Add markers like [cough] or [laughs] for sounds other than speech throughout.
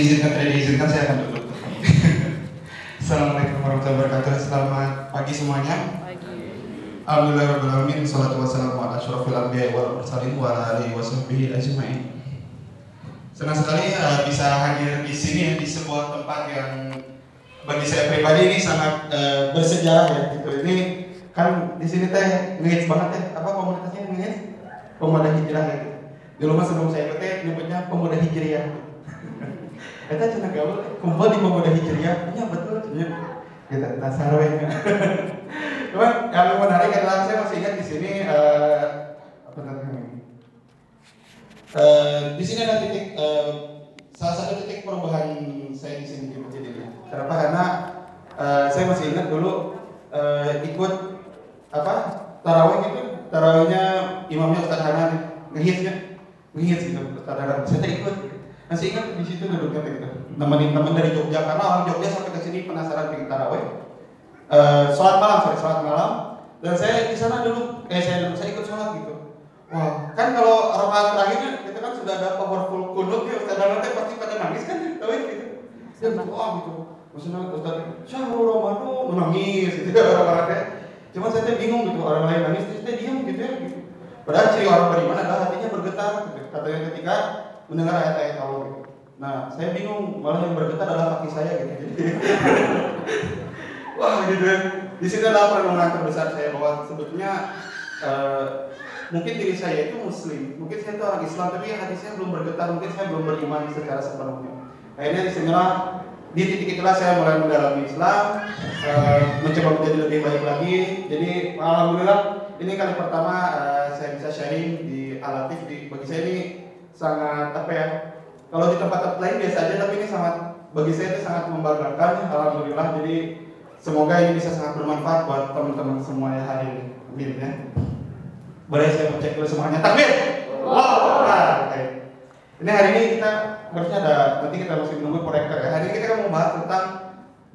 diizinkan tidak diizinkan saya akan duduk. [laughs] Assalamualaikum warahmatullahi wabarakatuh. Selamat pagi semuanya. Alhamdulillahirobbilalamin. Salatu wassalamu ala asyrofil anbiya wal mursalin wa ala alihi ajmain. Senang sekali uh, bisa hadir di sini ya di sebuah tempat yang bagi saya pribadi ini sangat uh, bersejarah ya gitu. Ini kan di sini teh ngehits banget ya. Apa komunitasnya ngehits? Pemuda hijrah ya gitu. Dulu mah sebelum saya ikut nyebutnya pemuda hijriah. [laughs] Kita cina gaul kumpul di pemuda hijriah. Iya betul. Iya. Kita dasar we. [laughs] Cuman yang menarik adalah saya masih ingat di sini uh, apa namanya? Uh, di sini ada titik uh, salah satu titik perubahan saya di sini di masjid ini. Kenapa? Karena uh, saya masih ingat dulu uh, ikut apa tarawih itu tarawihnya imamnya Ustadz Hanan ngehitsnya ngehits gitu Ustadz Hanan saya ikut masih ingat? Di situ duduknya gitu nemenin teman dari Jogja. Karena orang Jogja sampai ke sini penasaran bikin tarawih uh, sholat malam sorry sholat malam. Dan saya di sana dulu eh saya dulu saya ikut sholat gitu. Wah kan kalau rakaat terakhirnya kita kan sudah ada powerful kunut ya Ustaz. Dalam pasti pada nangis kan tahu gitu. Ya wah gitu. Maksudnya Ustaz syahrul Ramadan menangis gitu [laughs] ya orang-orang teh cuma saya bingung gitu orang lain nangis terus dia diam gitu ya gitu. Padahal ciri orang beriman adalah hatinya bergetar gitu. katanya ketika mendengar ayat-ayat Allah nah saya bingung malah yang bergetar adalah kaki saya gitu [laughs] wah gitu ya. Di situ adalah perenungan terbesar saya bahwa sebetulnya uh, mungkin diri saya itu muslim, mungkin saya itu orang Islam, tapi hati saya belum bergetar, mungkin saya belum beriman secara sepenuhnya. Akhirnya di sinilah di titik itulah saya mulai mendalami Islam, uh, mencoba menjadi lebih baik lagi. Jadi alhamdulillah ini kali pertama uh, saya bisa sharing di Alatif. Di, bagi saya ini sangat apa ya? Kalau di tempat-tempat lain biasa aja, tapi ini sangat bagi saya itu sangat membanggakan. Alhamdulillah. Jadi Semoga ini bisa sangat bermanfaat buat teman-teman semua yang hadir Amin ya. Boleh saya cek dulu semuanya. Takbir. Wow. Nah, okay. Ini hari ini kita harusnya ada nanti kita masih menunggu proyektor ya. Hari ini kita akan membahas tentang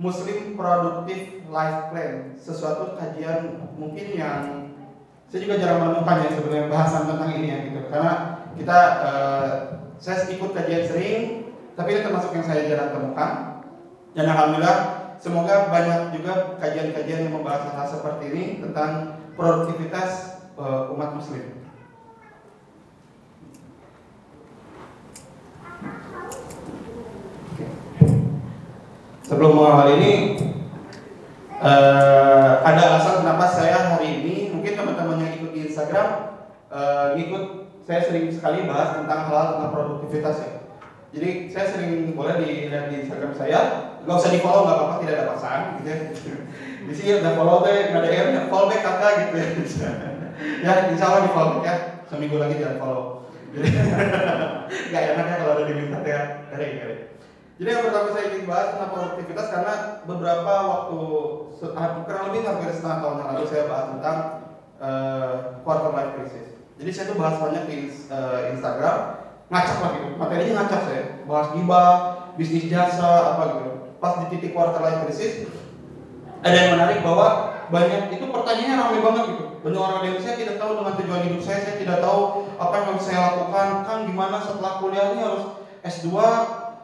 Muslim Productive Life Plan, sesuatu kajian mungkin yang saya juga jarang menemukan ya sebenarnya bahasan tentang ini ya gitu. Karena kita uh, saya ikut kajian sering, tapi ini termasuk yang saya jarang temukan. Dan alhamdulillah Semoga banyak juga kajian-kajian yang membahas hal seperti ini tentang produktivitas uh, umat muslim. Sebelum mengawal ini uh, ada alasan kenapa saya hari ini mungkin teman-teman yang ikut di Instagram uh, ikut saya sering sekali bahas tentang hal tentang produktivitas ya. Jadi saya sering boleh dilihat di Instagram saya, nggak usah di follow nggak apa-apa tidak ada pasangan [laughs] gitu ya. Di sini ada follow deh, nggak ada yang follow back kakak gitu ya. [laughs] ya insya Allah di follow back ya, seminggu lagi jangan follow. Jadi [laughs] nggak enak ya kalau ada diminta ya, kare kare. Jadi yang pertama saya ingin bahas tentang produktivitas karena beberapa waktu kurang lebih hampir setengah tahun yang lalu saya bahas tentang uh, quarter life crisis. Jadi saya tuh bahas banyak di uh, Instagram ngacak lah gitu. Materinya ngacak saya. Bahas gibah bisnis jasa apa gitu. Pas di titik quarter life crisis ada yang menarik bahwa banyak itu pertanyaannya ramai banget gitu. Banyak orang yang saya tidak tahu dengan tujuan hidup saya saya tidak tahu apa yang saya lakukan. Kan gimana setelah kuliah ini harus S2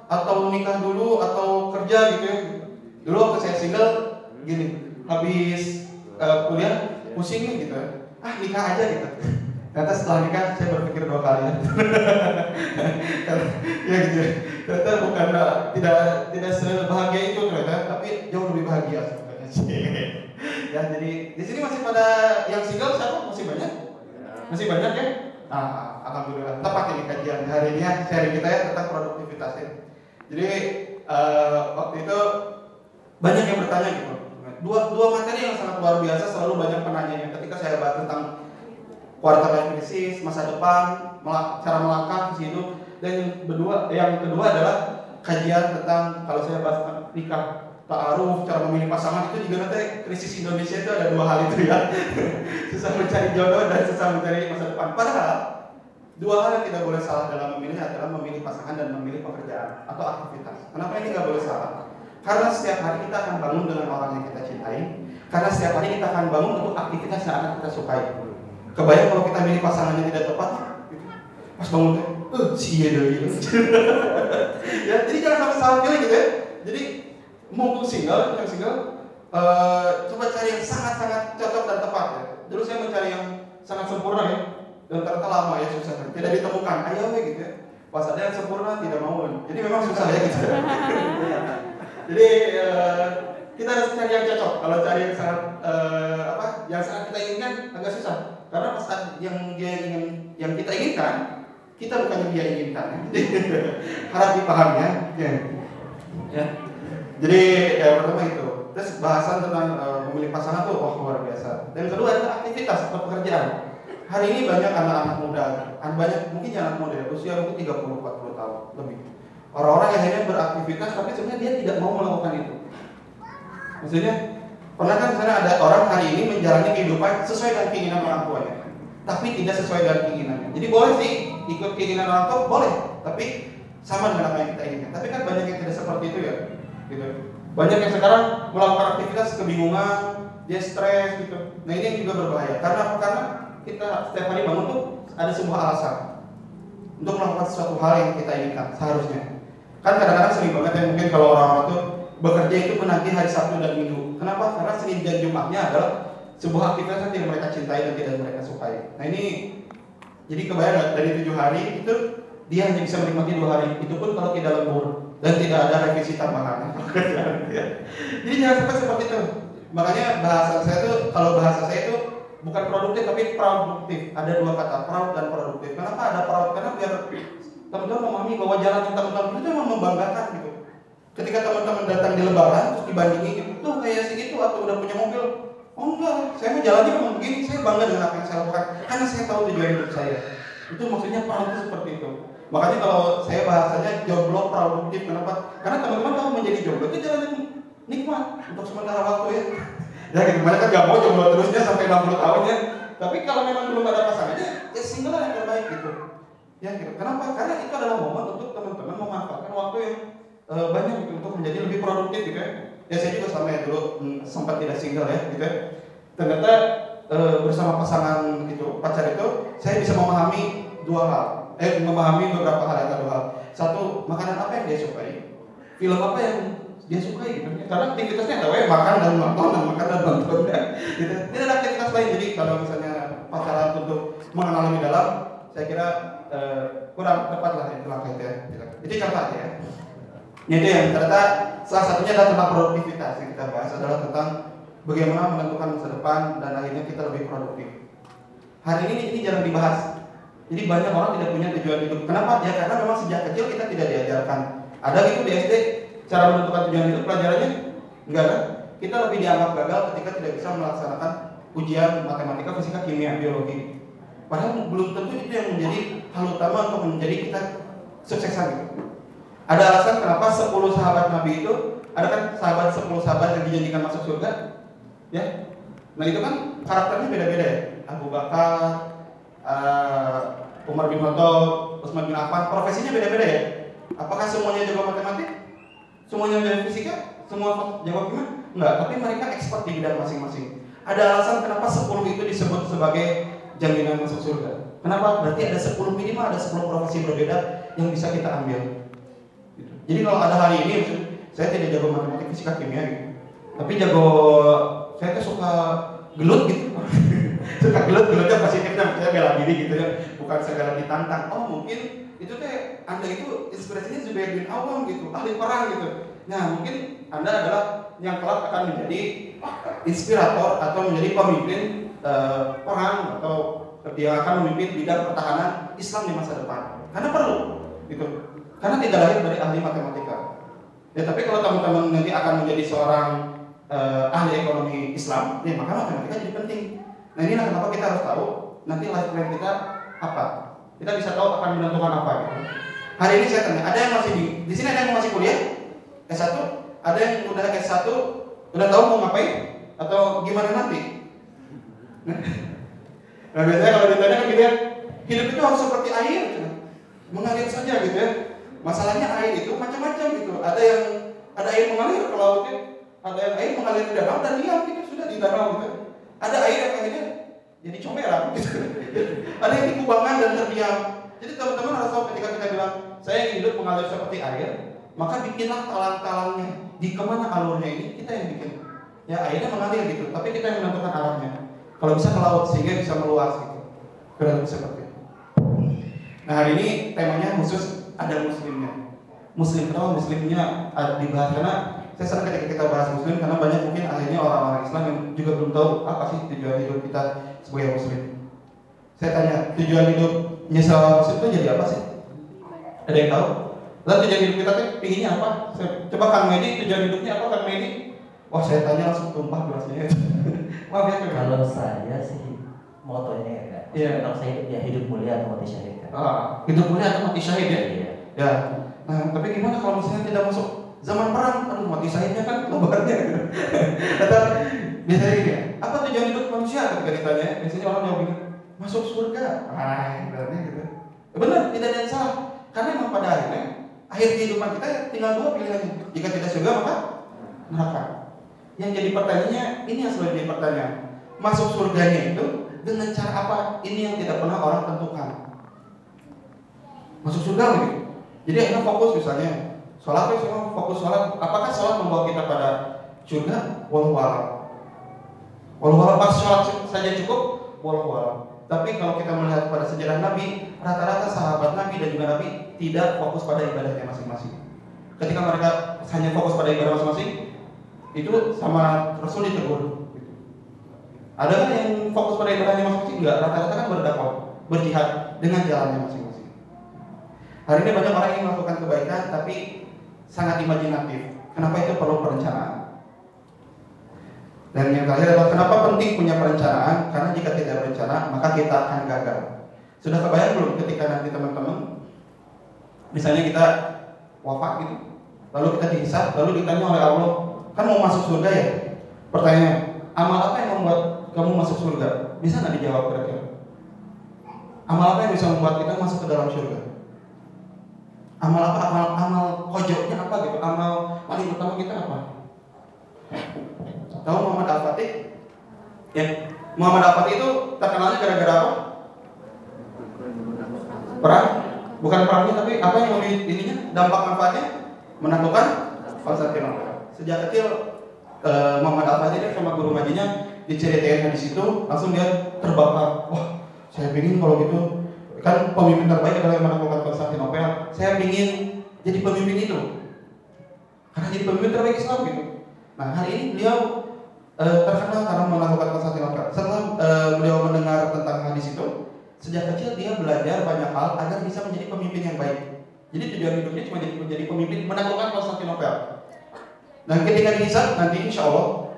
atau nikah dulu atau kerja gitu ya? Dulu waktu saya single gini habis uh, kuliah pusing gitu. Ah nikah aja gitu Ternyata setelah nikah saya berpikir dua kali [laughs] ya. gitu. Ternyata bukan tidak tidak sebahagia itu ternyata, tapi jauh lebih bahagia sebenarnya [laughs] ya jadi di sini masih pada yang single siapa masih banyak? Masih banyak ya? Nah, alhamdulillah tepat ini kajian hari ini ya kita ya tentang produktivitas ya. Jadi uh, waktu itu banyak yang bertanya gitu. Dua dua materi yang sangat luar biasa selalu banyak penanyanya ketika saya bahas tentang quarter life crisis, masa depan, cara melangkah ke situ. Dan yang kedua, yang kedua adalah kajian tentang kalau saya bahas nikah, ta'aruf, cara memilih pasangan itu juga nanti krisis Indonesia itu ada dua hal itu ya. [laughs] susah mencari jodoh dan susah mencari masa depan. Padahal dua hal yang tidak boleh salah dalam memilih adalah memilih pasangan dan memilih pekerjaan atau aktivitas. Kenapa ini nggak boleh salah? Karena setiap hari kita akan bangun dengan orang yang kita cintai. Karena setiap hari kita akan bangun untuk aktivitas yang akan kita sukai. Kebayang kalau kita milih pasangan yang tidak tepat, gitu. pas bangun teh eh si iya deh [laughs] ya jadi jangan sampai salah pilih gitu ya. Jadi mumpung single yang single uh, coba cari yang sangat-sangat cocok dan tepat ya. Dulu saya mencari yang sangat sempurna ya. Dan ternyata lama ya susah. Tidak ditemukan. Ayo gitu ya. Pas ada yang sempurna tidak mau. Jadi memang susah ya gitu. [laughs] Jadi uh, kita harus cari yang cocok. Kalau cari yang sangat uh, apa yang sangat kita inginkan agak susah karena pas yang dia ingin yang kita inginkan kita bukan yang dia inginkan [laughs] harap dipahami ya. Ya. Jadi ya pertama itu. Terus bahasan tentang uh, memilih pasangan tuh wah luar biasa. Dan kedua adalah aktivitas atau pekerjaan. Hari ini banyak anak-anak muda, banyak mungkin anak muda usia mungkin 30 40 tahun lebih. Orang-orang yang hanya beraktivitas tapi sebenarnya dia tidak mau melakukan itu. Maksudnya pernah kan misalnya ada orang hari ini menjalani kehidupan sesuai dengan keinginan orang tuanya, tapi tidak sesuai dengan keinginannya. Jadi boleh sih ikut keinginan orang tua boleh, tapi sama dengan apa yang kita inginkan. Tapi kan banyak yang tidak seperti itu ya, gitu. Banyak yang sekarang melakukan aktivitas kebingungan, dia stres gitu. Nah ini yang juga berbahaya. Karena apa? Karena kita setiap hari bangun tuh ada sebuah alasan untuk melakukan sesuatu hal yang kita inginkan seharusnya. Kan kadang-kadang sering banget ya mungkin kalau orang-orang tuh bekerja itu menanti hari Sabtu dan Minggu. Kenapa? Karena Senin dan Jumatnya adalah sebuah aktivitas yang tidak mereka cintai dan tidak mereka sukai. Nah ini jadi kebayang dari tujuh hari itu dia hanya bisa menikmati dua hari. Itu pun kalau tidak lembur dan tidak ada revisi tambahan. [laughs] jadi jangan sampai seperti itu. Makanya bahasa saya tuh kalau bahasa saya itu bukan produktif tapi produktif. Ada dua kata, proud dan produktif. Kenapa ada proud? Karena biar teman-teman memahami bahwa jalan teman-teman itu memang membanggakan gitu. Ketika teman-teman datang di lebaran terus dibandingi gitu, tuh kayak segitu atau udah punya mobil. Oh enggak, saya mau jalannya memang begini, saya bangga dengan apa yang saya lakukan karena saya tahu tujuan hidup saya. Itu maksudnya proud itu seperti itu. Makanya kalau saya bahasanya jomblo produktif, kenapa? Karena teman-teman tahu menjadi jomblo itu jalan yang nikmat untuk sementara waktu ya [laughs] ya gitu kan gak mau jomblo terusnya sampai 60 tahun ya tapi kalau memang belum ada pasangannya ya single yang terbaik gitu ya gitu kenapa karena itu adalah momen untuk teman-teman memanfaatkan waktu yang e, banyak gitu untuk menjadi lebih produktif gitu ya. Ya saya juga sama ya dulu hmm, sempat tidak single ya gitu ya. Ternyata e, bersama pasangan itu pacar itu saya bisa memahami dua hal. Eh memahami beberapa hal yang dua hal. Satu makanan apa yang dia sukai? Film apa yang dia suka gitu. Karena aktivitasnya tahu ya makan dan nonton dan makan dan nonton [laughs] ya gitu. Ini ada aktivitas lain. Jadi kalau misalnya pacaran untuk mengenal lebih dalam saya kira uh, kurang tepat lah itu langkah itu ya. Itu contoh ya itu yang ternyata salah satunya adalah tentang produktivitas yang kita bahas adalah tentang bagaimana menentukan masa depan dan akhirnya kita lebih produktif hari ini ini jarang dibahas jadi banyak orang tidak punya tujuan hidup kenapa ya karena memang sejak kecil kita tidak diajarkan ada gitu di SD cara menentukan tujuan hidup pelajarannya enggak kan? Kita lebih dianggap gagal ketika tidak bisa melaksanakan ujian matematika, fisika, kimia, biologi. Padahal belum tentu itu yang menjadi hal utama untuk menjadi kita suksesan. Ada alasan kenapa 10 sahabat Nabi itu ada kan sahabat 10 sahabat yang dijanjikan masuk surga? Ya. Nah, itu kan karakternya beda-beda ya. Abu Bakar, uh, Umar bin Khattab, Utsman bin Affan, profesinya beda-beda ya. Apakah semuanya jago matematik? Semuanya dari fisika? Semua jawab gimana? Enggak, tapi mereka expert di bidang masing-masing. Ada alasan kenapa 10 itu disebut sebagai jaminan masuk surga. Kenapa? Berarti ada 10 minimal ada 10 profesi berbeda yang bisa kita ambil. Jadi kalau ada hari ini, saya tidak jago matematik, fisika, kimia gitu. Tapi jago, saya tuh suka gelut gitu. [laughs] suka gelut, gelutnya positifnya, saya bela diri gitu ya. Bukan segala ditantang. Oh mungkin itu teh anda itu inspirasinya Zubair bin Awam gitu ahli perang gitu nah mungkin anda adalah yang kelak akan menjadi inspirator atau menjadi pemimpin uh, perang atau dia akan memimpin bidang pertahanan Islam di masa depan karena perlu gitu karena tidak lahir dari ahli matematika ya tapi kalau teman-teman nanti akan menjadi seorang uh, ahli ekonomi Islam ya maka matematika jadi penting nah inilah kenapa kita harus tahu nanti life plan kita apa kita bisa tahu akan menentukan apa gitu. Hari ini saya tanya, ada yang masih di di sini ada yang masih kuliah? S1? Ada yang udah S1 udah tahu mau ngapain atau gimana nanti? [laughs] Nah, biasanya kalau ditanya kan gitu ya, hidup itu harus seperti air, gitu. mengalir saja gitu ya. Masalahnya air itu macam-macam gitu. Ada yang ada air mengalir ke laut ya, ada yang air mengalir ke danau dan diam gitu sudah di danau gitu. Ada air yang akhirnya jadi comberan gitu. [laughs] Ada yang di kubangan dan terdiam. Jadi teman-teman mengalir seperti air, maka bikinlah talang-talangnya. Di ke mana alurnya ini kita yang bikin. Ya airnya mengalir gitu, tapi kita yang menentukan arahnya. Kalau bisa ke laut sehingga bisa meluas gitu. Kurang seperti itu. Nah hari ini temanya khusus ada muslimnya. Muslim kenapa muslimnya dibahas karena saya senang ketika kita bahas muslim karena banyak mungkin akhirnya orang-orang Islam yang juga belum tahu apa sih tujuan hidup kita sebagai muslim. Saya tanya tujuan hidupnya seorang muslim itu jadi apa sih? Ada yang tahu? Lalu tujuan hidup kita tuh pinginnya apa? Saya, coba Kang Medi tujuan hidupnya apa Kang Medi? Wah saya tanya langsung tumpah gelasnya. [laughs] Maaf ya Kalau saya sih motonya ya kak. Iya. Kalau saya ya hidup mulia atau mati syahid kan. Ah, hidup mulia atau mati syahid ya? Iya. Ya. Nah, tapi gimana kalau misalnya tidak masuk zaman perang? Aduh, mati syahidnya kan lebarnya. [laughs] Atau biasanya gini, apa tujuan hidup manusia ketika ditanya? Biasanya orang jawab gini, masuk surga. Ah, berarti gitu. Benar, tidak ada yang salah. Karena memang pada akhirnya akhir kehidupan kita tinggal dua pilihan. Jika tidak surga maka neraka. Yang jadi pertanyaannya, ini yang selalu jadi pertanyaan. Masuk surganya itu dengan cara apa? Ini yang tidak pernah orang tentukan. Masuk surga gitu. Jadi akhirnya fokus misalnya sholat ya semua fokus sholat. Apakah sholat membawa kita pada surga? Walau alam. Walau pas sholat saja cukup, walau alam. Tapi kalau kita melihat pada sejarah Nabi, rata-rata sahabat Nabi dan juga Nabi tidak fokus pada ibadahnya masing-masing. Ketika mereka hanya fokus pada ibadah masing-masing, itu sama Rasul ditegur. Ada kan yang fokus pada ibadahnya masing-masing? Enggak, rata-rata kan berdakwah, berjihad dengan jalannya masing-masing. Hari ini banyak orang yang melakukan kebaikan tapi sangat imajinatif. Kenapa itu perlu perencanaan? Dan yang terakhir adalah kenapa penting punya perencanaan? Karena jika tidak berencana, maka kita akan gagal. Sudah kebayang belum ketika nanti teman-teman, misalnya kita wafat gitu, lalu kita dihisap, lalu ditanya oleh Allah, kan mau masuk surga ya? Pertanyaan, amal apa yang membuat kamu masuk surga? Bisa nggak dijawab kira-kira? Amal apa yang bisa membuat kita masuk ke dalam surga? Amal apa? Amal amal kojoknya apa gitu? Amal paling utama kita apa? Tahu Muhammad Al-Fatih? Ya, Muhammad Al-Fatih itu terkenalnya gara-gara apa? Perang? Bukan perangnya tapi apa yang mau ininya? Dampak manfaatnya? Menaklukkan Konstantinopel. Sejak kecil eh, Muhammad Al-Fatih dia sama guru ngajinya diceritain di situ, langsung dia terbakar. Wah, saya ingin kalau gitu kan pemimpin terbaik adalah yang menaklukkan Konstantinopel. Saya ingin jadi pemimpin itu. Karena jadi pemimpin terbaik Islam gitu. Nah hari ini beliau e, terkenal karena menaklukkan Konstantinopel. Setelah e, beliau mendengar tentang hadis itu, sejak kecil dia belajar banyak hal agar bisa menjadi pemimpin yang baik. Jadi tujuan hidupnya cuma jadi menjadi pemimpin menaklukkan Konstantinopel. Dan ketika dihisab nanti insya Allah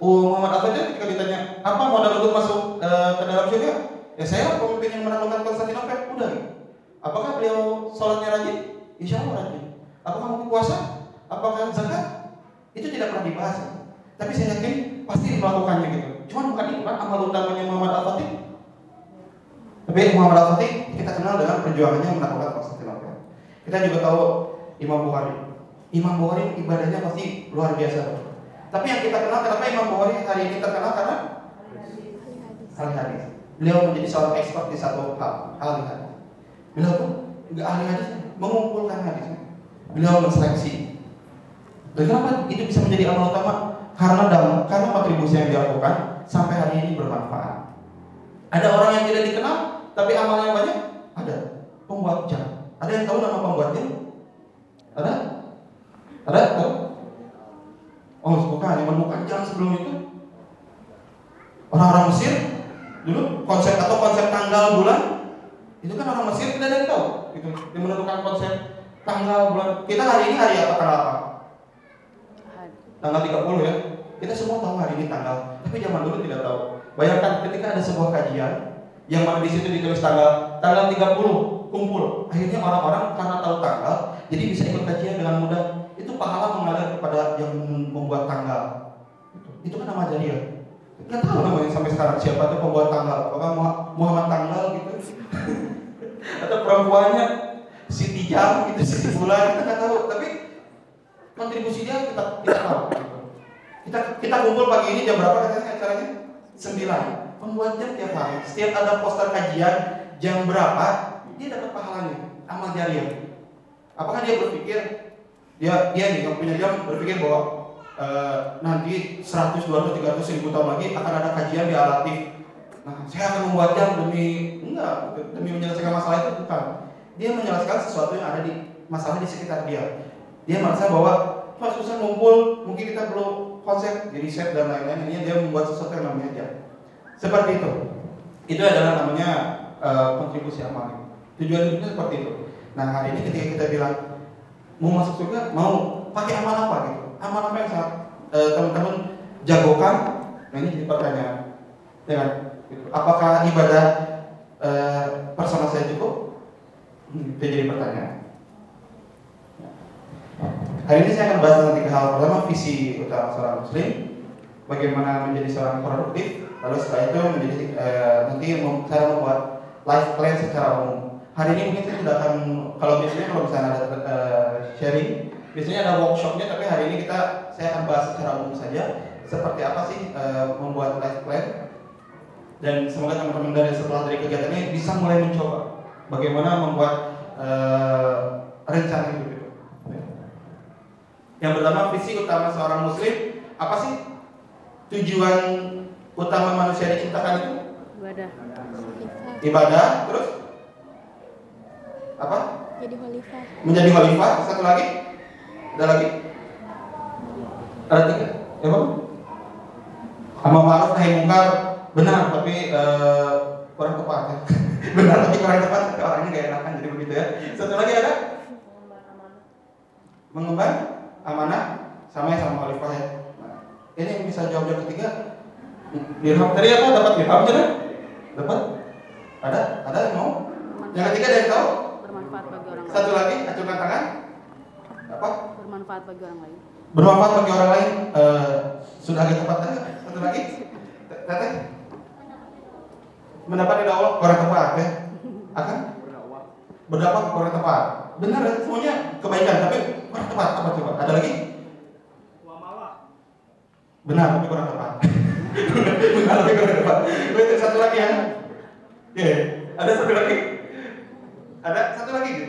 uh, Muhammad Al-Fatih ketika ditanya apa modal untuk masuk e, ke dalam surga, ya saya pemimpin yang menaklukkan Konstantinopel. Udah. Apakah beliau sholatnya rajin? Insya Allah rajin. Apakah mungkin puasa? Apakah zakat? Itu tidak pernah dibahas. Tapi saya yakin pasti melakukannya gitu. Cuma bukan itu kan amal utamanya Muhammad Al-Fatih. Tapi Muhammad Al-Fatih kita kenal dengan perjuangannya menaklukkan Konstantinopel. Kita juga tahu Imam Bukhari. Imam Bukhari ibadahnya pasti luar biasa. Tapi yang kita kenal kenapa Imam Bukhari hari ini terkenal karena ahli hadis. Beliau menjadi seorang expert di satu hal, hadis. Beliau pun nggak ahli hadis, mengumpulkan hadisnya. Beliau menseleksi. Dan kenapa itu bisa menjadi amal utama? Karena dalam karena kontribusi yang dilakukan sampai hari ini bermanfaat. Ada orang yang tidak dikenal, tapi amalnya banyak. Ada pembuat jam. Ada yang tahu nama pembuatnya? Ada? Ada? Tahu? Oh, bukan yang menemukan jam sebelum itu. Orang-orang Mesir dulu konsep atau konsep tanggal bulan itu kan orang Mesir tidak ada yang tahu. Itu yang menentukan konsep tanggal bulan kita hari ini hari apa tanggal apa? Tanggal 30 ya. Kita semua tahu hari ini tanggal tapi zaman dulu tidak tahu. Bayangkan ketika ada sebuah kajian yang mana di situ ditulis tanggal tanggal 30 kumpul. Akhirnya orang-orang karena tahu tanggal jadi bisa ikut kajian dengan mudah. Itu pahala mengalir kepada yang membuat tanggal. Itu kan nama jariah nggak tahu namanya sampai sekarang siapa itu pembuat tanggal. Apakah Muhammad tanggal gitu? [laughs] Atau perempuannya Siti Jam gitu Siti Bulan kita nggak tahu. Tapi kontribusi dia kita kita tahu. Kita kita kumpul pagi ini jam berapa katanya acaranya? Sembilan. Pembuat jam tiap hari. Setiap ada poster kajian jam berapa dia dapat pahalanya. Amal jariah Apakah dia berpikir? Dia dia nih yang punya jam berpikir bahwa eh, nanti 100, 200, 300 ribu tahun lagi akan ada kajian di alatif. Nah, saya akan membuat jam demi enggak demi menyelesaikan masalah itu bukan. Dia menyelesaikan sesuatu yang ada di masalah di sekitar dia. Dia merasa bahwa Pak susah ngumpul, mungkin kita perlu konsep, jadi set dan lain-lain. Ini dia membuat sesuatu yang namanya jam. Seperti itu. Itu adalah namanya eh, kontribusi amal. Tujuan hidupnya seperti itu. Nah hari ini ketika kita bilang mau masuk surga, mau pakai amal apa gitu? Amal apa yang sangat eh, teman-teman jagokan? Nah ini jadi pertanyaan. Ya kan? Apakah ibadah eh, personal saya cukup? Hmm, itu jadi pertanyaan. Hari ini saya akan bahas tentang tiga hal. Pertama, visi utama seorang muslim, bagaimana menjadi seorang produktif, lalu setelah itu menjadi eh, nanti cara membuat life plan secara umum. Hari ini mungkin saya tidak akan, kalau biasanya kalau misalnya ada eh, sharing, biasanya ada workshopnya, tapi hari ini kita saya akan bahas secara umum saja seperti apa sih eh, membuat life plan dan semoga teman-teman dari setelah dari kegiatan ini bisa mulai mencoba bagaimana membuat eh, rencana hidup itu. Yang pertama visi utama seorang muslim apa sih tujuan utama manusia diciptakan itu? ibadah Ibadah, terus apa? jadi khalifah Menjadi khalifah. Satu lagi? Ada lagi? Ada tiga? Ya bang? Amal ma'ruf nahi mungkar benar tapi eh, kurang tepat ya. [laughs] benar tapi kurang tepat orangnya gak enakan jadi begitu ya. Satu lagi ada? Mengemban amanah sama yang sama khalifah ya. Nah, ini yang bisa jawab yang ketiga. Dirham tadi apa? Dapat dirham tidak? Dapat? Ada? Ada yang mau? Yang ketiga ada yang tahu? bermanfaat bagi orang Satu lagi, acungkan tangan. Apa? Bermanfaat bagi orang lain Bermanfaat bagi orang lain. Eh, sudah agak tepat tadi. Satu lagi, Teteh. Mendapat dari Allah kurang tepat ya. Akan berdapat kurang tepat. Benar ya, semuanya kebaikan tapi kurang tepat. Apa coba? Ada lagi? Benar tapi kurang tepat. Benar tapi kurang tepat. Berarti satu lagi ya. Oke, ada satu lagi. Ada satu lagi. gitu.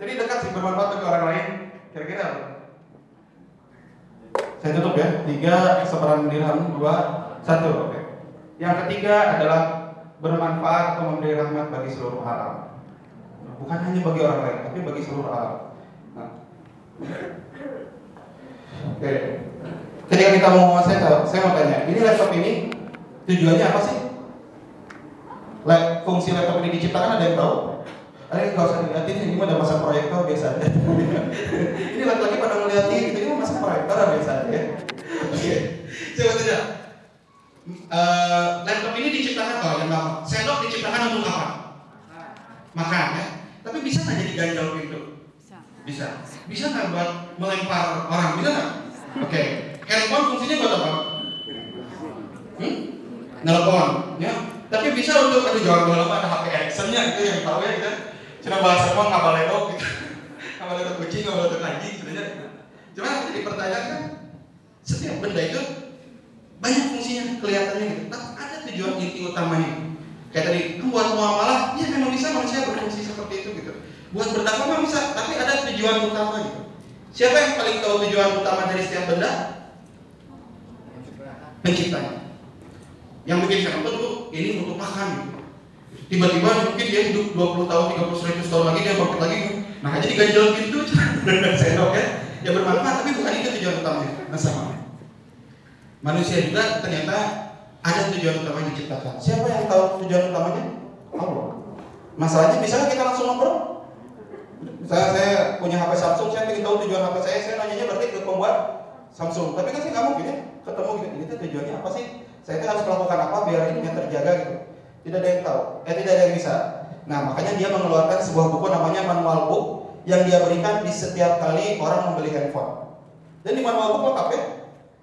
Jadi dekat sih bermanfaat bagi orang lain. Kira-kira apa? Saya tutup ya. Tiga seperan dirham, dua, satu. Oke. Yang ketiga adalah bermanfaat atau memberi rahmat bagi seluruh alam. Bukan hanya bagi orang lain, tapi bagi seluruh alam. Nah. Oke. Ketika kita mau saya saya mau tanya, ini laptop ini tujuannya apa sih? Lap, fungsi laptop ini diciptakan ada yang tahu? Ada yang nggak usah dilihatin, ini mah udah masang proyektor biasa [laughs] ini lagi-lagi pada ngeliatin, gitu, masang proyektor biasa aja ya. Oke, coba tidak. Eh, laptop ini diciptakan kalau yang lama. Sendok diciptakan untuk apa? Makan ya. Tapi bisa nggak jadi ganjal pintu? bisa Bisa. Bisa nggak buat melempar orang? Bisa nggak? Oke. Handphone fungsinya buat apa? Hmm? Nelpon, ya. Tapi bisa untuk aduh jangan lupa ada HP Ericsson-nya gitu yang tahu ya gitu. Cuma bahasa apa ngabalero gitu. ngabalero kucing, ngabalero anjing sebenarnya. Cuma jadi pertanyaan setiap benda itu banyak fungsinya kelihatannya gitu. Tapi ada tujuan inti utamanya. Kayak tadi, buat muamalah, ya memang bisa manusia berfungsi seperti itu gitu. Buat berdakwah memang bisa, tapi ada tujuan utama gitu. Siapa yang paling tahu tujuan utama dari setiap benda? Penciptanya. Yang bikin saya tuh ini untuk makan. Tiba-tiba mungkin dia hidup 20 tahun, 30, 100 tahun lagi dia bangkit lagi. Nah jadi ganjel gitu [laughs] sendok ya. Ya bermanfaat tapi bukan itu tujuan utamanya. Nah sama. Manusia juga ternyata ada tujuan utama yang diciptakan. Siapa yang tahu tujuan utamanya? Allah. Masalahnya misalnya kita langsung ngobrol. Misalnya saya punya HP Samsung, saya ingin tahu tujuan HP saya, saya nanyanya berarti ke pembuat Samsung. Tapi kan saya nggak mungkin ya ketemu gitu. Ini tujuannya apa sih? Saya itu harus melakukan apa biar ini terjaga gitu. Tidak ada yang tahu, eh tidak ada yang bisa. Nah makanya dia mengeluarkan sebuah buku namanya manual book yang dia berikan di setiap kali orang membeli handphone. Dan di manual book lengkap ya,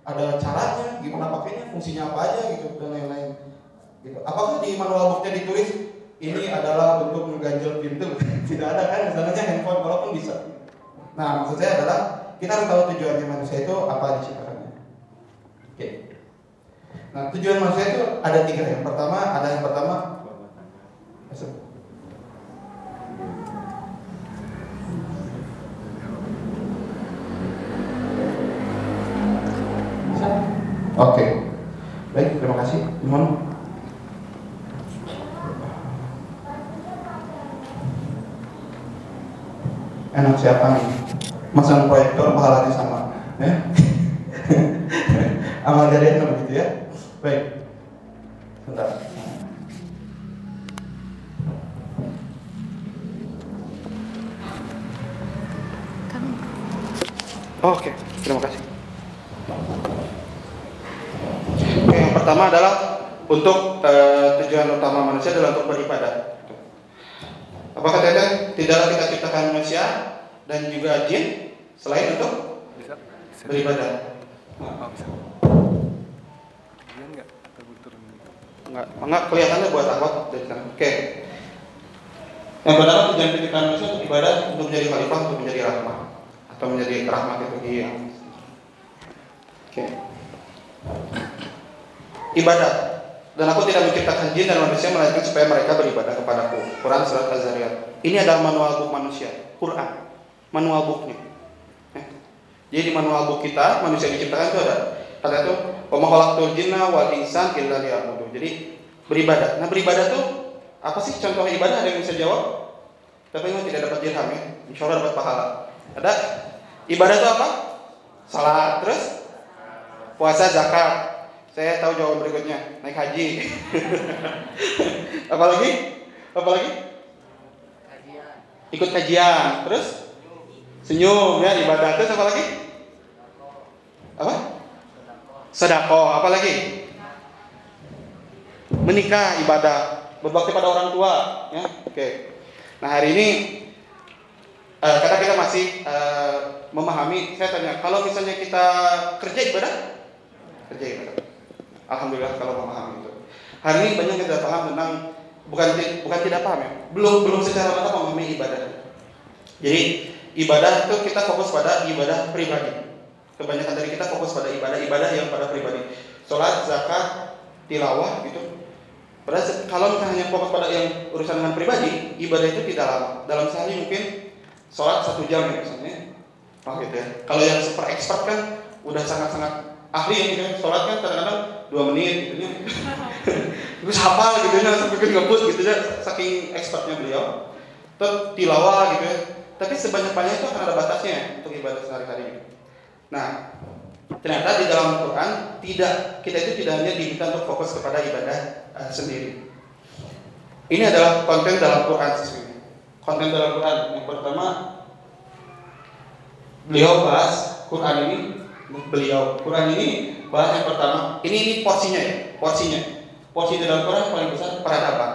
ada caranya, gimana pakainya, fungsinya apa aja gitu dan lain-lain. Gitu. Apakah di manual booknya ditulis ini adalah untuk mengganjel pintu? [laughs] Tidak ada kan, misalnya handphone walaupun bisa. Nah maksud saya adalah kita harus tahu tujuannya manusia itu apa diciptakannya. Oke. Nah tujuan manusia itu ada tiga. Yang pertama ada yang pertama. Masuk. Oke. Baik, terima kasih. Mohon. Enak siapa nih? Masang proyektor pahalanya sama. Ya? [laughs] Amal jariah begitu ya. Baik. Sebentar. Oke, terima kasih. Oke, yang pertama adalah untuk eh, tujuan utama manusia adalah untuk beribadah. Apa kata? Tidaklah kita ciptakan manusia dan juga jin selain untuk beribadah. Bisa. Kemudian nggak? Atau gue turun gitu? Enggak, enggak kelihatannya buat dari sana. Oke. Yang pertama tujuan ciptakan manusia untuk ibadah, untuk menjadi khalifah, untuk menjadi rahmah atau menjadi rahmat itu iya. Oke. Ibadah. Dan aku tidak menciptakan jin dan manusia melainkan supaya mereka beribadah kepadaku. Quran surat Az-Zariyat. Ini adalah manual book manusia. Quran. Manual booknya. Eh. Jadi di manual book kita manusia yang diciptakan itu ada. Kata itu, "Wa ma khalaqtul jinna wal insan illa liya'budun." Jadi beribadah. Nah, beribadah tuh apa sih contoh ibadah ada yang bisa jawab? Tapi memang tidak dapat dirham ya. Insya Allah dapat pahala. Ada ibadah itu apa? Salat, terus puasa, zakat. Saya tahu jawaban berikutnya, naik haji. [laughs] Apalagi? Apalagi? Ikut kajian, terus senyum ya ibadah terus apa lagi? Apa? Sedekah, apa lagi? Menikah ibadah, berbakti pada orang tua, ya. Oke. Nah, hari ini eh, karena kita masih eh, memahami, saya tanya, kalau misalnya kita kerja ibadah? Kerja ibadah. Alhamdulillah kalau memahami itu. Hari ini banyak yang tidak paham tentang bukan bukan tidak paham ya, belum belum secara mantap memahami ibadah. Jadi ibadah itu kita fokus pada ibadah pribadi. Kebanyakan dari kita fokus pada ibadah-ibadah yang pada pribadi. Sholat, zakat, tilawah gitu. Padahal kalau misalnya hanya fokus pada yang urusan dengan pribadi, ibadah itu tidak lama. Dalam sehari mungkin sholat satu jam ya misalnya. Oh gitu ya. Kalau yang super expert kan udah sangat-sangat ahli ya gitu. Sholat kan kadang-kadang dua menit gitu ya. [laughs] Terus hafal gitu ya, sampai ngebut gitu ya, saking expertnya beliau. Terus tilawah gitu ya. Tapi sebanyak-banyaknya itu akan ada batasnya untuk ibadah sehari-hari. gitu. Nah, ternyata di dalam Quran tidak kita itu tidak hanya diminta untuk fokus kepada ibadah eh, sendiri. Ini adalah konten dalam Quran sesungguhnya. Konten dalam Quran yang pertama beliau bahas Quran ini beliau Quran ini bahas yang pertama. Ini ini porsinya ya porsinya. Porsi dalam Quran paling besar peradaban.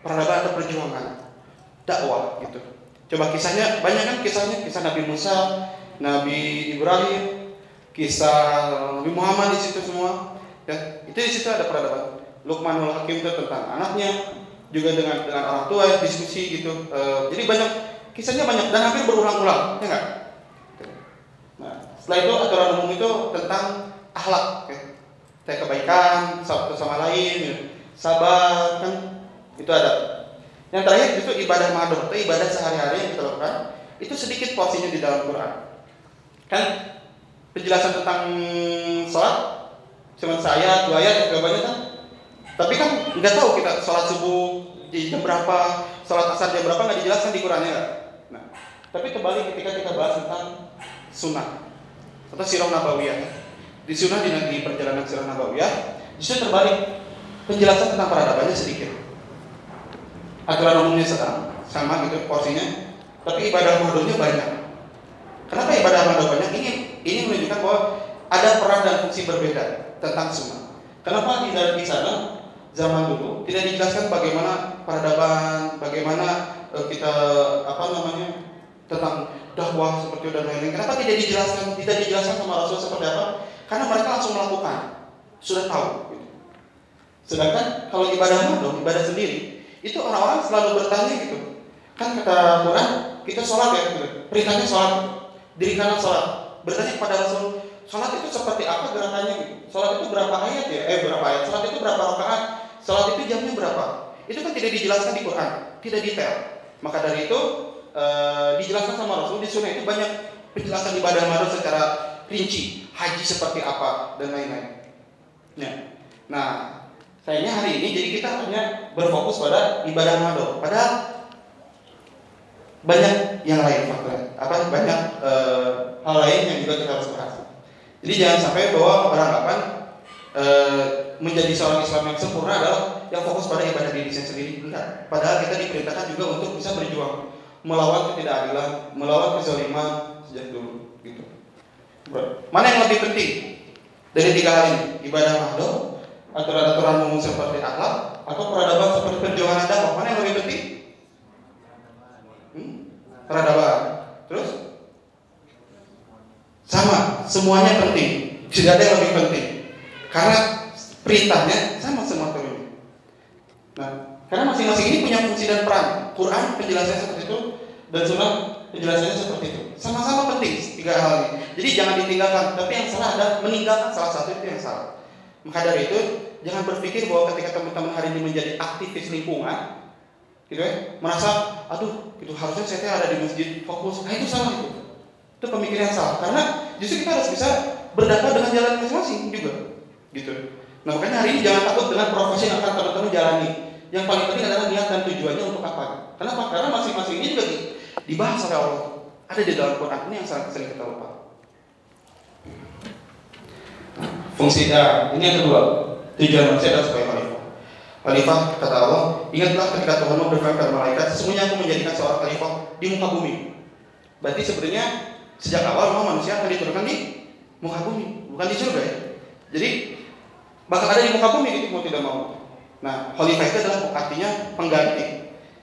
Peradaban atau perjuangan. Dakwah gitu. Coba kisahnya banyak kan kisahnya? Kisah Nabi Musa Nabi Ibrahim kisah Nabi Muhammad di situ semua. Ya itu di situ ada peradaban. Luqmanul Hakim itu tentang anaknya juga dengan dengan orang tua diskusi gitu. Eh, jadi banyak kisahnya banyak dan hampir berulang-ulang ya enggak setelah itu aturan umum itu tentang akhlak, ya. Kebaikan satu sama lain, ya. sabar kan itu ada. Yang terakhir itu ibadah madoh, itu ibadah sehari-hari yang kita lakukan. Itu sedikit porsinya di dalam Quran. Kan penjelasan tentang sholat cuma saya dua ayat banyak kan? Tapi kan nggak tahu kita sholat subuh di jam berapa, sholat asar jam berapa nggak dijelaskan di Qurannya? Nah, tapi kembali ketika kita bahas tentang sunnah atau sirah nabawiyah. Di sunnah di, di perjalanan sirah nabawiyah justru terbalik penjelasan tentang peradabannya sedikit. Aturan umumnya sedang sama gitu porsinya, tapi ibadah madohnya banyak. Kenapa ibadah madoh banyak? Ini ini menunjukkan bahwa ada peran dan fungsi berbeda tentang sunnah. Kenapa di dalam di sana zaman dulu tidak dijelaskan bagaimana peradaban, bagaimana eh, kita apa namanya tentang dakwah seperti dan lain-lain. Kenapa tidak dijelaskan? Tidak dijelaskan sama Rasul seperti apa? Karena mereka langsung melakukan, sudah tahu. Gitu. Sedangkan kalau ibadah madoh, ibadah sendiri, itu orang-orang selalu bertanya gitu. Kan kata Quran, kita sholat ya, gitu. perintahnya sholat, diri kanan sholat. Bertanya kepada Rasul, sholat itu seperti apa gerakannya gitu? Sholat itu berapa ayat ya? Eh berapa ayat? Sholat itu berapa rakaat? Sholat itu jamnya berapa? Itu kan tidak dijelaskan di Quran, tidak detail. Maka dari itu eh, dijelaskan sama Rasul di sunnah itu banyak penjelasan ibadah madoh secara rinci, haji seperti apa dan lain-lain. Ya. Nah, sayangnya hari ini jadi kita hanya berfokus pada ibadah mado. Padahal banyak yang lain faktor, apa banyak eh, hal lain yang juga kita harus bahas. Jadi jangan sampai bahwa beranggapan eh, menjadi seorang Islam yang sempurna adalah yang fokus pada ibadah diri sendiri. Padahal kita diperintahkan juga untuk bisa berjuang melawan ketidakadilan, melawan kezaliman sejak dulu gitu. Mana yang lebih penting dari tiga hal ini? Ibadah mahdoh, aturan-aturan umum seperti akhlak, atau peradaban seperti perjuangan dakwah? Mana yang lebih penting? Hmm? Peradaban. Terus? Sama, semuanya penting. Tidak ada yang lebih penting. Karena perintahnya sama semua turunnya. Nah, karena masing-masing ini punya fungsi dan peran. Quran penjelasannya seperti itu dan sunnah penjelasannya seperti itu. Sama-sama penting tiga hal ini. Jadi jangan ditinggalkan. Tapi yang salah ada meninggalkan salah satu itu yang salah. Maka dari itu jangan berpikir bahwa ketika teman-teman hari ini menjadi aktivis lingkungan, gitu ya, merasa, aduh, itu harusnya saya ada di masjid fokus. Nah itu salah itu. Itu pemikiran yang salah. Karena justru kita harus bisa berdakwah dengan jalan masing-masing juga, gitu. Nah makanya hari ini jangan takut dengan profesi yang akan teman-teman jalani. Yang paling penting adalah niat dan tujuannya untuk apa. Kenapa? Karena masing-masing ini juga dibahas oleh Allah. Ada di dalam Quran ini yang sangat sering kita lupa. Fungsi A, ini yang kedua. Tujuan manusia adalah sebagai khalifah. Khalifah kata Allah, ingatlah ketika Tuhan berfirman kepada malaikat, sesungguhnya aku menjadikan seorang khalifah di muka bumi. Berarti sebenarnya sejak awal memang manusia akan diturunkan di muka bumi, bukan di surga ya. Jadi bakal ada di muka bumi gitu mau tidak mau. Nah, khalifah itu adalah artinya pengganti.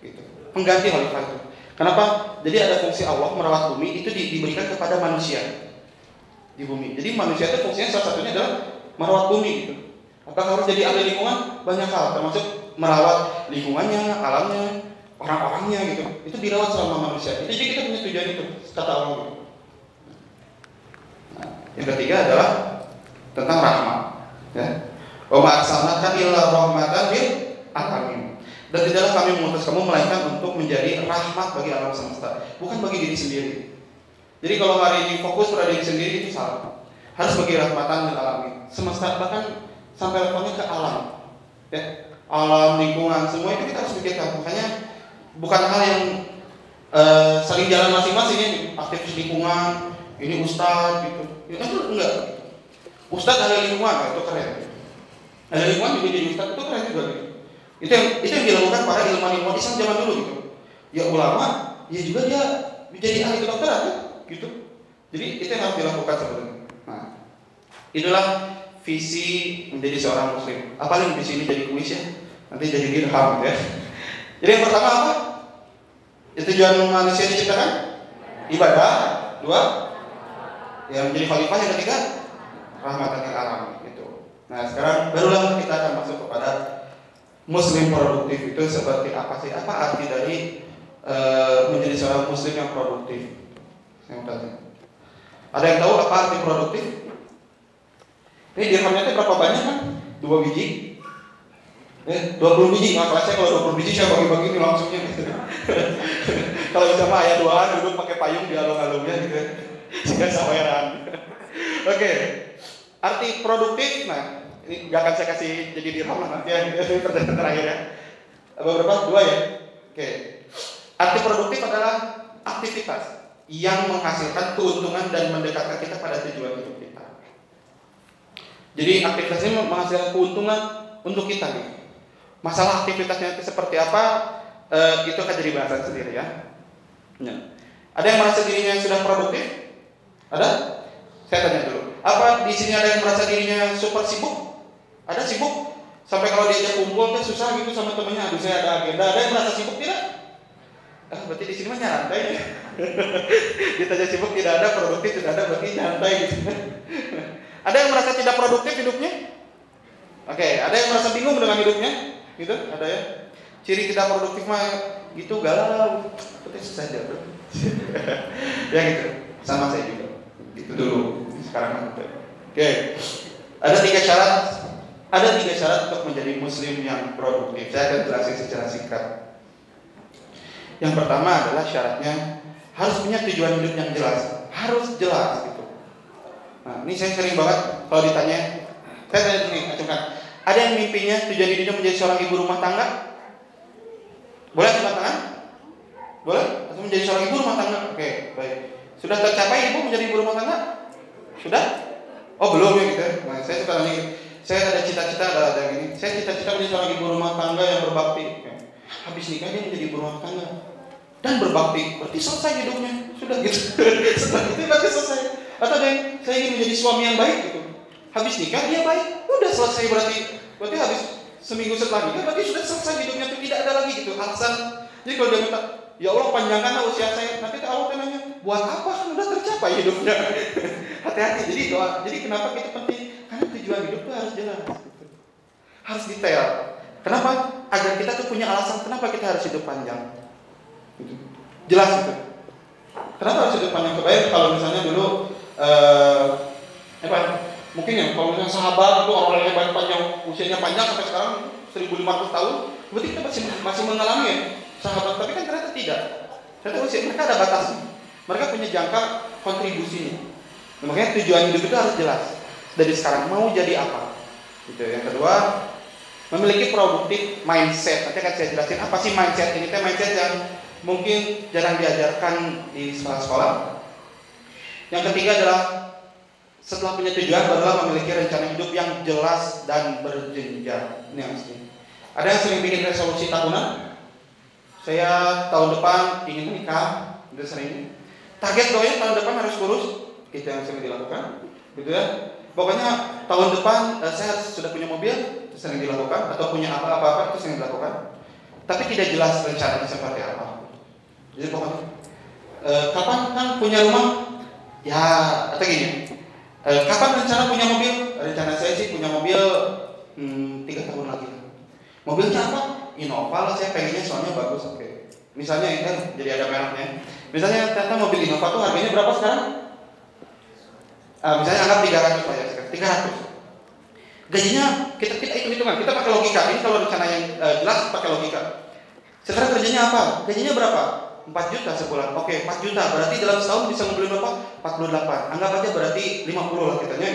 Gitu. Pengganti khalifah itu. Kenapa? Jadi ada fungsi Allah merawat bumi itu di, diberikan kepada manusia di bumi. Jadi manusia itu fungsinya salah satunya adalah merawat bumi gitu. Apakah harus jadi ahli lingkungan? Banyak hal, termasuk merawat lingkungannya, alamnya, orang-orangnya gitu. Itu dirawat selama manusia. Itu jadi kita punya tujuan itu, kata Allah. Gitu. Nah, yang ketiga adalah tentang rahmat. Ya. Wa ma'arsalnaka illa rahmatan lil alamin. Dan tidaklah kami mengutus kamu melainkan untuk menjadi rahmat bagi alam semesta, bukan bagi diri sendiri. Jadi kalau hari ini fokus pada diri sendiri itu salah. Harus bagi rahmatan lil alamin. Semesta bahkan sampai levelnya ke alam. Ya. Alam, lingkungan, semua itu kita harus pikirkan. Makanya bukan hal yang uh, saling jalan masing-masing ya, aktivis lingkungan, ini ustadz gitu. Ya itu enggak. Ustadz ahli lingkungan, nah, itu keren. Ahli lingkungan juga jadi ustadz itu keren juga gitu. Itu yang itu yang dilakukan para ilmuwan-ilmuwan Islam zaman dulu gitu. Ya ulama, ya juga dia menjadi ahli kedokteran kan, gitu. Jadi itu yang harus dilakukan sebenarnya. Nah, itulah visi menjadi seorang muslim. Apalagi di sini jadi kuis ya, nanti jadi dirham ya. Jadi yang pertama apa? Itu tujuan manusia diciptakan ibadah. Dua, yang menjadi khalifah yang ketiga rahmatan lil alam itu. Nah sekarang barulah kita akan masuk kepada muslim produktif itu seperti apa sih? Apa arti dari e, menjadi seorang muslim yang produktif? Ada yang tahu apa arti produktif? Ini dirhamnya itu berapa banyak kan? Dua biji. Eh, 20 biji, nah kelasnya kalau 20 biji saya bagi-bagi ini langsungnya [laughs] kalau bisa mah ayah doaan duduk pakai payung di alung-alungnya gitu ya. Sehingga saweran. Oke. Arti produktif, nah ini gak akan saya kasih jadi dirham lah nanti ya, ini [laughs] pertanyaan terakhir ya. Beberapa dua ya. Oke. Arti produktif adalah aktivitas yang menghasilkan keuntungan dan mendekatkan kita pada tujuan hidup kita. Jadi aktivitas ini menghasilkan keuntungan untuk kita gitu. Masalah aktivitasnya itu seperti apa, e, itu akan jadi bahasan sendiri ya. ya. Ada yang merasa dirinya sudah produktif? Ada? Saya tanya dulu. Apa di sini ada yang merasa dirinya super sibuk? Ada sibuk? Sampai kalau diajak kumpul kan susah gitu sama temennya. Aduh saya ada agenda. Ada yang merasa sibuk tidak? Ah, berarti di sini mah nyantai [laughs] ya. Ditanya sibuk tidak ada, produktif tidak ada, berarti nyantai gitu. [laughs] ada yang merasa tidak produktif hidupnya? Oke, ada yang merasa bingung dengan hidupnya? Gitu, ada ya. Ciri tidak produktif mah gitu galau. Itu saja, bro. [laughs] ya gitu. Sama saya juga. Gitu dulu. Sekarang Oke. Ada tiga syarat. Ada tiga syarat untuk menjadi muslim yang produktif. Saya akan jelasin secara singkat. Yang pertama adalah syaratnya harus punya tujuan hidup yang jelas. Harus jelas gitu. Nah, ini saya sering banget kalau ditanya Saya tanya gini, acungkan. Ada yang mimpinya tujuan hidupnya menjadi seorang ibu rumah tangga? Boleh angkat tangan? Boleh? Atau menjadi seorang ibu rumah tangga? Oke, baik. Sudah tercapai ibu menjadi ibu rumah tangga? Sudah? Oh belum ya gitu. Nah, saya suka nanya gitu. Saya ada cita-cita ada ada gini. Saya cita-cita menjadi seorang ibu rumah tangga yang berbakti. Habis nikah dia menjadi ibu rumah tangga dan berbakti. Berarti selesai hidupnya. Sudah gitu. [laughs] Setelah itu berarti selesai. Atau ada yang saya ingin menjadi suami yang baik gitu. Habis nikah dia baik. Udah selesai berarti. Berarti habis seminggu setelah nikah berarti sudah selesai hidupnya itu tidak ada lagi gitu alasan. Jadi kalau dia minta Ya Allah panjangkanlah usia saya. Nanti Allah tanya, buat apa kan udah tercapai hidupnya. [laughs] Hati-hati. Jadi doa. Jadi kenapa itu penting? Karena tujuan hidup itu harus jelas. Harus detail. Kenapa? Agar kita tuh punya alasan kenapa kita harus hidup panjang. Gitu. Jelas itu. Kenapa harus hidup panjang? Kebayang kalau misalnya dulu eh apa? Mungkin ya kalau misalnya sahabat itu orang yang banyak panjang usianya panjang sampai sekarang 1500 tahun, berarti kita masih masih mengalami ya sahabat, tapi kan ternyata tidak. Ternyata usia mereka ada batasnya. Mereka punya jangka kontribusinya. Makanya tujuan hidup itu harus jelas. Dari sekarang mau jadi apa? Gitu. Yang kedua, memiliki produktif mindset. Nanti akan saya jelasin apa sih mindset ini. Teh mindset yang mungkin jarang diajarkan di sekolah-sekolah. Yang ketiga adalah setelah punya tujuan adalah memiliki rencana hidup yang jelas dan berjenjang. Ini yang mesti. Ada yang sering bikin resolusi tahunan. Saya tahun depan ingin menikah, itu sering. Target doanya tahun depan harus kurus, itu yang sering dilakukan, gitu ya. Pokoknya tahun depan eh, saya sudah punya mobil, itu sering dilakukan, atau punya apa-apa itu sering dilakukan. Tapi tidak jelas rencananya seperti apa. Jadi pokoknya eh, kapan kan punya rumah? Ya, atau gini. Eh, kapan rencana punya mobil? Rencana saya sih punya mobil hmm, tiga tahun lagi. Mobilnya apa? Innova lah saya pengennya soalnya bagus oke. Misalnya ini kan jadi ada mereknya. Misalnya ternyata mobil Innova tuh harganya berapa sekarang? Ah, misalnya anggap 300 lah ya sekarang. 300. Gajinya kita kita hitung hitungan, kita pakai logika. Ini kalau rencana yang eh, jelas pakai logika. Sekarang kerjanya apa? Gajinya berapa? 4 juta sebulan. Oke, 4 juta. Berarti dalam setahun bisa ngebeli berapa? 48. Anggap aja berarti 50 lah kitanya.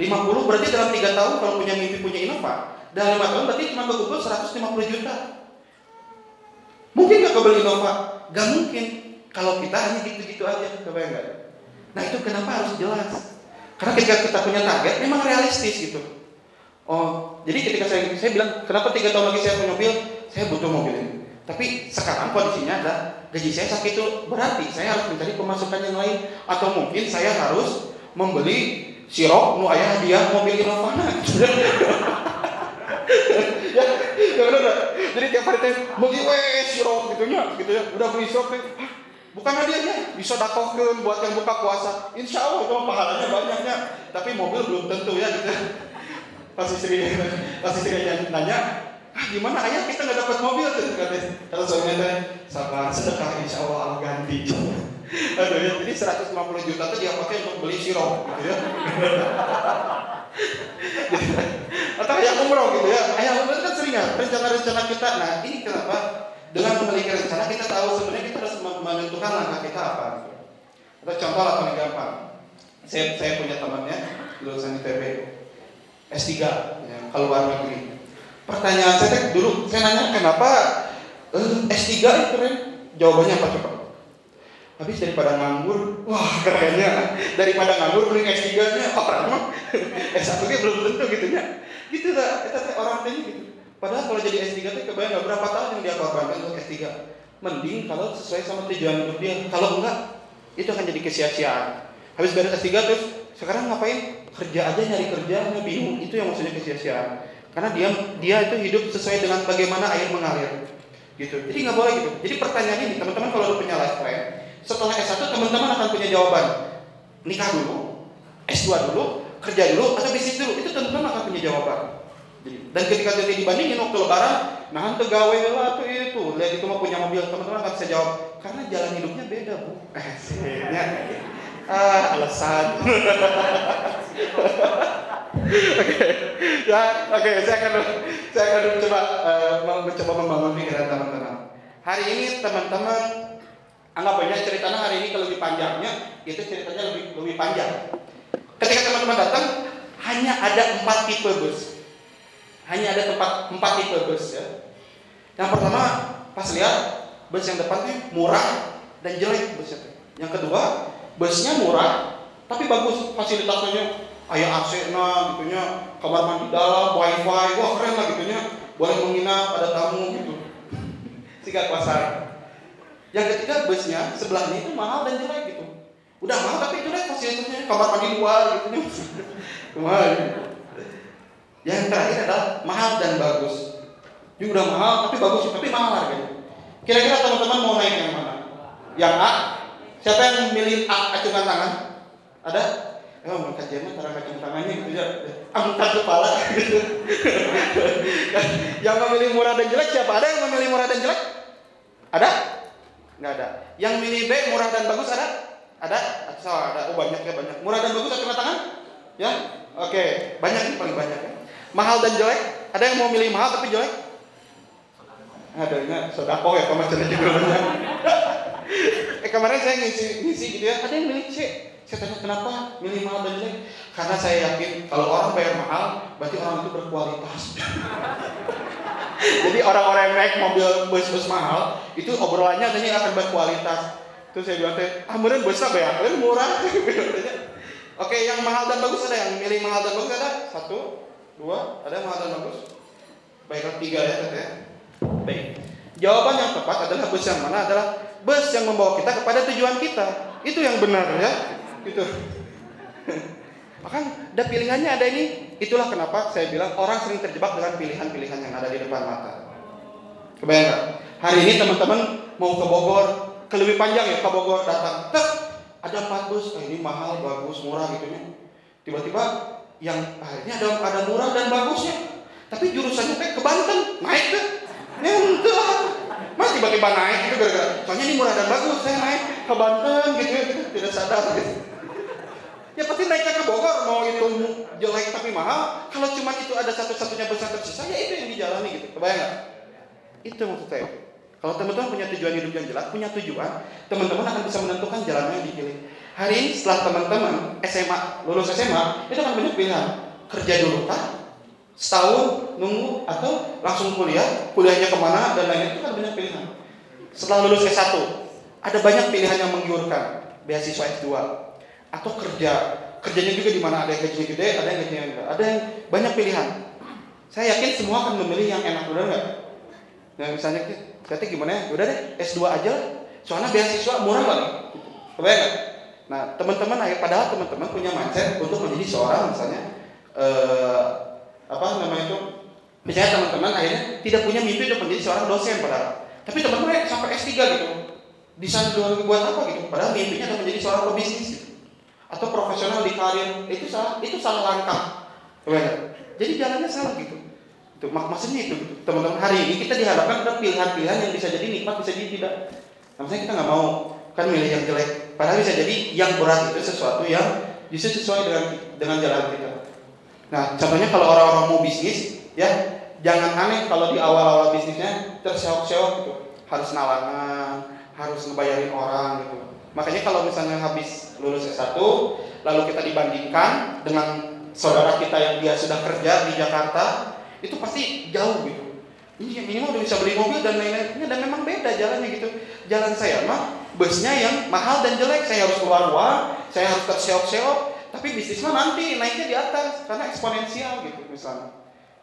50 berarti dalam 3 tahun kalau punya mimpi punya Innova, dalam 5 tahun berarti cuma berkumpul 150 juta. Mungkin nggak kebeli Innova? Gak mungkin. Kalau kita hanya gitu-gitu aja, kebayang nggak? Nah itu kenapa harus jelas? Karena ketika kita punya target, memang realistis gitu. Oh, jadi ketika saya saya bilang, kenapa tiga tahun lagi saya punya mobil, saya butuh mobil ini. Tapi sekarang kondisinya adalah gaji saya sakit itu berarti saya harus mencari pemasukan yang lain atau mungkin saya harus membeli sirop nu ayah dia mobil Innova [laughs] ya, ya benar? Jadi tiap hari teh beli weh sirop gitu nya, gitu ya. Udah beli ah, bukan hadiahnya, bisa dakohkeun buat yang buka puasa. Insya Allah itu pahalanya banyaknya. Tapi mobil belum tentu ya gitu. Pas istri pas istri nanya, ah gimana ayah kita nggak dapat mobil tuh katanya. Kalau suaminya teh sabar sedekah insya Allah Allah ganti. Aduh ya, jadi 150 juta tuh dia pakai untuk beli sirop gitu ya. atau ayah umroh gitu ya ayah umroh kan sering ya rencana-rencana kita nah ini kenapa dengan memiliki rencana kita tahu sebenarnya kita harus menentukan langkah kita apa gitu. atau contoh lah paling gampang saya, saya punya temannya lulusan ITB S3 ya, keluar negeri pertanyaan saya dulu saya nanya kenapa eh, S3 itu keren jawabannya apa coba Habis daripada nganggur, wah kerennya. Daripada nganggur beli S3 nya orang mah [laughs] S1 nya belum tentu gitu nya. Gitu lah, orang teh gitu. Padahal kalau jadi S3 teh kebayang nggak berapa tahun yang dia korbankan untuk S3. Mending kalau sesuai sama tujuan hidup dia. Kalau enggak, itu akan jadi kesia-siaan. Habis beres S3 terus sekarang ngapain? Kerja aja nyari kerja, bingung. Itu yang maksudnya kesia-siaan. Karena dia dia itu hidup sesuai dengan bagaimana air mengalir. Gitu. Jadi nggak boleh gitu. Jadi pertanyaan ini teman-teman kalau udah punya life plan, setelah S1 teman-teman akan punya jawaban. Nikah dulu, S2 dulu, kerja dulu, atau bisnis dulu. Itu teman-teman akan punya jawaban. Dan ketika nanti dibandingin waktu lebaran, nah hantu gawe lah tuh itu, lihat itu mau punya mobil, teman-teman akan bisa jawab. Karena jalan hidupnya beda bu. ya. ah, alasan. [laughs] Oke, ya, oke, saya akan saya akan mencoba uh, mencoba membangun pikiran teman-teman. Hari ini teman-teman anggap aja ceritanya hari ini kalau lebih panjangnya itu ceritanya lebih lebih panjang ketika teman-teman datang hanya ada empat tipe bus. Hanya ada tempat empat tipe bus ya. Yang pertama pas lihat bus yang depannya murah dan jelek busnya. Yang kedua busnya murah tapi bagus fasilitasnya. Ayah AC na gitunya kamar mandi dalam wifi wah keren lah gitunya boleh menginap ada tamu gitu. [laughs] Tiga kuasa yang ketiga busnya sebelahnya itu mahal dan jelek gitu. Udah mahal tapi jelek fasilitasnya kamar mandi luar gitu [laughs] mahal yang terakhir adalah mahal dan bagus ini udah mahal tapi bagus tapi mahal harganya kira-kira teman-teman mau naik yang mana yang A siapa yang milih A acungkan tangan ada Oh, mau kajian mah cara kacung tangannya gitu ya. Angkat kepala gitu. [laughs] yang memilih murah dan jelek siapa? Ada yang memilih murah dan jelek? Ada? Nggak ada. Yang milih B murah dan bagus ada? Ada? So, ada. Oh banyak ya banyak. Murah dan bagus acungkan tangan? Ya? Oke, banyak nih paling banyak ya. Mahal dan jelek? Ada yang mau milih mahal tapi jelek? Adanya sodako ya pemacarnya juga banyak. eh kemarin saya ngisi ngisi gitu ya, ada yang milih C. Saya tanya kenapa milih mahal dan jelek? Karena saya yakin kalau orang bayar mahal, berarti orang itu berkualitas. [laughs] Jadi orang-orang yang naik mobil bus-bus mahal, itu obrolannya katanya akan berkualitas. Terus saya bilang teh, ah bener busnya bayar, kalian murah. [laughs] Oke, yang mahal dan bagus ada yang milih mahal dan bagus ada? Satu, dua, ada yang dan bagus? Baiklah tiga ya teteh. Baik. Jawaban yang tepat adalah bus yang mana adalah bus yang membawa kita kepada tujuan kita. Itu yang benar ya. Itu. [laughs] Maka ada pilihannya ada ini. Itulah kenapa saya bilang orang sering terjebak dengan pilihan-pilihan yang ada di depan mata. Kebayang? Hari ini teman-teman mau ke Bogor, ke lebih panjang ya ke Bogor datang. Tek, ada empat bus, eh, ini mahal, bagus, murah gitu ya. Tiba-tiba yang akhirnya ada ada murah dan bagusnya. Tapi jurusannya teh ke Banten, naik ke. Ya entah. Mas tiba-tiba naik itu gara-gara soalnya ini murah dan bagus, saya naik ke Banten gitu ya, gitu, tidak sadar gitu. Ya pasti naiknya ke Bogor mau itu jelek tapi mahal. Kalau cuma itu ada satu-satunya yang tersisa ya itu yang dijalani gitu. Kebayang nggak? Itu maksud saya. Kalau teman-teman punya tujuan hidup yang jelas, punya tujuan, teman-teman akan bisa menentukan jalannya yang dipilih. Hari setelah teman-teman SMA, lulus SMA, itu akan banyak pilihan. Kerja dulu kah? Setahun nunggu atau langsung kuliah, kuliahnya ke mana dan lain-lain itu kan banyak pilihan. Setelah lulus S1, ada banyak pilihan yang menggiurkan. Beasiswa S2 atau kerja. Kerjanya juga di mana ada yang gajinya gede, ada yang gajinya enggak. Ada yang banyak pilihan. Saya yakin semua akan memilih yang enak, benar nggak? Nah misalnya Berarti gimana ya? Udah deh, S2 aja lah. Soalnya beasiswa murah banget. Kebayang nggak? Nah, teman-teman padahal teman-teman punya mindset untuk menjadi seorang misalnya eh, apa namanya itu? Misalnya teman-teman akhirnya tidak punya mimpi untuk menjadi seorang dosen padahal. Tapi teman-teman sampai S3 gitu. Di sana buat apa gitu? Padahal mimpinya adalah menjadi seorang pebisnis gitu. Atau profesional di karir. Itu salah, itu salah langkah. Jadi jalannya salah gitu. Itu mak maksudnya itu teman-teman hari ini kita dihadapkan pada pilihan-pilihan yang bisa jadi nikmat bisa jadi tidak. Nah, maksudnya kita nggak mau kan milih yang jelek. Padahal bisa jadi yang berat itu sesuatu yang justru sesuai dengan dengan jalan kita. Nah contohnya kalau orang-orang mau bisnis ya jangan aneh kalau di awal-awal bisnisnya terseok-seok gitu harus nalangan harus ngebayarin orang gitu. Makanya kalau misalnya habis lulus S1 lalu kita dibandingkan dengan saudara kita yang dia sudah kerja di Jakarta itu pasti jauh gitu. Ini ini mah udah bisa beli mobil dan lain-lainnya dan memang beda jalannya gitu. Jalan saya mah busnya yang mahal dan jelek, saya harus keluar uang, saya harus terseok-seok, tapi bisnis mah nanti naiknya di atas karena eksponensial gitu misalnya.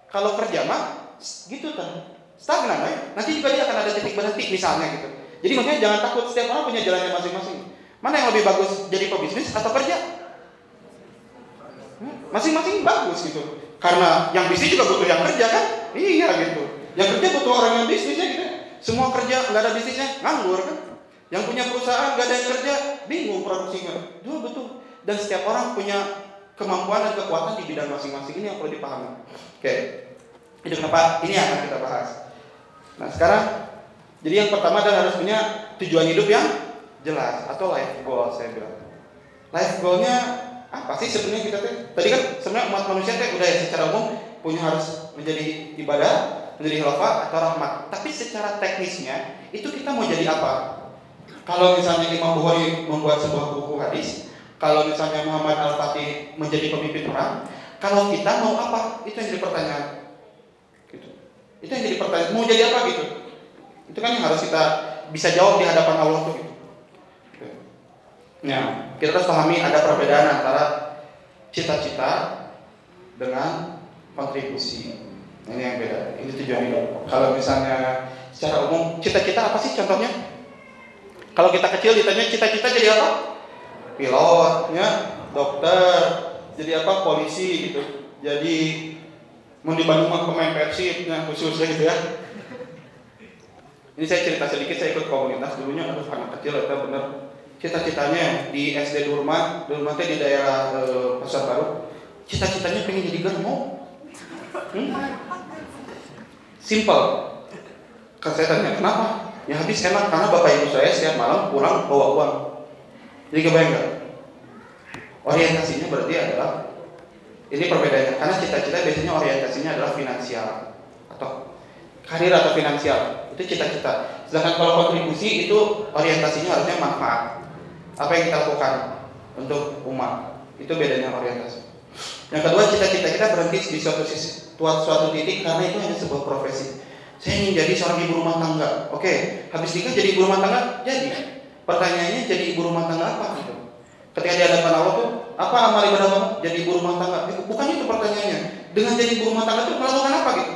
Kalau kerja mah gitu kan stagnan ya. Nanti juga dia akan ada titik berhenti misalnya gitu. Jadi makanya jangan takut setiap orang punya jalannya masing-masing. Mana yang lebih bagus jadi pebisnis atau kerja? Masing-masing bagus gitu. Karena yang bisnis juga butuh yang kerja kan? Iya gitu. Yang kerja butuh orang yang bisnisnya gitu. Semua kerja nggak ada bisnisnya nganggur kan? Yang punya perusahaan nggak ada yang kerja bingung produksinya. Dua betul. Dan setiap orang punya kemampuan dan kekuatan di bidang masing-masing ini yang perlu dipahami. Oke. Itu kenapa ini akan kita bahas. Nah sekarang jadi yang pertama adalah harus punya tujuan hidup yang jelas atau life goal saya bilang. Life goalnya apa sih sebenarnya kita tuh? Tadi kan sebenarnya umat manusia tuh udah ya secara umum punya harus menjadi ibadah, menjadi khilafah atau rahmat. Tapi secara teknisnya itu kita mau jadi apa? Kalau misalnya Imam Bukhari membuat sebuah buku hadis, kalau misalnya Muhammad Al-Fatih menjadi pemimpin perang, Kalau kita mau apa? Itu yang jadi pertanyaan. Gitu. Itu yang jadi pertanyaan. Mau jadi apa gitu? Itu kan yang harus kita bisa jawab di hadapan Allah tuh gitu. Nah, kita harus pahami ada perbedaan antara cita-cita dengan kontribusi. Ini yang beda. Ini tujuan hidup. Kalau misalnya secara umum cita-cita apa sih contohnya? Kalau kita kecil ditanya cita-cita jadi apa? Pilot, ya, dokter, jadi apa? Polisi gitu. Jadi mau di Bandung mah pemain Persib, ya, khususnya gitu ya. Ini saya cerita sedikit, saya ikut komunitas dulunya, aduh anak kecil itu bener cita-citanya di SD Durma, Durma di daerah e, Pasar Baru, cita-citanya pengen jadi germo. Hmm? Simple. Kan saya tanya kenapa? Ya habis enak karena bapak ibu saya setiap malam pulang bawa uang. Jadi kebayang nggak? Orientasinya berarti adalah ini perbedaannya karena cita-cita biasanya orientasinya adalah finansial atau karir atau finansial itu cita-cita. Sedangkan kalau kontribusi itu orientasinya harusnya manfaat. Apa yang kita lakukan untuk umat itu bedanya orientasi. Yang kedua cita-cita kita berhenti di suatu suatu titik karena itu hanya sebuah profesi. Saya ingin jadi seorang ibu rumah tangga. Oke, habis nikah jadi ibu rumah tangga? Jadi. Pertanyaannya jadi ibu rumah tangga apa gitu? Ketika di hadapan Allah tuh, apa amal ibadah kamu? Jadi ibu rumah tangga. Eh, bukan itu pertanyaannya. Dengan jadi ibu rumah tangga itu melakukan apa gitu?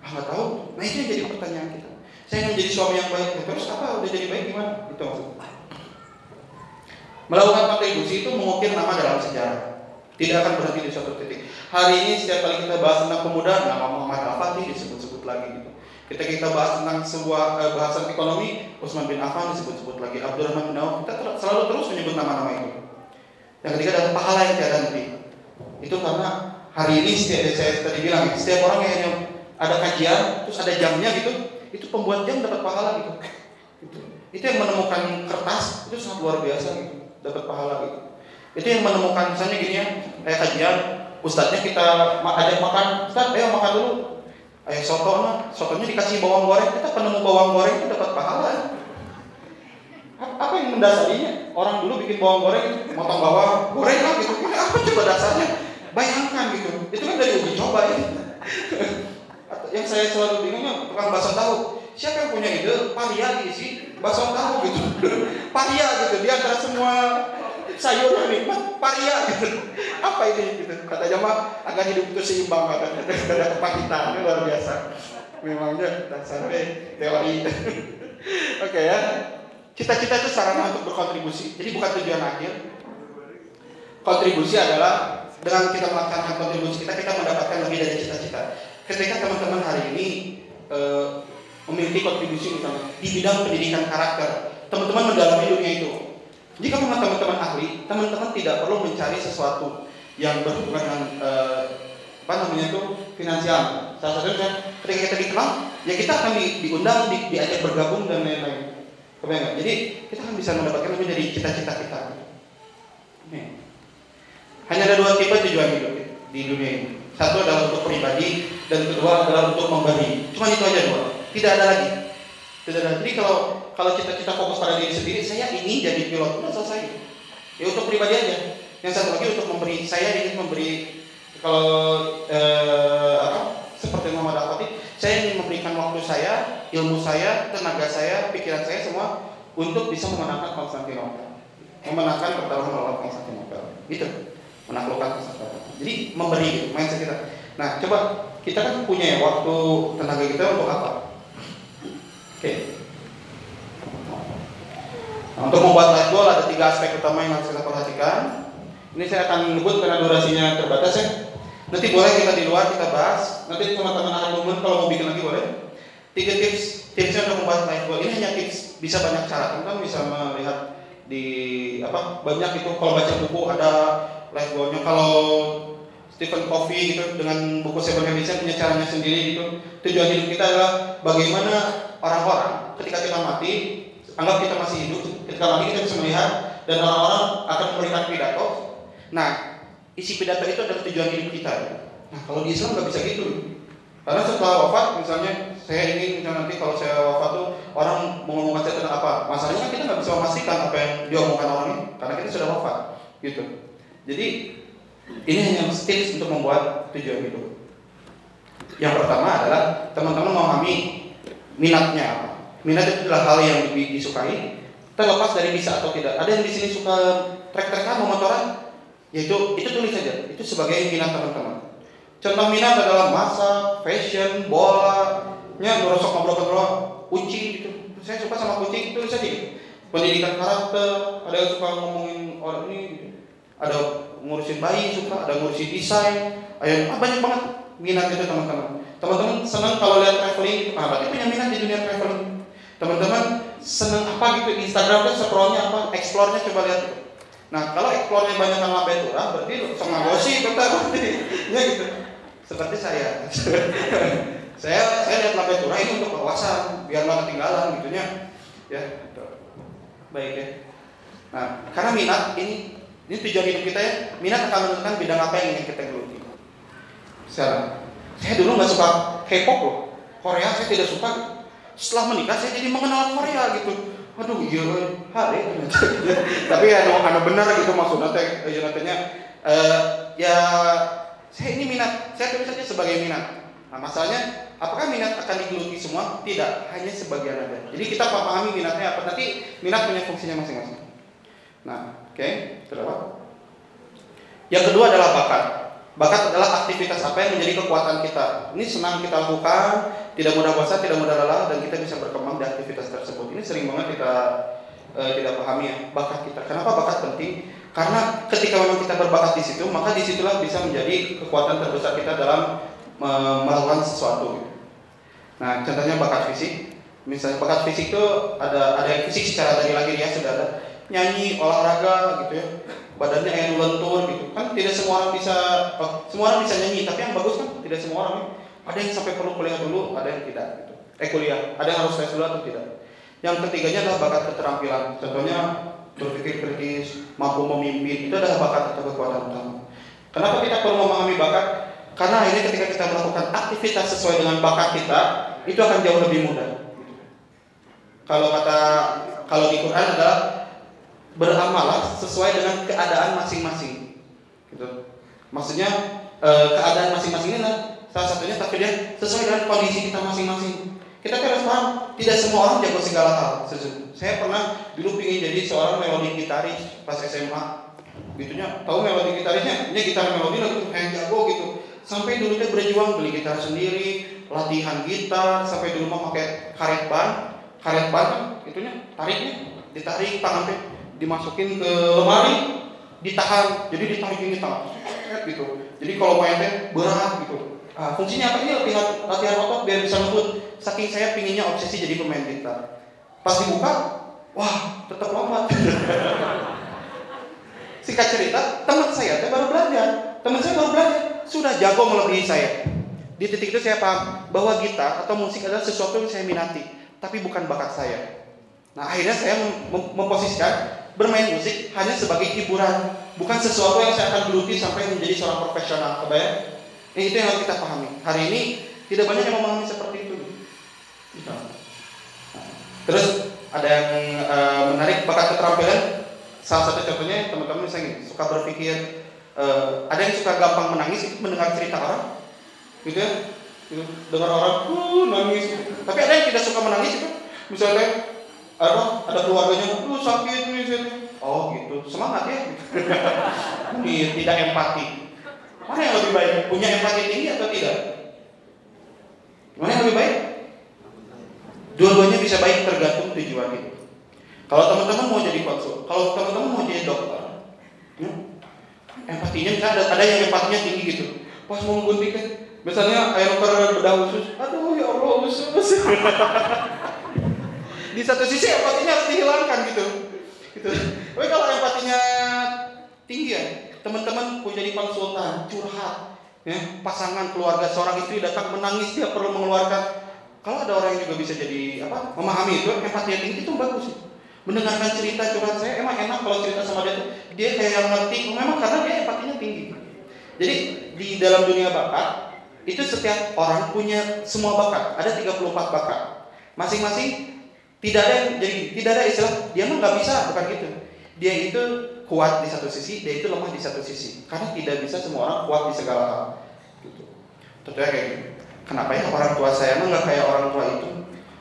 Ah, nggak tahu. Nah itu yang jadi pertanyaan kita. Saya ingin jadi suami yang baik. Ya, terus apa? Udah jadi baik gimana? Itu maksudnya. Melakukan kontribusi itu mengukir nama dalam sejarah. Tidak akan berhenti di suatu titik. Hari ini setiap kali kita bahas tentang pemuda, nama Muhammad Al-Fatih disebut-sebut lagi gitu. Kita kita bahas tentang sebuah eh, bahasan ekonomi, Utsman bin Affan disebut-sebut lagi, Abdurrahman bin Auf, kita ter- selalu terus menyebut nama-nama itu. Yang ketiga adalah pahala yang tiada henti. Itu karena hari ini setiap saya tadi bilang, setiap orang yang ada kajian, terus ada jamnya gitu, itu pembuat jam dapat pahala gitu. [laughs] Itu, itu yang menemukan kertas itu sangat luar biasa gitu, dapat pahala gitu. Itu yang menemukan misalnya gini ya, kayak kajian, ustadznya kita ajak makan, ustadz ayo makan dulu. Ayo soto nah, sotonya dikasih bawang goreng, kita penemu bawang goreng itu dapat pahala. Apa yang mendasarinya? Orang dulu bikin bawang goreng, motong bawang, goreng lah gitu. Ini apa coba dasarnya? Bayangkan gitu. Itu kan dari uji coba ya. Yang saya selalu bingungnya tukang bakso tahu. Siapa yang punya ide? Paria diisi bakso tahu gitu. Paria gitu. Di antara semua sayur yang nikmat, paria gitu. Apa ini gitu? Kata jamaah agar hidup itu seimbang kata ada ini luar biasa. Memangnya dasarnya teori. [laughs] Oke ya. Cita-cita itu sarana untuk berkontribusi. Jadi bukan tujuan akhir. Kontribusi adalah dengan kita melaksanakan kontribusi kita, kita mendapatkan lebih dari cita-cita. Ketika teman-teman hari ini e, memiliki kontribusi misalnya di bidang pendidikan karakter, teman-teman mendalami dunia itu. Jika memang teman-teman ahli, teman-teman tidak perlu mencari sesuatu yang berhubungan dengan e, apa namanya itu finansial. Salah satunya ketika kita dikenal, ya kita akan di, diundang, di, diajak bergabung dan lain-lain. Kebayang? Jadi kita akan bisa mendapatkan lebih dari cita-cita kita. Nih. Hanya ada dua tipe tujuan hidup di dunia ini. Satu adalah untuk pribadi dan kedua adalah untuk memberi. Cuma itu aja dua. Tidak ada lagi. Tidak ada. Jadi kalau kalau cita-cita fokus pada diri sendiri, saya ingin jadi pilot, udah selesai. Ya untuk pribadi aja. Yang satu lagi untuk memberi. Saya ingin memberi kalau eh, apa seperti Muhammad Al-Fatih, saya ingin memberikan waktu saya, ilmu saya, tenaga saya, pikiran saya semua untuk bisa memenangkan Konstantinopel, memenangkan pertarungan melawan Konstantinopel. Itu menaklukkan Konstantinopel. Jadi memberi gitu, mindset kita. Nah, coba kita kan punya ya waktu tenaga kita untuk apa? Oke. Nah, untuk membuat live goal ada tiga aspek utama yang harus kita perhatikan. Ini saya akan menyebut karena durasinya terbatas ya. Nanti boleh kita di luar kita bahas. Nanti teman-teman ahli momen kalau mau bikin lagi boleh. Tiga tips tipsnya untuk membuat live goal. Ini hanya tips, bisa banyak cara. Teman-teman bisa melihat di apa banyak itu kalau baca buku ada live goalnya. Kalau Stephen Covey gitu dengan buku Seven Habits punya caranya sendiri gitu. Tujuan hidup kita adalah bagaimana orang-orang ketika kita mati, anggap kita masih hidup, ketika mati kita bisa melihat dan orang-orang akan memberikan pidato. Nah, isi pidato itu adalah tujuan hidup kita. Nah, kalau di Islam nggak bisa gitu. Karena setelah wafat, misalnya saya ingin misalnya nanti kalau saya wafat tuh orang mengumumkan saya tentang apa. Masalahnya kita nggak bisa memastikan apa yang diomongkan orang ini, karena kita sudah wafat, gitu. Jadi Ini hanya tips untuk membuat tujuan hidup. Yang pertama adalah teman-teman memahami minatnya apa. Minat itu adalah hal yang disukai, terlepas dari bisa atau tidak. Ada yang di sini suka trek-trekan, memotoran, yaitu itu tulis saja. Itu sebagai minat teman-teman. Contoh minat adalah masak, fashion, bola, nya ngerosok ngobrol-ngobrol, kucing gitu. Saya suka sama kucing, tulis saja gitu. Pendidikan karakter, ada yang suka ngomongin orang ini, gitu. ada ngurusin bayi suka, ada ngurusin desain, ada ah, banyak banget minat itu teman-teman. Teman-teman senang kalau lihat traveling, ah berarti punya minat di dunia traveling. Teman-teman senang apa gitu di Instagram kan scrollnya apa, explore-nya coba lihat. Nah kalau explore-nya banyak yang lambe turah, berarti sama gosip kita berarti, ya gitu. Seperti saya. [laughs] saya saya lihat lambe turah ini untuk wawasan, biar nggak ketinggalan gitunya. Ya, gitu. baik ya. Nah, karena minat ini ini tujuan hidup kita ya. Minat akan menentukan bidang apa yang ingin kita geluti. Sekarang, saya dulu nggak suka K-pop loh. Korea saya tidak suka. Setelah menikah saya jadi mengenal Korea gitu. Aduh iya hari ternyata. [laughs] Tapi ya anu, anu benar gitu maksudnya teh ya nantinya eh, ya saya ini minat. Saya tulis saja sebagai minat. Nah masalahnya apakah minat akan digeluti semua? Tidak, hanya sebagian aja. Jadi kita pahami minatnya apa. Nanti minat punya fungsinya masing-masing. Nah, oke, okay. terus Yang kedua adalah bakat. Bakat adalah aktivitas apa yang menjadi kekuatan kita. Ini senang kita lakukan, tidak mudah bosan, tidak mudah lelah, dan kita bisa berkembang di aktivitas tersebut. Ini sering banget kita e, tidak pahami ya, bakat kita. Kenapa bakat penting? Karena ketika memang kita berbakat di situ, maka di situlah bisa menjadi kekuatan terbesar kita dalam e, melakukan sesuatu. Nah, contohnya bakat fisik. Misalnya bakat fisik itu ada ada yang fisik secara dari lahir ya sudah ada nyanyi, olahraga gitu ya badannya kayak lentur gitu tidak semua orang bisa oh, semua orang bisa nyanyi tapi yang bagus kan tidak semua orang ya. ada yang sampai perlu kuliah dulu ada yang tidak gitu. Eh kuliah. Ada yang harus tes dulu atau tidak. Yang ketiganya adalah bakat keterampilan. Contohnya berpikir kritis mampu memimpin itu adalah bakat atau kekuatan utama. Kenapa kita perlu memahami bakat? Karena ini ketika kita melakukan aktivitas sesuai dengan bakat kita itu akan jauh lebih mudah. Kalau kata kalau di Quran adalah beramalah sesuai dengan keadaan masing-masing. Gitu. Maksudnya e, keadaan masing-masing ini salah satunya tapi dia sesuai dengan kondisi kita masing-masing. Kita harus paham, tidak semua orang jago segala hal. Saya pernah dulu ingin jadi seorang melodi gitaris pas SMA. Gitunya, tahu melodi gitarisnya? Ini gitar melodi lagu kayak jago gitu. Sampai dulu dia berjuang beli gitar sendiri, latihan gitar, sampai dulu mau pakai karet ban, karet ban kan, itunya tariknya ditarik tangan dimasukin ke lemari ditahan jadi ditarik ini tangan gitu. Jadi kalau main teh berat gitu. Nah, fungsinya apa? Ini latihan latihan otot biar bisa ngebut saking saya pinginnya obsesi jadi pemain gitar pas dibuka wah tetap lompat. [laughs] Singkat cerita teman saya teh baru belajar. Teman saya baru belajar. Sudah jago melebihi saya. Di titik itu saya paham bahwa gitar atau musik adalah sesuatu yang saya minati tapi bukan bakat saya. Nah akhirnya saya mem memposisikan bermain musik hanya sebagai hiburan, bukan sesuatu yang saya akan geluti sampai menjadi seorang profesional. Kebayang? Ini itu yang harus kita pahami. Hari ini tidak banyak yang memahami seperti itu. Gitu. Terus ada yang uh, menarik bakat keterampilan. Salah satu contohnya teman-teman misalnya suka berpikir uh, ada yang suka gampang menangis itu mendengar cerita orang, gitu ya. Gitu. Dengar orang uh, nangis. Tapi ada yang tidak suka menangis itu, misalnya apa? Ada keluarganya lu sakit nih sini oh gitu. Semangat ya. [laughs] Ini tidak empati. Mana yang lebih baik? Punya empati tinggi atau tidak? Mana yang lebih baik? Dua-duanya bisa baik tergantung tujuan itu kalau teman-teman mau jadi konsul kalau teman-teman mau jadi dokter ya, empatinya misalnya ada, ada yang empatinya tinggi gitu. Pas mau gunting misalnya air bedah khusus aduh ya Allah usus [laughs] di satu sisi empatinya harus dihilangkan gitu. gitu. Tapi kalau empatinya tinggi ya, teman-teman punya jadi konsultan, curhat, ya, pasangan keluarga seorang istri datang menangis dia perlu mengeluarkan. Kalau ada orang yang juga bisa jadi apa memahami itu, empatinya tinggi itu bagus. Mendengarkan cerita curhat saya emang enak kalau cerita sama dia dia kayak yang ngerti, memang karena dia empatinya tinggi. Jadi di dalam dunia bakat itu setiap orang punya semua bakat, ada 34 bakat. Masing-masing tidak ada yang jadi tidak ada istilah dia mah nggak bisa bukan gitu. dia itu kuat di satu sisi, dia itu lemah di satu sisi. Karena tidak bisa semua orang kuat di segala hal. Gitu. Tentunya kayak gitu. Kenapa ya orang tua saya mah nggak kayak orang tua itu?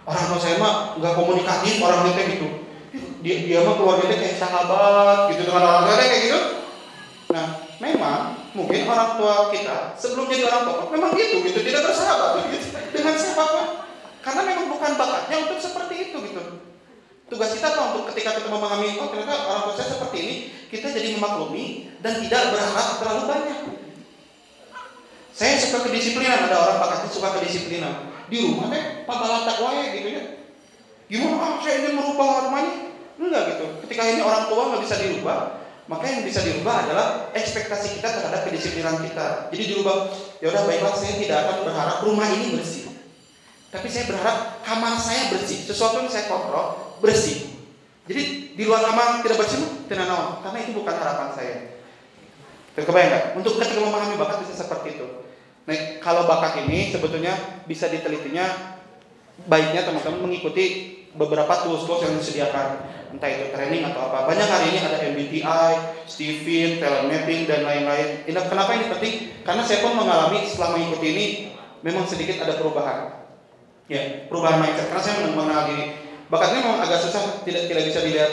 Orang tua saya mah nggak komunikatif orang itu gitu. Dia dia mah keluarganya kayak sahabat gitu dengan orang tua kayak gitu. Nah, memang mungkin orang tua kita sebelum jadi orang tua memang gitu gitu tidak bersahabat gitu dengan siapa pun karena memang bukan bakatnya untuk seperti itu gitu. Tugas kita apa? Untuk ketika kita memahami oh ternyata orang tua saya seperti ini kita jadi memaklumi dan tidak berharap terlalu banyak. Saya suka kedisiplinan. Ada orang bakatnya suka kedisiplinan. Di rumah teh pabalatak wae gitu ya. Gimana? Ah saya ingin merubah rumahnya enggak gitu. Ketika ini orang tua nggak bisa dirubah maka yang bisa dirubah adalah ekspektasi kita terhadap kedisiplinan kita. Jadi dirubah, ya udah baiklah saya tidak akan berharap rumah ini bersih. Tapi saya berharap kamar saya bersih, sesuatu yang saya kontrol bersih. Jadi di luar kamar tidak bersih, tidak naon, karena itu bukan harapan saya. Terkebayang nggak? Untuk ketika memahami bakat bisa seperti itu. Nah, kalau bakat ini sebetulnya bisa ditelitinya baiknya teman-teman mengikuti beberapa tools-tools yang disediakan entah itu training atau apa banyak hari ini ada MBTI, Steven, talent mapping dan lain-lain. Kenapa ini penting? Karena saya pun mengalami setelah mengikuti ini memang sedikit ada perubahan. Ya, perubahan mindset. Karena saya mengenal diri. Bakatnya memang agak susah, tidak tidak bisa dilihat.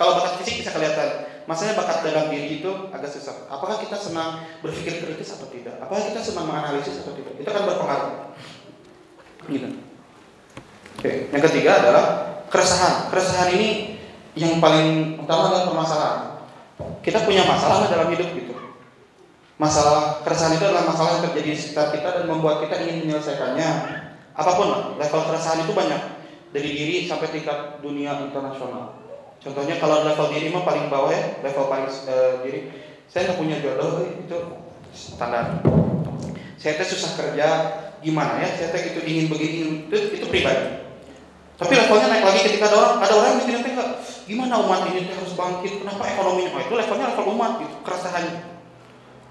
Kalau bakat fisik bisa kelihatan. Masalahnya bakat dalam diri itu agak susah. Apakah kita senang berpikir kritis atau tidak? Apakah kita senang menganalisis atau tidak? Itu kan berpengaruh. Gitu. Oke, yang ketiga adalah keresahan. Keresahan ini yang paling utama adalah permasalahan. Kita punya masalah dalam hidup gitu. Masalah keresahan itu adalah masalah yang terjadi di sekitar kita dan membuat kita ingin menyelesaikannya. Apa pun level keresahan itu banyak dari diri sampai tingkat dunia internasional. Contohnya kalau level diri mah paling bawah ya, level paling uh, diri. Saya nggak punya jodoh itu standar. Saya teh susah kerja, gimana ya? Saya teh itu ingin begini, itu, itu pribadi. Tapi levelnya naik lagi ketika ada orang ada orang mikirnya enggak gimana umat ini harus bangkit, kenapa ekonominya? Oh, itu levelnya level umat gitu, keresahannya.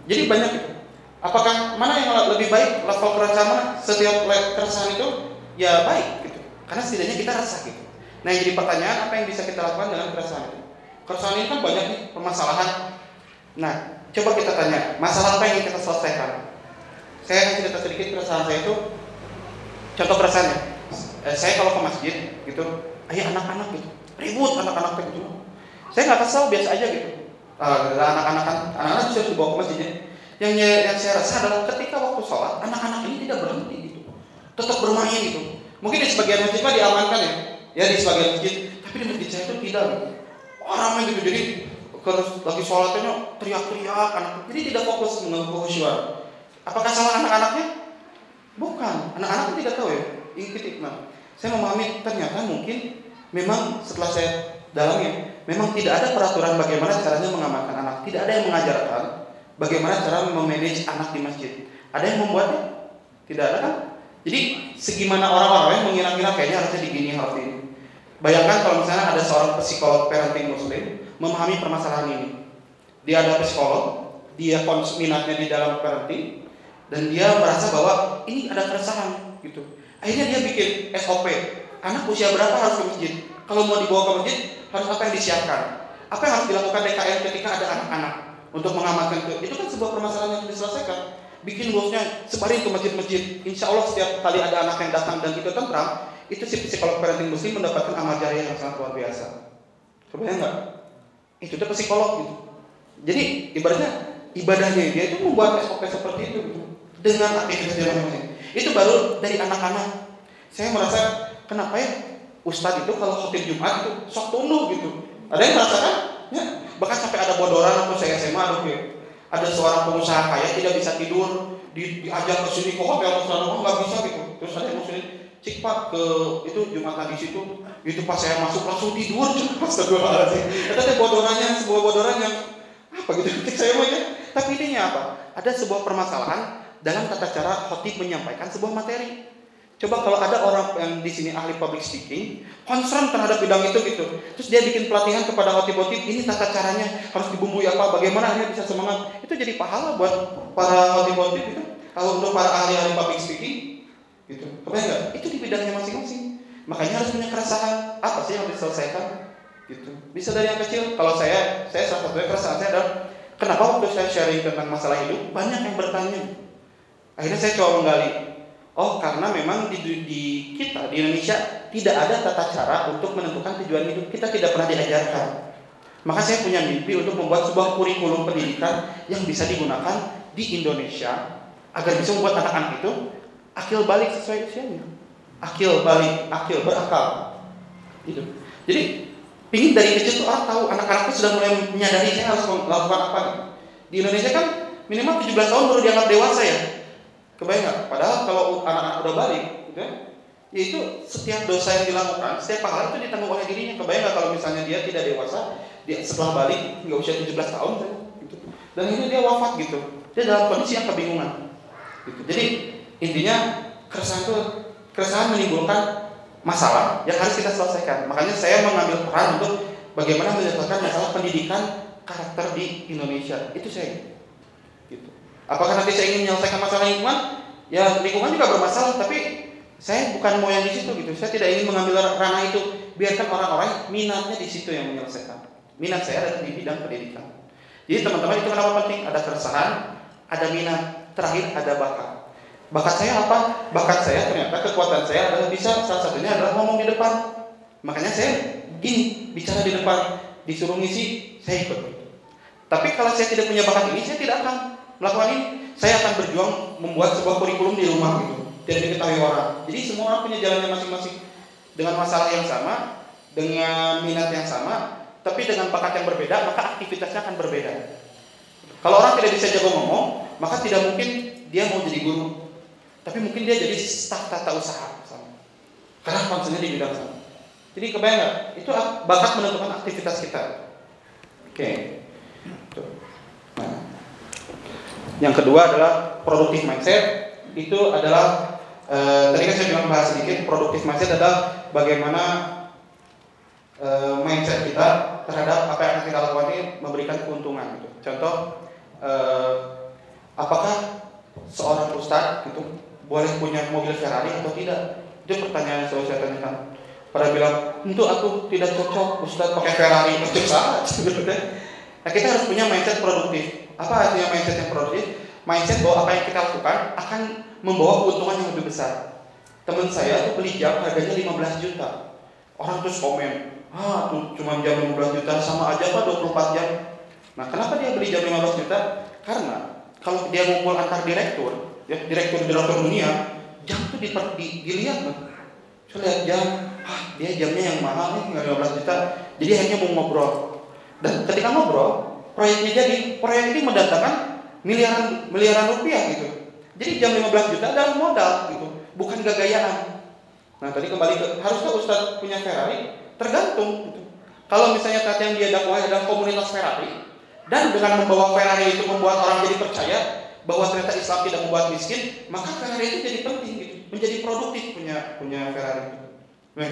Jadi banyak itu. Apakah mana yang lebih baik level keresahan mana? Setiap keresahan itu ya baik gitu. Karena setidaknya kita resah gitu. Nah, yang jadi pertanyaan apa yang bisa kita lakukan dengan keresahan itu? Keresahan ini kan banyak nih permasalahan. Nah, coba kita tanya, masalah apa yang kita selesaikan? Saya akan cerita sedikit keresahan saya itu. Contoh keresahannya, eh, saya kalau ke masjid gitu ayo anak-anak gitu ribut anak-anak gitu saya nggak kesal biasa aja gitu uh, anak-anak anak-anak bisa dibawa ke masjidnya yang yang saya rasa adalah ketika waktu sholat anak-anak ini tidak berhenti gitu. Tetap bermain gitu. Mungkin di sebagian masjid mah diamankan ya. Ya di sebagian masjid. Tapi di masjid saya itu tidak. Gitu. orang gitu. Jadi terus lagi sholatnya teriak-teriak anak. Jadi tidak fokus mengganggu kehusuan. Apakah salah anak-anaknya? Bukan. Anak-anak tidak tahu ya. Ini nah. Saya memahami ternyata mungkin memang setelah saya dalami memang tidak ada peraturan bagaimana caranya mengamankan anak. Tidak ada yang mengajarkan bagaimana cara memanage anak di masjid ada yang membuatnya tidak ada kan jadi segimana orang-orang yang mengira-ngira kayaknya harusnya digini harus ini bayangkan kalau misalnya ada seorang psikolog parenting muslim memahami permasalahan ini dia ada psikolog dia minatnya di dalam parenting dan dia merasa bahwa ini ada keresahan gitu Akhirnya dia bikin SOP. Anak usia berapa harus ke masjid? Kalau mau dibawa ke masjid, harus apa yang disiapkan? Apa yang harus dilakukan DKM ketika ada anak-anak untuk mengamankan itu? Itu kan sebuah permasalahan yang diselesaikan. Bikin bosnya sebarin ke masjid-masjid. Insya Allah setiap kali ada anak yang datang dan itu tentram, itu si psikolog parenting muslim mendapatkan amal jariah yang sangat luar biasa. Kebayang nggak? Itu tuh psikolog gitu. Jadi ibaratnya ibadahnya dia itu membuat SOP seperti itu gitu. dengan aktivitas dia masing-masing. Itu baru dari anak-anak. Saya merasa kenapa ya Ustadz itu kalau khotib Jumat itu sok tunduk gitu. Ada yang merasakan? Ya, bahkan sampai ada bodoran atau saya SMA aduh ya. Ada seorang pengusaha kaya tidak bisa tidur, di, diajak ke sini ke hotel Ustadz oh, nggak bisa gitu. Terus ada yang muslim cik pak ke itu Jumatan di situ itu pas saya masuk langsung tidur pas kedua sih itu bodorannya sebuah bodoran yang apa gitu [laughs] saya mau ya tapi intinya apa ada sebuah permasalahan dalam tata cara khotib menyampaikan sebuah materi. Coba kalau ada orang yang di sini ahli public speaking, concern terhadap bidang itu gitu. Terus dia bikin pelatihan kepada khotib-khotib, ini tata caranya harus dibumbui apa, bagaimana dia bisa semangat. Itu jadi pahala buat para khotib-khotib itu. Kalau untuk para ahli-ahli public speaking, gitu. Kebayang enggak? Itu di bidangnya masing-masing. Makanya harus punya keresahan. Apa sih yang diselesaikan? gitu bisa dari yang kecil kalau saya saya salah satunya keresahan saya adalah kenapa waktu saya sharing tentang masalah hidup banyak yang bertanya akhirnya saya coba menggali oh karena memang di, di kita di Indonesia tidak ada tata cara untuk menentukan tujuan hidup. Kita tidak pernah diajarkan. Maka saya punya mimpi untuk membuat sebuah kurikulum pendidikan yang bisa digunakan di Indonesia agar bisa membuat anak-anak itu akil balik sesuai usianya. Akil balik akil berakal. Gitu. Jadi pingin dari kecil tuh orang tahu anak-anakku sudah mulai menyadari saya harus melakukan apa. Di Indonesia kan minimal 17 tahun baru dianggap dewasa ya kebayang nggak padahal kalau anak-anak udah balik gitu ya yaitu setiap dosa yang dilakukan setiap pahala itu ditanggung oleh dirinya kebayang nggak kalau misalnya dia tidak dewasa dia setelah balik nggak usia 17 tahun gitu. dan ini dia wafat gitu dia dalam kondisi yang kebingungan gitu. jadi intinya keresahan itu keresahan menimbulkan masalah yang harus kita selesaikan. Makanya saya mengambil peran untuk bagaimana menyelesaikan masalah pendidikan karakter di Indonesia. Itu saya. Apakah nanti saya ingin menyelesaikan masalah lingkungan? Ya lingkungan juga bermasalah, tapi saya bukan mau yang di situ gitu. Saya tidak ingin mengambil ranah itu. Biarkan orang-orang minatnya di situ yang menyelesaikan. Minat saya adalah di bidang pendidikan. Jadi teman-teman itu kenapa penting? Ada keresahan, ada minat, terakhir ada bakat. Bakat saya apa? Bakat saya ternyata kekuatan saya adalah bisa salah satunya adalah ngomong di depan. Makanya saya gini bicara di depan, disuruh ngisi, saya ikut. Tapi kalau saya tidak punya bakat ini, saya tidak akan melakukan ini. Saya akan berjuang membuat sebuah kurikulum di rumah gitu dan diketahui orang. Jadi semua orang punya jalannya masing-masing dengan masalah yang sama, dengan minat yang sama, tapi dengan bakat yang berbeda, maka aktivitasnya akan berbeda. Kalau orang tidak bisa jago ngomong, maka tidak mungkin dia mau jadi guru, tapi mungkin dia jadi staf tata usaha sama. Karena concernnya di bidang sama. Jadi kebayang nggak? Itu bakat menentukan aktivitas kita. Oke. Nah. Yang kedua adalah produktif mindset. Itu adalah eh, tadi kan saya bilang bahas sedikit. Produktif mindset adalah bagaimana eh, mindset kita terhadap apa yang akan kita lakukan ini memberikan keuntungan. Gitu. Contoh, eh, apakah seorang ustadz gitu boleh punya mobil Ferrari atau tidak? Itu pertanyaan yang selalu saya tanyakan. Pada bilang, untuk aku tidak cocok Ustaz pakai Ferrari, itu salah. [laughs] nah kita harus punya mindset produktif. Apa artinya mindset yang produktif? Mindset bahwa apa yang kita lakukan akan membawa keuntungan yang lebih besar. Teman saya tuh beli jam harganya 15 juta. Orang terus komen, ah tuh cuma jam 15 juta sama aja pak 24 jam. Nah kenapa dia beli jam 15 juta? Karena kalau dia ngumpul antar direktur, ya direktur-direktur dunia jam tuh di, di, dilihat loh saya lihat jam ah dia jamnya yang mahal nih nggak 15 juta jadi hanya mau ngobrol dan ketika ngobrol proyeknya jadi proyek ini mendatangkan miliaran miliaran rupiah gitu jadi jam 15 juta adalah modal gitu bukan gagayaan nah tadi kembali ke haruskah Ustadz punya Ferrari tergantung gitu. kalau misalnya tadi yang dia dakwah adalah komunitas Ferrari dan dengan membawa Ferrari itu membuat orang jadi percaya bahwa ternyata Islam tidak membuat miskin, maka Ferrari itu jadi penting gitu, menjadi produktif punya punya Ferrari. Nah,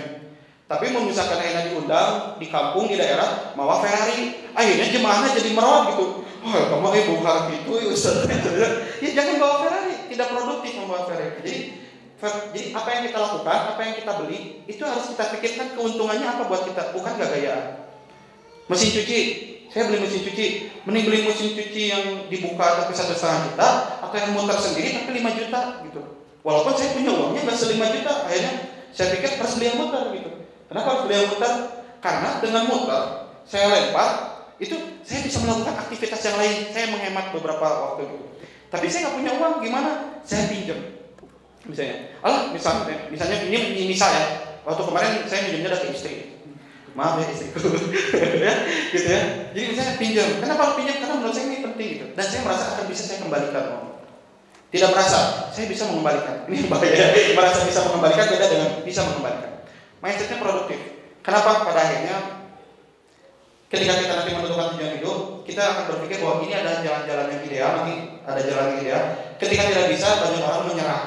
tapi misalkan akhirnya diundang di kampung di daerah bawa Ferrari, akhirnya jemaahnya jadi merawat gitu. Oh, kamu ibu harap itu ya Ustaz. [laughs] ya jangan bawa Ferrari, tidak produktif membawa Ferrari. Jadi jadi apa yang kita lakukan, apa yang kita beli, itu harus kita pikirkan keuntungannya apa buat kita, bukan gaya-gayaan. Mesin cuci, saya beli mesin cuci, mending beli mesin cuci yang dibuka tapi satu setengah juta, atau yang muter sendiri tapi 5 juta gitu. Walaupun saya punya uangnya nggak se 5 juta, akhirnya saya pikir yang muter gitu. Kenapa harus beli yang muter? Karena dengan muter saya lempar, itu saya bisa melakukan aktivitas yang lain. Saya menghemat beberapa waktu gitu. Tapi saya nggak punya uang, gimana? Saya pinjam. Misalnya, Allah misalnya, misalnya ini, ini misal ya. Waktu kemarin saya pinjamnya dari istri maaf ya istriku [laughs] ya gitu ya jadi misalnya pinjam kenapa pinjam karena menurut saya ini penting gitu dan saya merasa akan bisa saya kembalikan uang tidak merasa saya bisa mengembalikan ini bahaya merasa bisa mengembalikan beda dengan bisa mengembalikan mindsetnya produktif kenapa pada akhirnya ketika kita nanti menentukan tujuan hidup kita akan berpikir bahwa ini adalah jalan-jalan yang ideal nanti ada jalan yang ideal ketika tidak bisa banyak orang menyerah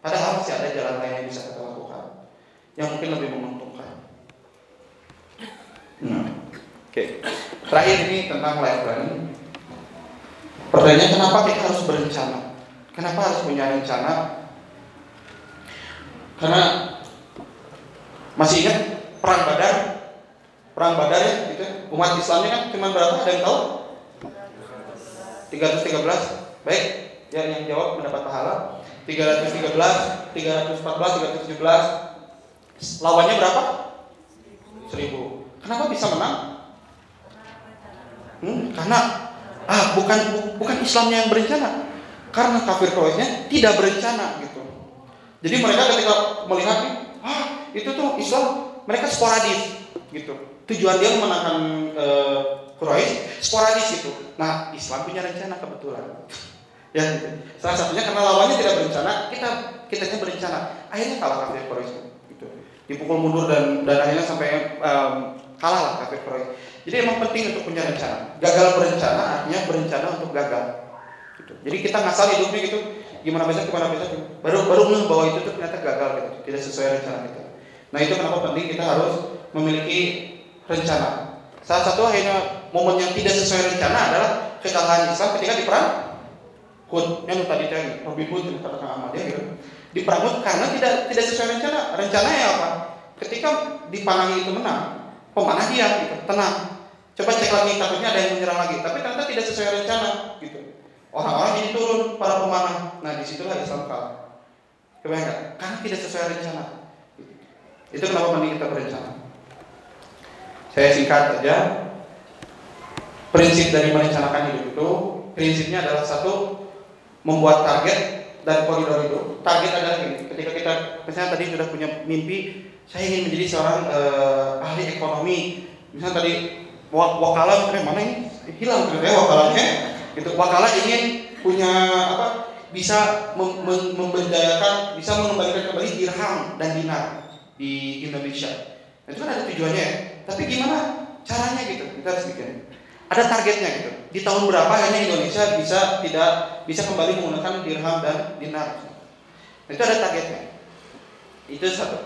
padahal masih ada jalan lain yang bisa kita lakukan yang mungkin lebih menguntungkan Nah, oke. Okay. Terakhir ini tentang life planning. Pertanyaannya kenapa kita harus berencana? Kenapa harus punya rencana? Karena masih ingat perang Badar? perang Badar ya, gitu. ya. Umat Islamnya kan cuma berapa? Ada yang tahu? 313. Baik, ya yang jawab mendapat pahala. 313, 314, 317. Lawannya berapa? 1000. Kenapa bisa menang? Hmm, karena ah bukan bu- bukan Islamnya yang berencana. Karena kafir Quraisynya tidak berencana gitu. Jadi mereka ketika melihat ah itu tuh Islam mereka sporadis gitu. Tujuan dia memenangkan eh, Quraisy sporadis gitu. Nah, Islam punya rencana kebetulan. ya, gitu. salah satunya karena lawannya tidak berencana, kita kitanya berencana. Akhirnya kalah kafir Quraisy gitu. Dipukul mundur dan dan akhirnya sampai em, kalah lah kafir Quraisy. Jadi emang penting untuk punya rencana. Gagal berencana artinya berencana untuk gagal. Gitu. Jadi kita ngasal hidupnya gitu, gimana besok gimana besok baru baru ngeh bahwa itu tuh ternyata gagal gitu, tidak sesuai rencana kita. Nah itu kenapa penting kita harus memiliki rencana. Salah satu akhirnya momen yang tidak sesuai rencana adalah kekalahan Islam ketika di perang Hud, yang tadi tadi Robin Hood yang Ahmad ya gitu. Di perang Hud karena tidak tidak sesuai rencana. Rencananya apa? Ketika dipanangi itu menang, pemanah dia gitu, tenang. Coba cek lagi takutnya ada yang menyerang lagi, tapi ternyata tidak sesuai rencana gitu. Orang-orang jadi turun para pemanah. Nah di situlah Islam kalah. Nggak? Karena tidak sesuai rencana. Itu kenapa penting kita berencana. Saya singkat saja. Prinsip dari merencanakan hidup itu, prinsipnya adalah satu, membuat target dan koridor itu. Target adalah gini, ketika kita misalnya tadi sudah punya mimpi, saya ingin menjadi seorang eh, ahli ekonomi. Misalnya tadi wak- wakala misalnya mana ini hilang ternyata ya wakalanya. Gitu. Wakala ingin punya apa? Bisa mem- mem- memberdayakan, bisa mengembalikan kembali dirham dan dinar di Indonesia. Nah, itu kan ada tujuannya ya. Tapi gimana caranya gitu? Kita harus bikin. Ada targetnya gitu. Di tahun berapa hanya Indonesia bisa tidak bisa kembali menggunakan dirham dan dinar. Nah, itu ada targetnya. Itu satu.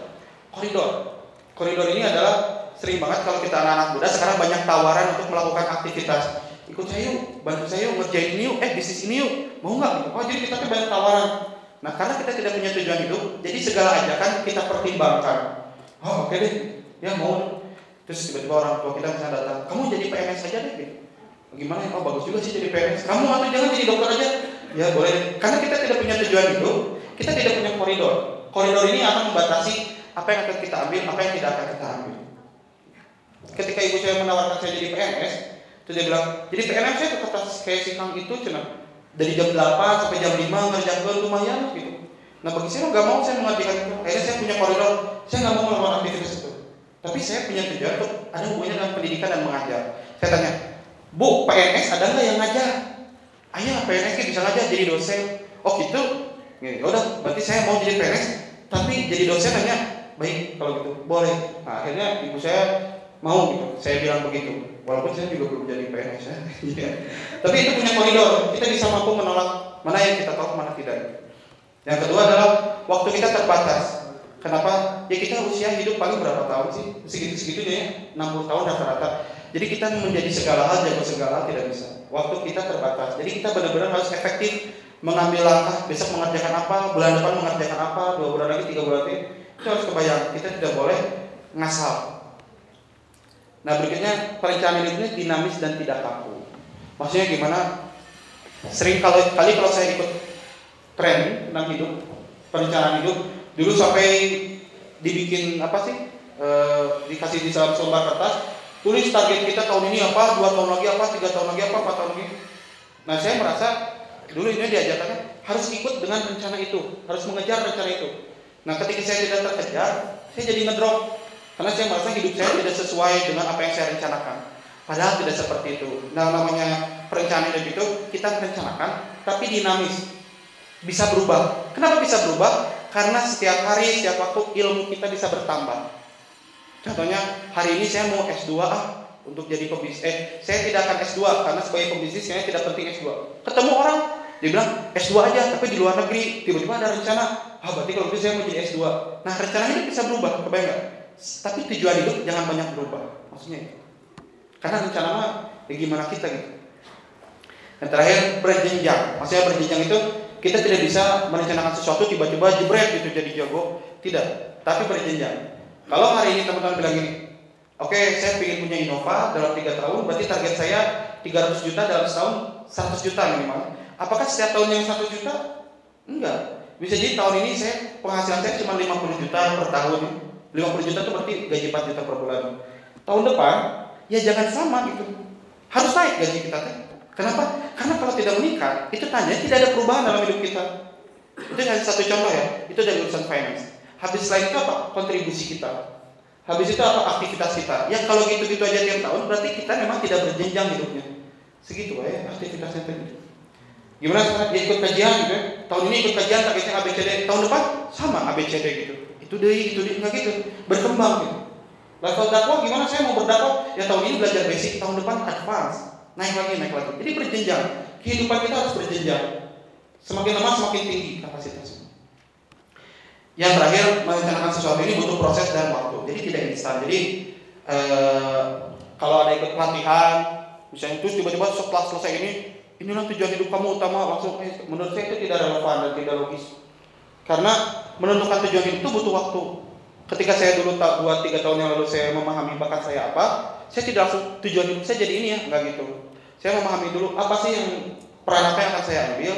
Koridor. Koridor ini adalah sering banget kalau kita anak-anak muda sekarang banyak tawaran untuk melakukan aktivitas. Ikut saya yuk, bantu saya yuk, ngerjain ini yuk, eh bisnis ini yuk, mau nggak? Oh jadi kita tuh banyak tawaran. Nah karena kita tidak punya tujuan hidup, jadi segala ajakan kita pertimbangkan. Oh oke deh, ya mau. Terus tiba-tiba orang tua kita misalnya datang, kamu jadi PNS aja deh. Gimana? Oh bagus juga sih jadi PNS. Kamu atau jangan jadi dokter aja? Ya boleh. Karena kita tidak punya tujuan hidup, kita tidak punya koridor. Koridor ini akan membatasi apa yang akan kita ambil, apa yang tidak akan kita ambil. Ketika ibu saya menawarkan saya jadi PNS, terus dia bilang, jadi PNS saya kata kayak si Kang itu cina dari jam 8 sampai jam 5 ngerjakan lumayan gitu. Nah bagi saya nggak mau saya mengerjakan itu. Akhirnya saya punya koridor, saya nggak mau melakukan aktivitas itu. Tapi saya punya tujuan untuk ada hubungannya dengan pendidikan dan mengajar. Saya tanya, Bu, PNS ada nggak yang ngajar? Ayah PNS bisa ngajar jadi dosen. Oh gitu? Ya udah, berarti saya mau jadi PNS, tapi jadi dosen hanya baik kalau gitu boleh. Nah, akhirnya ibu saya mau gitu. Saya bilang begitu. Walaupun saya juga belum jadi PNS ya. Iya. Tapi itu punya koridor. Kita bisa mampu menolak mana yang kita tahu, mana tidak. Yang kedua adalah waktu kita terbatas. Kenapa? Ya kita usia hidup paling berapa tahun sih? Segitu-segitunya ya, 60 tahun rata-rata. Jadi kita menjadi segala hal, jago segala hal tidak bisa. Waktu kita terbatas. Jadi kita benar-benar harus efektif mengambil langkah. Besok mengerjakan apa, bulan depan mengerjakan apa, dua bulan lagi, tiga bulan lagi. Itu harus kebayang. Kita tidak boleh ngasal. Nah berikutnya perencanaan hidup ini dinamis dan tidak kaku. Maksudnya gimana? Sering kalau kali kalau saya ikut tren tentang hidup, perencanaan hidup, dulu sampai dibikin apa sih? E, dikasih di selembar kertas, tulis target kita tahun ini apa, dua tahun lagi apa, tiga tahun lagi apa, empat tahun lagi. Nah saya merasa dulu ini diajarkannya harus ikut dengan rencana itu, harus mengejar rencana itu. Nah ketika saya tidak terkejar, saya jadi ngedrop karena saya merasa hidup saya tidak sesuai dengan apa yang saya rencanakan. Padahal tidak seperti itu. Nah namanya perencanaan hidup itu kita merencanakan, tapi dinamis, bisa berubah. Kenapa bisa berubah? Karena setiap hari, setiap waktu ilmu kita bisa bertambah. Contohnya hari ini saya mau S2 ah untuk jadi pebisnis. Eh, saya tidak akan S2 karena sebagai pebisnis saya tidak penting S2. Ketemu orang, dia bilang S2 aja tapi di luar negeri. Tiba-tiba ada rencana, ah berarti kalau gitu saya mau jadi S2. Nah rencana ini bisa berubah, kebayang nggak? Tapi tujuan hidup jangan banyak berubah. Maksudnya. Karena rencana mah ya gimana kita gitu. Yang terakhir berjenjang. Maksudnya berjenjang itu kita tidak bisa merencanakan sesuatu tiba-tiba jebret gitu jadi jago. Tidak. Tapi berjenjang. Kalau hari ini teman-teman bilang gini, Oke, saya ingin punya Innova dalam tiga tahun, berarti target saya 300 juta dalam setahun 100 juta minimal. Apakah setiap tahun yang 1 juta? Enggak. Bisa jadi tahun ini saya penghasilan saya cuma 50 juta per tahun. 50 juta itu berarti gaji 4 juta per bulan. Tahun depan ya jangan sama gitu. Harus naik gaji kita teh. Kenapa? Karena kalau tidak menikah, itu tanya tidak ada perubahan dalam hidup kita. Itu hanya satu contoh ya. Itu dari urusan finance. Habis selain itu apa? Kontribusi kita. Habis itu apa aktivitas kita? Ya kalau gitu-gitu aja tiap tahun berarti kita memang tidak berjenjang hidupnya. Segitu ya aktivitasnya tadi. Gimana sekarang dia ikut kajian gitu ya? Tahun ini ikut kajian targetnya ABCD, tahun depan sama ABCD gitu. Itu deh, itu deh, enggak gitu. Berkembang gitu. Level dakwah gimana saya mau berdakwah? Ya tahun ini belajar basic, tahun depan advance. Naik lagi, naik lagi. Jadi berjenjang. Kehidupan kita harus berjenjang. Semakin lama semakin tinggi kapasitasnya. Yang terakhir, merencanakan sesuatu ini butuh proses dan waktu. Jadi tidak instan. Jadi eh, kalau ada ikut pelatihan, misalnya terus tiba-tiba setelah selesai ini, inilah tujuan hidup kamu utama langsung. Menurut saya itu tidak relevan dan tidak logis. Karena menentukan tujuan hidup itu butuh waktu. Ketika saya dulu tak buat tiga tahun yang lalu saya memahami bakat saya apa, saya tidak langsung tujuan hidup saya jadi ini ya, enggak gitu. Saya memahami dulu apa sih yang peran apa yang akan saya ambil,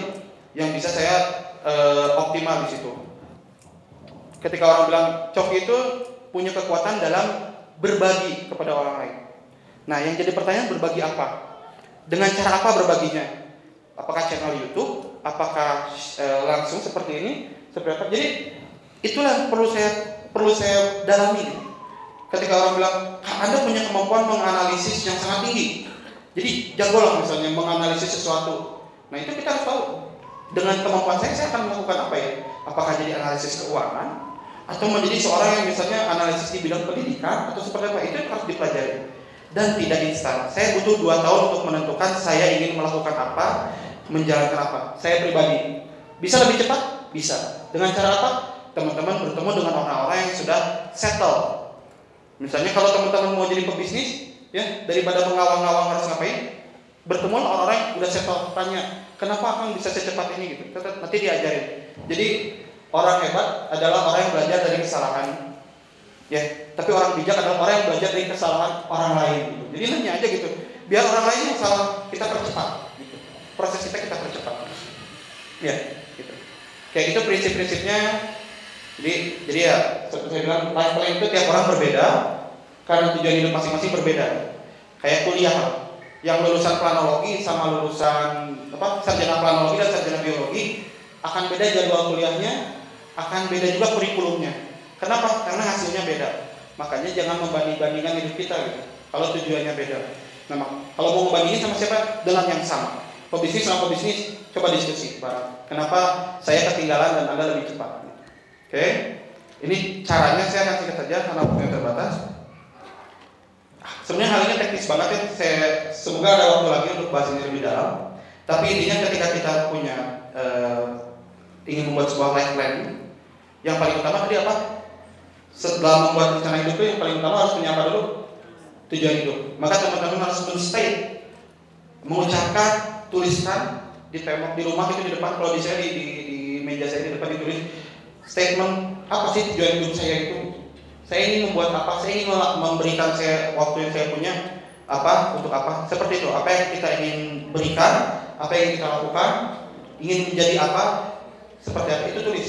yang bisa saya eh, optimal di situ ketika orang bilang Coki itu punya kekuatan dalam berbagi kepada orang lain. Nah, yang jadi pertanyaan berbagi apa? Dengan cara apa berbaginya? Apakah channel YouTube? Apakah e, langsung seperti ini? Seperti apa? Jadi itulah yang perlu saya perlu saya dalami. Ketika orang bilang Anda punya kemampuan menganalisis yang sangat tinggi, jadi jago lah misalnya menganalisis sesuatu. Nah itu kita harus tahu dengan kemampuan saya saya akan melakukan apa ya? Apakah jadi analisis keuangan? atau menjadi seorang yang misalnya analisis di bidang pendidikan atau seperti apa itu harus dipelajari dan tidak instan. Saya butuh dua tahun untuk menentukan saya ingin melakukan apa, menjalankan apa. Saya pribadi bisa lebih cepat, bisa. Dengan cara apa? Teman-teman bertemu dengan orang-orang yang sudah settle. Misalnya kalau teman-teman mau jadi pebisnis, ya daripada mengawang-awang harus ngapain, bertemu orang-orang yang sudah settle. Tanya, kenapa akan bisa secepat ini gitu? Nanti diajarin. Jadi Orang hebat adalah orang yang belajar dari kesalahan. Ya, tapi orang bijak adalah orang yang belajar dari kesalahan orang lain. Gitu. Jadi nanya aja gitu. Biar orang lain yang salah kita percepat. Gitu. Proses kita kita percepat. Ya. Kayak gitu prinsip-prinsipnya. Jadi, jadi ya seperti saya bilang life plan itu tiap orang berbeda karena tujuan hidup masing-masing berbeda. Kayak kuliah yang lulusan planologi sama lulusan apa sarjana planologi dan sarjana biologi akan beda jadwal kuliahnya akan beda juga kurikulumnya. Kenapa? Karena hasilnya beda. Makanya jangan membanding-bandingkan hidup kita gitu. Kalau tujuannya beda. Nah, kalau mau membandingin sama siapa? Dengan yang sama. Pebisnis sama pebisnis, coba diskusi bareng. Kenapa saya ketinggalan dan Anda lebih cepat? Oke? Ini caranya saya akan singkat saja karena waktunya terbatas. Sebenarnya hal ini teknis banget ya. Saya semoga ada waktu lagi untuk bahas ini lebih dalam. Tapi intinya ketika kita punya uh, ingin membuat sebuah life plan, yang paling utama tadi apa? Setelah membuat rencana hidup itu yang paling utama harus punya apa dulu? Tujuan hidup. Maka teman-teman harus men-state, mengucapkan, tuliskan di tembok di rumah itu di depan. Kalau di saya di, di, di meja saya di depan ditulis statement apa sih tujuan hidup saya itu? Saya ingin membuat apa? Saya ingin memberikan saya waktu yang saya punya apa untuk apa? Seperti itu. Apa yang kita ingin berikan apa yang kita lakukan ingin menjadi apa? Seperti apa? Itu tulis.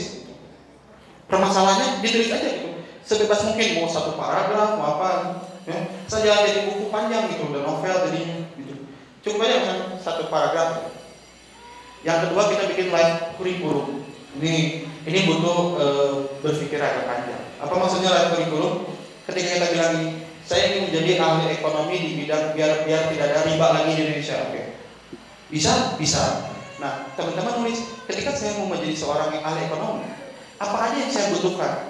Permasalahannya ditulis aja gitu. Sebebas mungkin mau satu paragraf mau apa ya. Saja jadi buku panjang gitu udah novel jadinya gitu. Cukup aja kan satu paragraf yang kedua kita bikin live kurikulum. Ini ini butuh e, berpikir agak panjang. Apa maksudnya live kurikulum? Ketika kita bilang saya ingin menjadi ahli ekonomi di bidang biar biar tidak ada riba lagi di Indonesia. Oke. Bisa? Bisa. Nah teman-teman nulis ketika saya mau menjadi seorang ahli ekonomi apa aja yang saya butuhkan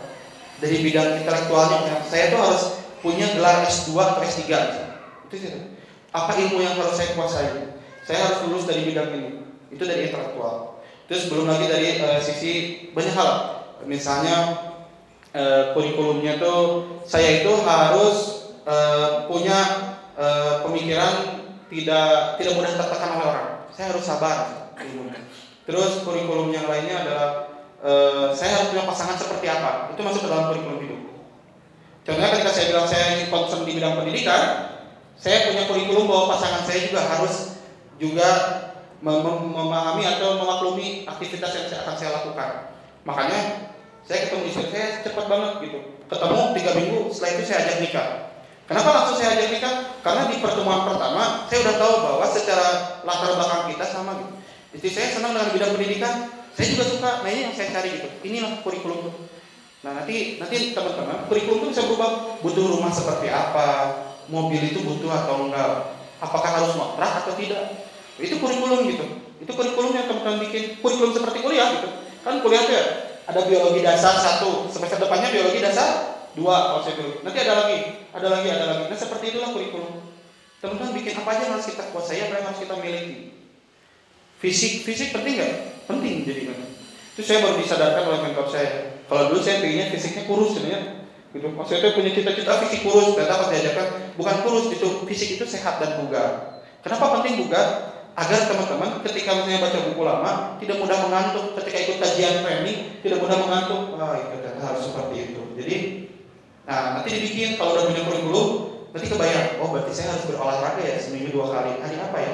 dari bidang intelektualnya? Saya tuh harus punya gelar S2 atau S3 itu sih. Apa ilmu yang harus saya kuasai? Saya harus lulus dari bidang ini itu dari intelektual terus belum lagi dari uh, sisi banyak hal. Misalnya uh, kurikulumnya tuh saya itu harus uh, punya uh, pemikiran tidak tidak mudah tertekan oleh orang. Saya harus sabar. Terus kurikulum yang lainnya adalah Eh, saya harus punya pasangan seperti apa. Itu masuk ke dalam kurikulum hidup. Contohnya ketika saya bilang saya ingin concern di bidang pendidikan, saya punya kurikulum bahwa pasangan saya juga harus juga mem- mem- memahami atau memaklumi aktivitas yang saya akan saya lakukan. Makanya saya ketemu istri saya cepat banget gitu. Ketemu tiga minggu, setelah itu saya ajak nikah. Kenapa langsung saya ajak nikah? Karena di pertemuan pertama saya udah tahu bahwa secara latar belakang kita sama gitu. Istri saya senang dengan bidang pendidikan, saya juga suka. Nah ini yang saya cari gitu. Inilah kurikulum. Nah nanti nanti teman-teman kurikulum itu bisa berubah. Butuh rumah seperti apa? Mobil itu butuh atau enggak? Apakah harus ngontrak atau tidak? Itu kurikulum gitu. Itu kurikulum yang teman-teman bikin. Kurikulum seperti kuliah gitu. Kan kuliah tuh ya ada biologi dasar satu, semester depannya biologi dasar dua kalau saya. Nanti ada lagi, ada lagi, ada lagi. Nah seperti itulah kurikulum. Teman-teman bikin apa aja yang harus kita kuasai, apa yang harus kita miliki. Fisik, fisik penting nggak? Penting jadi kan. Itu saya baru disadarkan oleh mentor saya. Kalau dulu saya pengennya fisiknya kurus sebenarnya. Gitu. Maksudnya punya cita-cita fisik kurus, ternyata pas diajarkan bukan kurus itu fisik itu sehat dan bugar. Kenapa penting bugar? Agar teman-teman ketika misalnya baca buku lama tidak mudah mengantuk, ketika ikut kajian training tidak mudah mengantuk. Wah, itu ternyata harus seperti itu. Jadi, nah nanti dibikin kalau udah punya kurikulum, nanti kebayang, oh berarti saya harus berolahraga ya seminggu dua kali. Hari apa ya?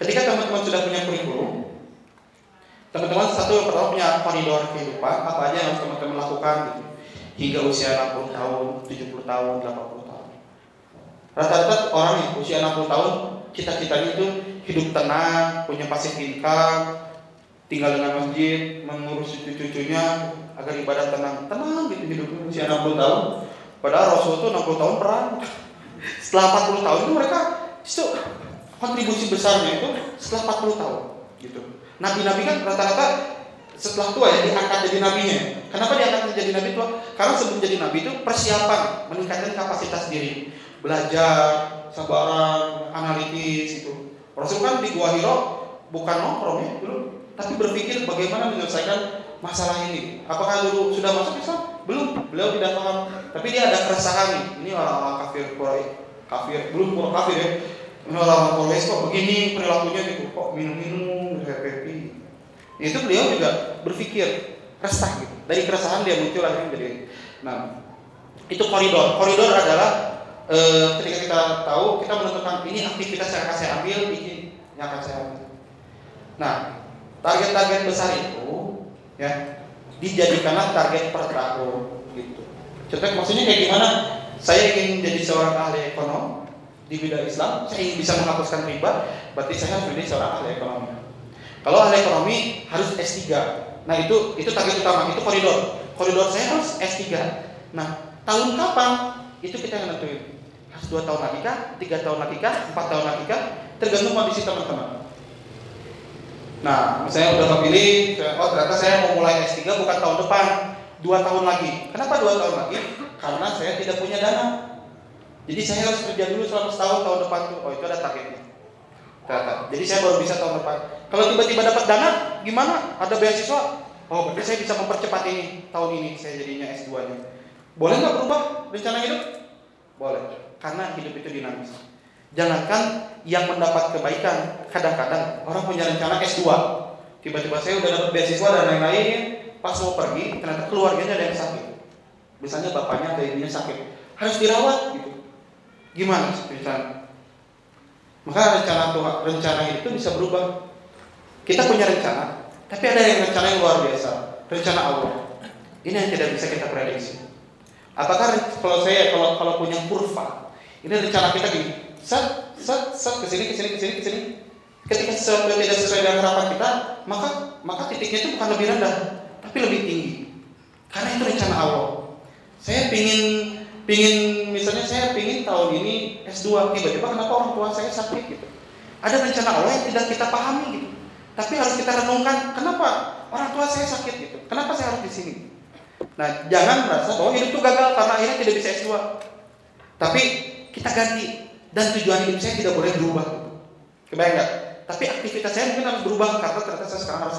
Ketika teman-teman sudah punya kurikulum, teman-teman satu yang pertama punya koridor kehidupan, apa aja yang harus teman-teman lakukan gitu. Hingga usia 60 tahun, 70 tahun, 80 tahun. Rata-rata orang yang usia 60 tahun, cita-citanya itu hidup tenang, punya passive income, tinggal dengan masjid, mengurus cucu-cucunya agar ibadah tenang. Tenang gitu hidupnya usia 60 tahun. Padahal Rasul itu 60 tahun perang. Setelah 40 tahun itu mereka itu kontribusi besarnya itu setelah 40 tahun gitu. Nabi-nabi kan rata-rata setelah tua ya diangkat jadi nabinya. Kenapa diangkat jadi nabi tua? Karena sebelum jadi nabi itu persiapan meningkatkan kapasitas diri, belajar, sabaran, analitis itu. Rasul kan di Gua Hiro bukan nongkrong ya dulu, tapi berpikir bagaimana menyelesaikan masalah ini. Apakah dulu sudah masuk Islam? Belum, beliau tidak paham. Tapi dia ada keresahan nih. Ini orang-orang kafir Quraisy, kafir belum orang kafir ya. Ini orang-orang Quraisy kok begini perilakunya gitu, kok minum-minum, happy. Itu beliau juga berpikir resah gitu. Dari keresahan dia muncul akhirnya jadi. Nah, itu koridor. Koridor adalah e, ketika kita tahu kita menentukan ini aktivitas yang akan saya ambil, ini yang akan saya ambil. Nah, target-target besar itu ya dijadikanlah target per tahun gitu. Contoh maksudnya kayak gimana? Saya ingin jadi seorang ahli ekonom di bidang Islam, saya ingin bisa menghapuskan riba, berarti saya harus menjadi seorang ahli ekonomi. Kalau ahli ekonomi harus S3. Nah, itu itu target utama, itu koridor. Koridor saya harus S3. Nah, tahun kapan? Itu kita yang nentuin. Dua tahun lagi kah? Tiga tahun lagi kah? Empat tahun lagi kah? Tergantung kondisi teman-teman. Nah, misalnya udah kepilih, oh ternyata saya mau mulai S3 bukan tahun depan, dua tahun lagi. Kenapa dua tahun lagi? Karena saya tidak punya dana. Jadi saya harus kerja dulu selama setahun tahun depan tuh. Oh itu ada targetnya. Ternyata. Jadi saya baru bisa tahun depan. Kalau tiba-tiba dapat dana, gimana? Ada beasiswa? Oh berarti saya bisa mempercepat ini tahun ini saya jadinya S2-nya. Boleh nggak berubah rencana hidup? Boleh. Karena hidup itu dinamis. Jangankan yang mendapat kebaikan, kadang-kadang orang punya rencana S2. Tiba-tiba saya udah dapat beasiswa dan lain-lain, pas mau pergi ternyata keluarganya ada yang sakit. Misalnya bapaknya atau ibunya sakit, harus dirawat gitu. Gimana rencana? Maka rencana rencana itu bisa berubah. Kita punya rencana, tapi ada yang rencana yang luar biasa, rencana Allah. Ini yang tidak bisa kita prediksi. Apakah kalau saya kalau kalau punya kurva, ini rencana kita gini, set set set ke sini ke sini ke sini. Ketika sesuatu tidak sesuai dengan harapan kita, maka maka titiknya itu bukan lebih rendah, tapi lebih tinggi. Karena itu rencana Allah. Saya pingin pingin misalnya saya pingin tahun ini S2 tiba-tiba kenapa orang tua saya sakit gitu. Ada rencana Allah yang tidak kita pahami gitu. Tapi harus kita renungkan kenapa orang tua saya sakit gitu. Kenapa saya harus di sini? Nah, jangan merasa bahwa hidup itu gagal karena akhirnya tidak bisa S2. Tapi kita ganti dan tujuan hidup saya tidak boleh berubah. Kebayang nggak? Tapi aktivitas saya mungkin harus berubah karena ternyata saya sekarang harus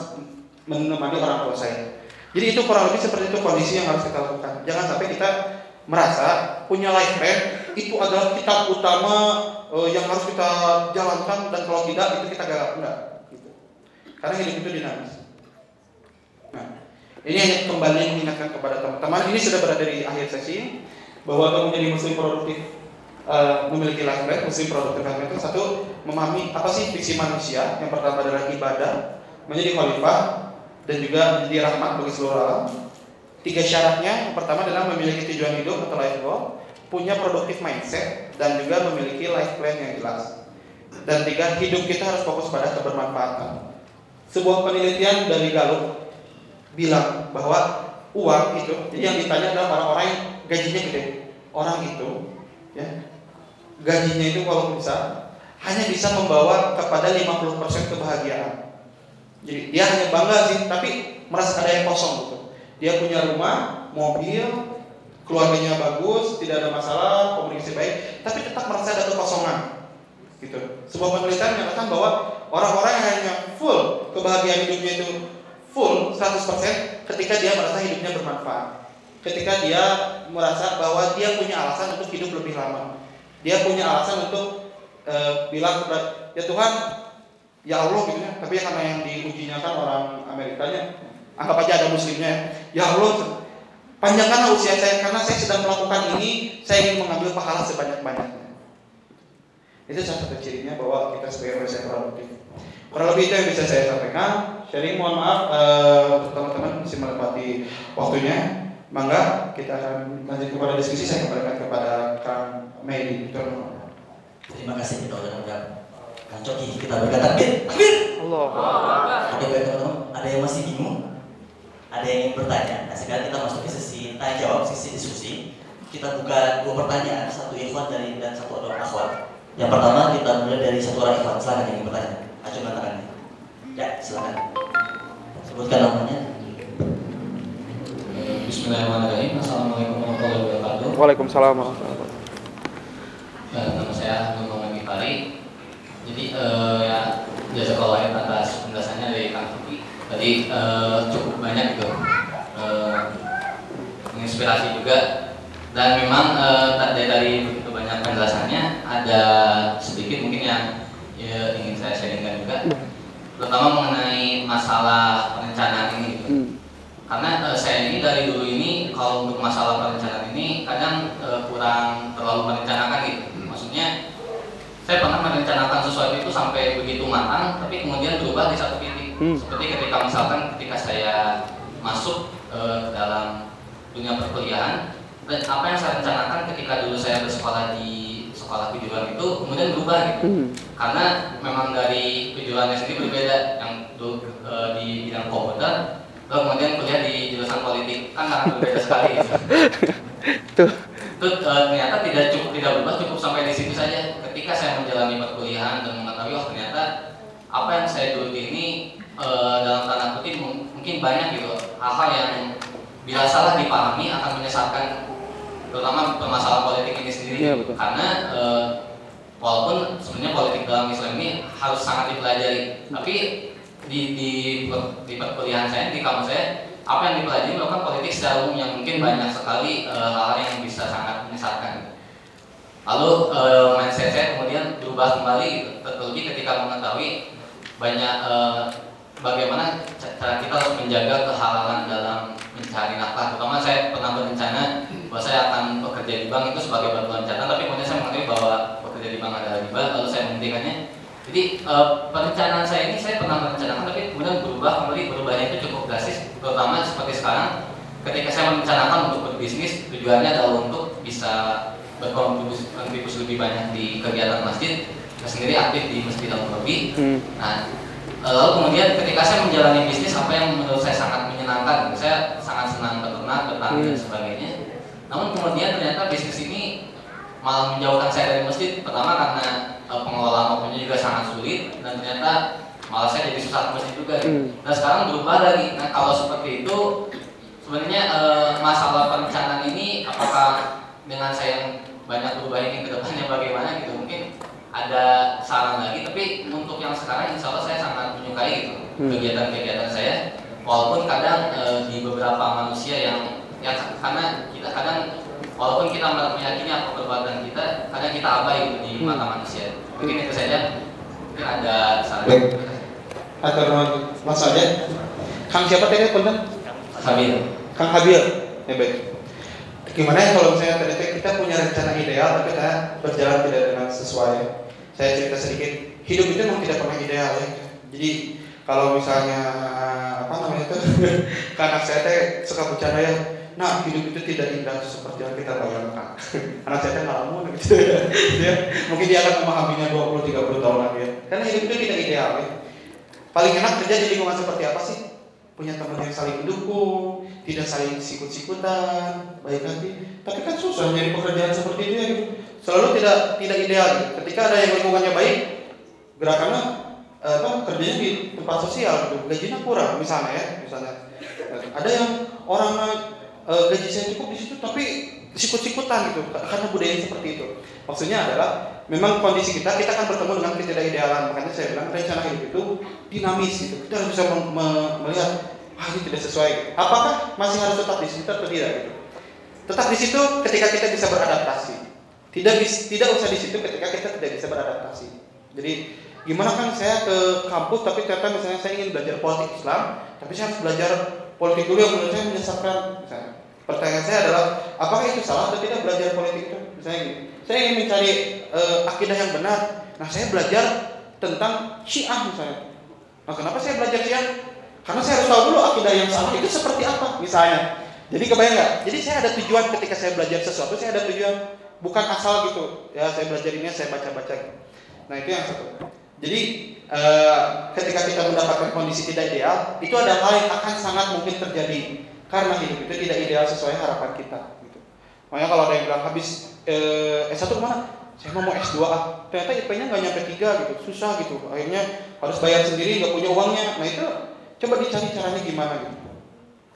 menemani orang tua saya. Jadi itu kurang lebih seperti itu kondisi yang harus kita lakukan. Jangan sampai kita merasa punya life plan itu adalah kitab utama uh, yang harus kita jalankan dan kalau tidak itu kita gagal enggak. Gitu. Karena hidup itu dinamis. Nah, ini hanya kembali mengingatkan kepada teman-teman. Ini sudah berada di akhir sesi. bahwa untuk menjadi muslim produktif eh, memiliki life plan, muslim produktif life plan itu satu memahami apa sih visi manusia. Yang pertama adalah ibadah, menjadi khalifah dan juga menjadi rahmat bagi seluruh alam. Tiga syaratnya, yang pertama adalah memiliki tujuan hidup atau life goal, punya produktif mindset dan juga memiliki life plan yang jelas. Dan tiga, hidup kita harus fokus pada kebermanfaatan. Sebuah penelitian dari Gallup bilang bahwa uang itu, jadi yang ditanya adalah orang-orang yang gajinya gede. Orang itu, ya, gajinya itu kalau bisa hanya bisa membawa kepada 50% kebahagiaan. Jadi dia hanya bangga sih, tapi merasa ada yang kosong gitu. Dia punya rumah, mobil, keluarganya bagus, tidak ada masalah, komunikasi baik, tapi tetap merasa ada kekosongan. Gitu. Sebuah penelitian menyatakan bahwa orang-orang yang hanya full kebahagiaan hidupnya itu full 100% ketika dia merasa hidupnya bermanfaat. Ketika dia merasa bahwa dia punya alasan untuk hidup lebih lama. Dia punya alasan untuk e, bilang ya Tuhan, ya Allah gitu ya. Tapi karena yang diujinya kan orang Amerikanya, anggap aja ada muslimnya. Ya Allah, panjangkanlah usia saya karena saya sedang melakukan ini, saya ingin mengambil pahala sebanyak-banyaknya. Itu salah satu cirinya bahwa kita sebagai manusia produktif. Kurang lebih itu yang bisa saya sampaikan. Sharing mohon maaf eh, teman-teman bisa menepati waktunya. Mangga kita akan lanjut kepada diskusi. Saya kembalikan kepada Kang Mei. Terima kasih kita udah udah Kang Coki kita berikan takbir. Takbir. Allah. Oke baik teman-teman, ada yang masih bingung? Ada yang ingin bertanya? Nah sekarang kita masuk ke sesi tanya jawab, sesi diskusi. Kita buka dua pertanyaan, satu ikhwan dari dan satu orang akhwat. Yang pertama kita mulai dari satu orang ikhwan. Silakan yang ingin bertanya. Acungkan tangannya. Ya, silakan. Sebutkan namanya. Bismillahirrahmanirrahim. Assalamualaikum warahmatullahi wabarakatuh. Waalaikumsalam warahmatullahi wabarakatuh. Eh, nama saya Nur Muhammad Gifari. Jadi eh, ya jasa kelahiran atas penjelasannya dari Kang Tuki. Tadi eh, cukup banyak gitu. Eh, menginspirasi juga dan memang eh, dari dari begitu banyak penjelasannya ada sedikit mungkin yang ya, ingin saya sharingkan juga terutama mengenai masalah perencanaan ini gitu. Karena eh, saya ini dari dulu ini kalau untuk masalah perencanaan ini kadang eh, kurang terlalu merencanakan gitu. Maksudnya saya pernah merencanakan sesuatu itu sampai begitu matang tapi kemudian berubah di satu titik. Seperti ketika misalkan ketika saya masuk ke dalam dunia perkuliahan dan apa yang saya rencanakan ketika dulu saya bersekolah di sekolah kejuruan itu kemudian berubah gitu. Karena memang dari kejuruannya sendiri berbeda. Yang dulu eh, di bidang komputer lalu kemudian kuliah di jurusan politik kan sangat berbeda sekali. [laughs] Tuh. itu eh, ternyata tidak cukup tidak berubah cukup sampai di situ saja ketika saya menjalani perkuliahan dan mengetahui oh ternyata apa yang saya dulu ini eh, dalam tanda kutip mung- mungkin banyak gitu hal-hal yang bila salah dipahami akan menyesatkan terutama permasalahan politik ini sendiri Iya, betul. karena eh, walaupun sebenarnya politik dalam Islam ini harus sangat dipelajari tapi di di di perkuliahan saya di kampus saya apa yang dipelajari melakukan politik secara umum yang mungkin banyak sekali eh, hal-hal yang bisa sangat menyesatkan. Lalu eh, mindset saya kemudian berubah kembali terlebih ketika mengetahui banyak eh, bagaimana ca- cara kita harus menjaga kehalalan dalam mencari nafkah. Terutama saya pernah berencana bahwa saya akan bekerja di bank itu sebagai batu loncatan tapi kemudian saya mengetahui bahwa bekerja di bank adalah riba lalu saya menghentikannya jadi eh, perencanaan saya ini saya pernah merencanakan tapi kemudian berubah kembali berubahnya itu cukup drastis terutama seperti sekarang. Ketika saya merencanakan untuk berbisnis tujuannya adalah untuk bisa berkontribusi kontribusi lebih banyak di kegiatan masjid saya sendiri aktif di masjid al Murabi nah eh, lalu kemudian ketika saya menjalani bisnis apa yang menurut saya sangat menyenangkan saya sangat senang beternak bertani dan sebagainya. Namun kemudian ternyata bisnis ini malah menjauhkan saya dari masjid. Pertama karena eh, pengelolaan waktunya juga sangat sulit dan ternyata malah saya jadi susah ke masjid juga. Gitu. Nah sekarang berubah lagi. Nah kalau seperti itu sebenarnya eh, masalah perencanaan ini apakah dengan saya yang banyak berubah ini ke depannya bagaimana gitu? Mungkin ada saran lagi tapi untuk yang sekarang insya Allah saya sangat menyukai gitu kegiatan-kegiatan saya. Walaupun kadang eh, di beberapa manusia yang ya karena kita kadang walaupun kita meyakini apa perbuatan kita kadang kita abai gitu di mata manusia mungkin itu saja mungkin ada saran Baik. Langsung aja. Kang siapa tadi punten? Sambil Kang Habil. Ya baik. Gimana ya kalau misalnya tadi kita punya rencana ideal tapi kita berjalan tidak dengan sesuai. Saya cerita sedikit, hidup itu memang tidak pernah ideal ya. Jadi kalau misalnya apa namanya itu, [laughs] anak saya teh suka bercanda ya, nah hidup itu tidak indah seperti yang kita bayangkan. [laughs] anak saya teh ngalamun gitu [laughs] ya. Mungkin dia akan memahaminya 20-30 tahun lagi ya. Karena hidup itu tidak ideal ya. Paling enak kerja di lingkungan seperti apa sih? Punya teman yang saling mendukung, tidak saling sikut-sikutan, baik hati. Tapi kan susah nyari pekerjaan seperti itu gitu. Selalu tidak tidak ideal. Ketika ada yang lingkungannya baik, gerakannya apa kerjanya di tempat sosial gitu. gajinya kurang misalnya ya, misalnya. Ada yang orang eh, gaji saya cukup di situ tapi sikut-sikutan gitu karena budaya seperti itu. Maksudnya adalah memang kondisi kita kita akan bertemu dengan ketidakidealan. Makanya saya bilang rencana hidup itu dinamis gitu. Kita harus bisa me- melihat ah ini tidak sesuai. Apakah masih harus tetap di situ atau tidak gitu? Tetap di situ ketika kita bisa beradaptasi. Tidak tidak usah di situ ketika kita tidak bisa beradaptasi. Jadi gimana kan saya ke kampus tapi ternyata misalnya saya ingin belajar politik Islam, tapi saya harus belajar politik dulu yang menurut saya menyesatkan. Misalnya. Pertanyaan saya adalah apakah itu salah atau tidak belajar politik itu? Misalnya gitu. Saya ingin mencari eh, akidah yang benar. Nah saya belajar tentang Syiah misalnya. Nah kenapa saya belajar Syiah? Karena saya harus tahu dulu akidah yang salah itu seperti apa misalnya. Jadi kebayang nggak? Jadi saya ada tujuan ketika saya belajar sesuatu, saya ada tujuan bukan asal gitu. Ya saya belajar ini, saya baca-baca. Nah itu yang satu. Jadi eh, ketika kita mendapatkan kondisi tidak ideal, itu ada hal yang akan sangat mungkin terjadi karena hidup itu tidak ideal sesuai harapan kita. Gitu. Makanya kalau ada yang bilang habis eh, S1 ke mana? Saya mau S2 ah. Ternyata IP-nya nggak nyampe 3 gitu, susah gitu. Akhirnya harus bayar sendiri, nggak punya uangnya. Nah itu coba dicari caranya gimana gitu.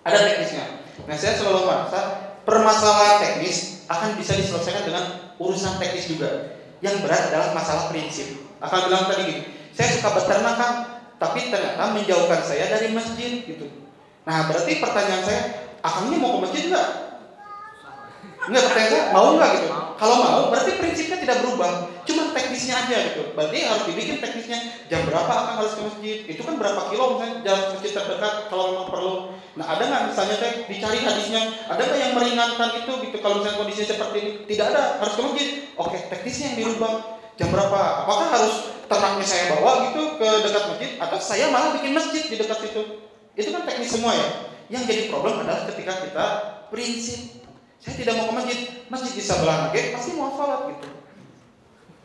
Ada teknisnya. Nah saya selalu merasa permasalahan teknis akan bisa diselesaikan dengan urusan teknis juga. Yang berat adalah masalah prinsip. Akan bilang tadi gini, saya suka beternak kan, tapi ternyata menjauhkan saya dari masjid gitu. Nah berarti pertanyaan saya, akangnya mau ke masjid nggak? Enggak, pertanyaan saya, mau nggak gitu? Kalau mau, berarti prinsipnya tidak berubah. Cuma teknisnya aja gitu. Berarti harus dibikin teknisnya jam berapa akan harus ke masjid. Itu kan berapa kilo misalnya jalan masjid terdekat kalau memang perlu. Nah ada nggak misalnya teh dicari hadisnya, ada nggak yang meringankan itu gitu kalau misalnya kondisi seperti ini? Tidak ada, harus ke masjid. Oke, teknisnya yang dirubah. Jam berapa? Apakah harus ternaknya saya bawa gitu ke dekat masjid atau saya malah bikin masjid di dekat situ? Itu kan teknis semua ya. Yang jadi problem adalah ketika kita prinsip saya tidak mau ke masjid, masjid di sebelah lagi pasti mau sholat gitu.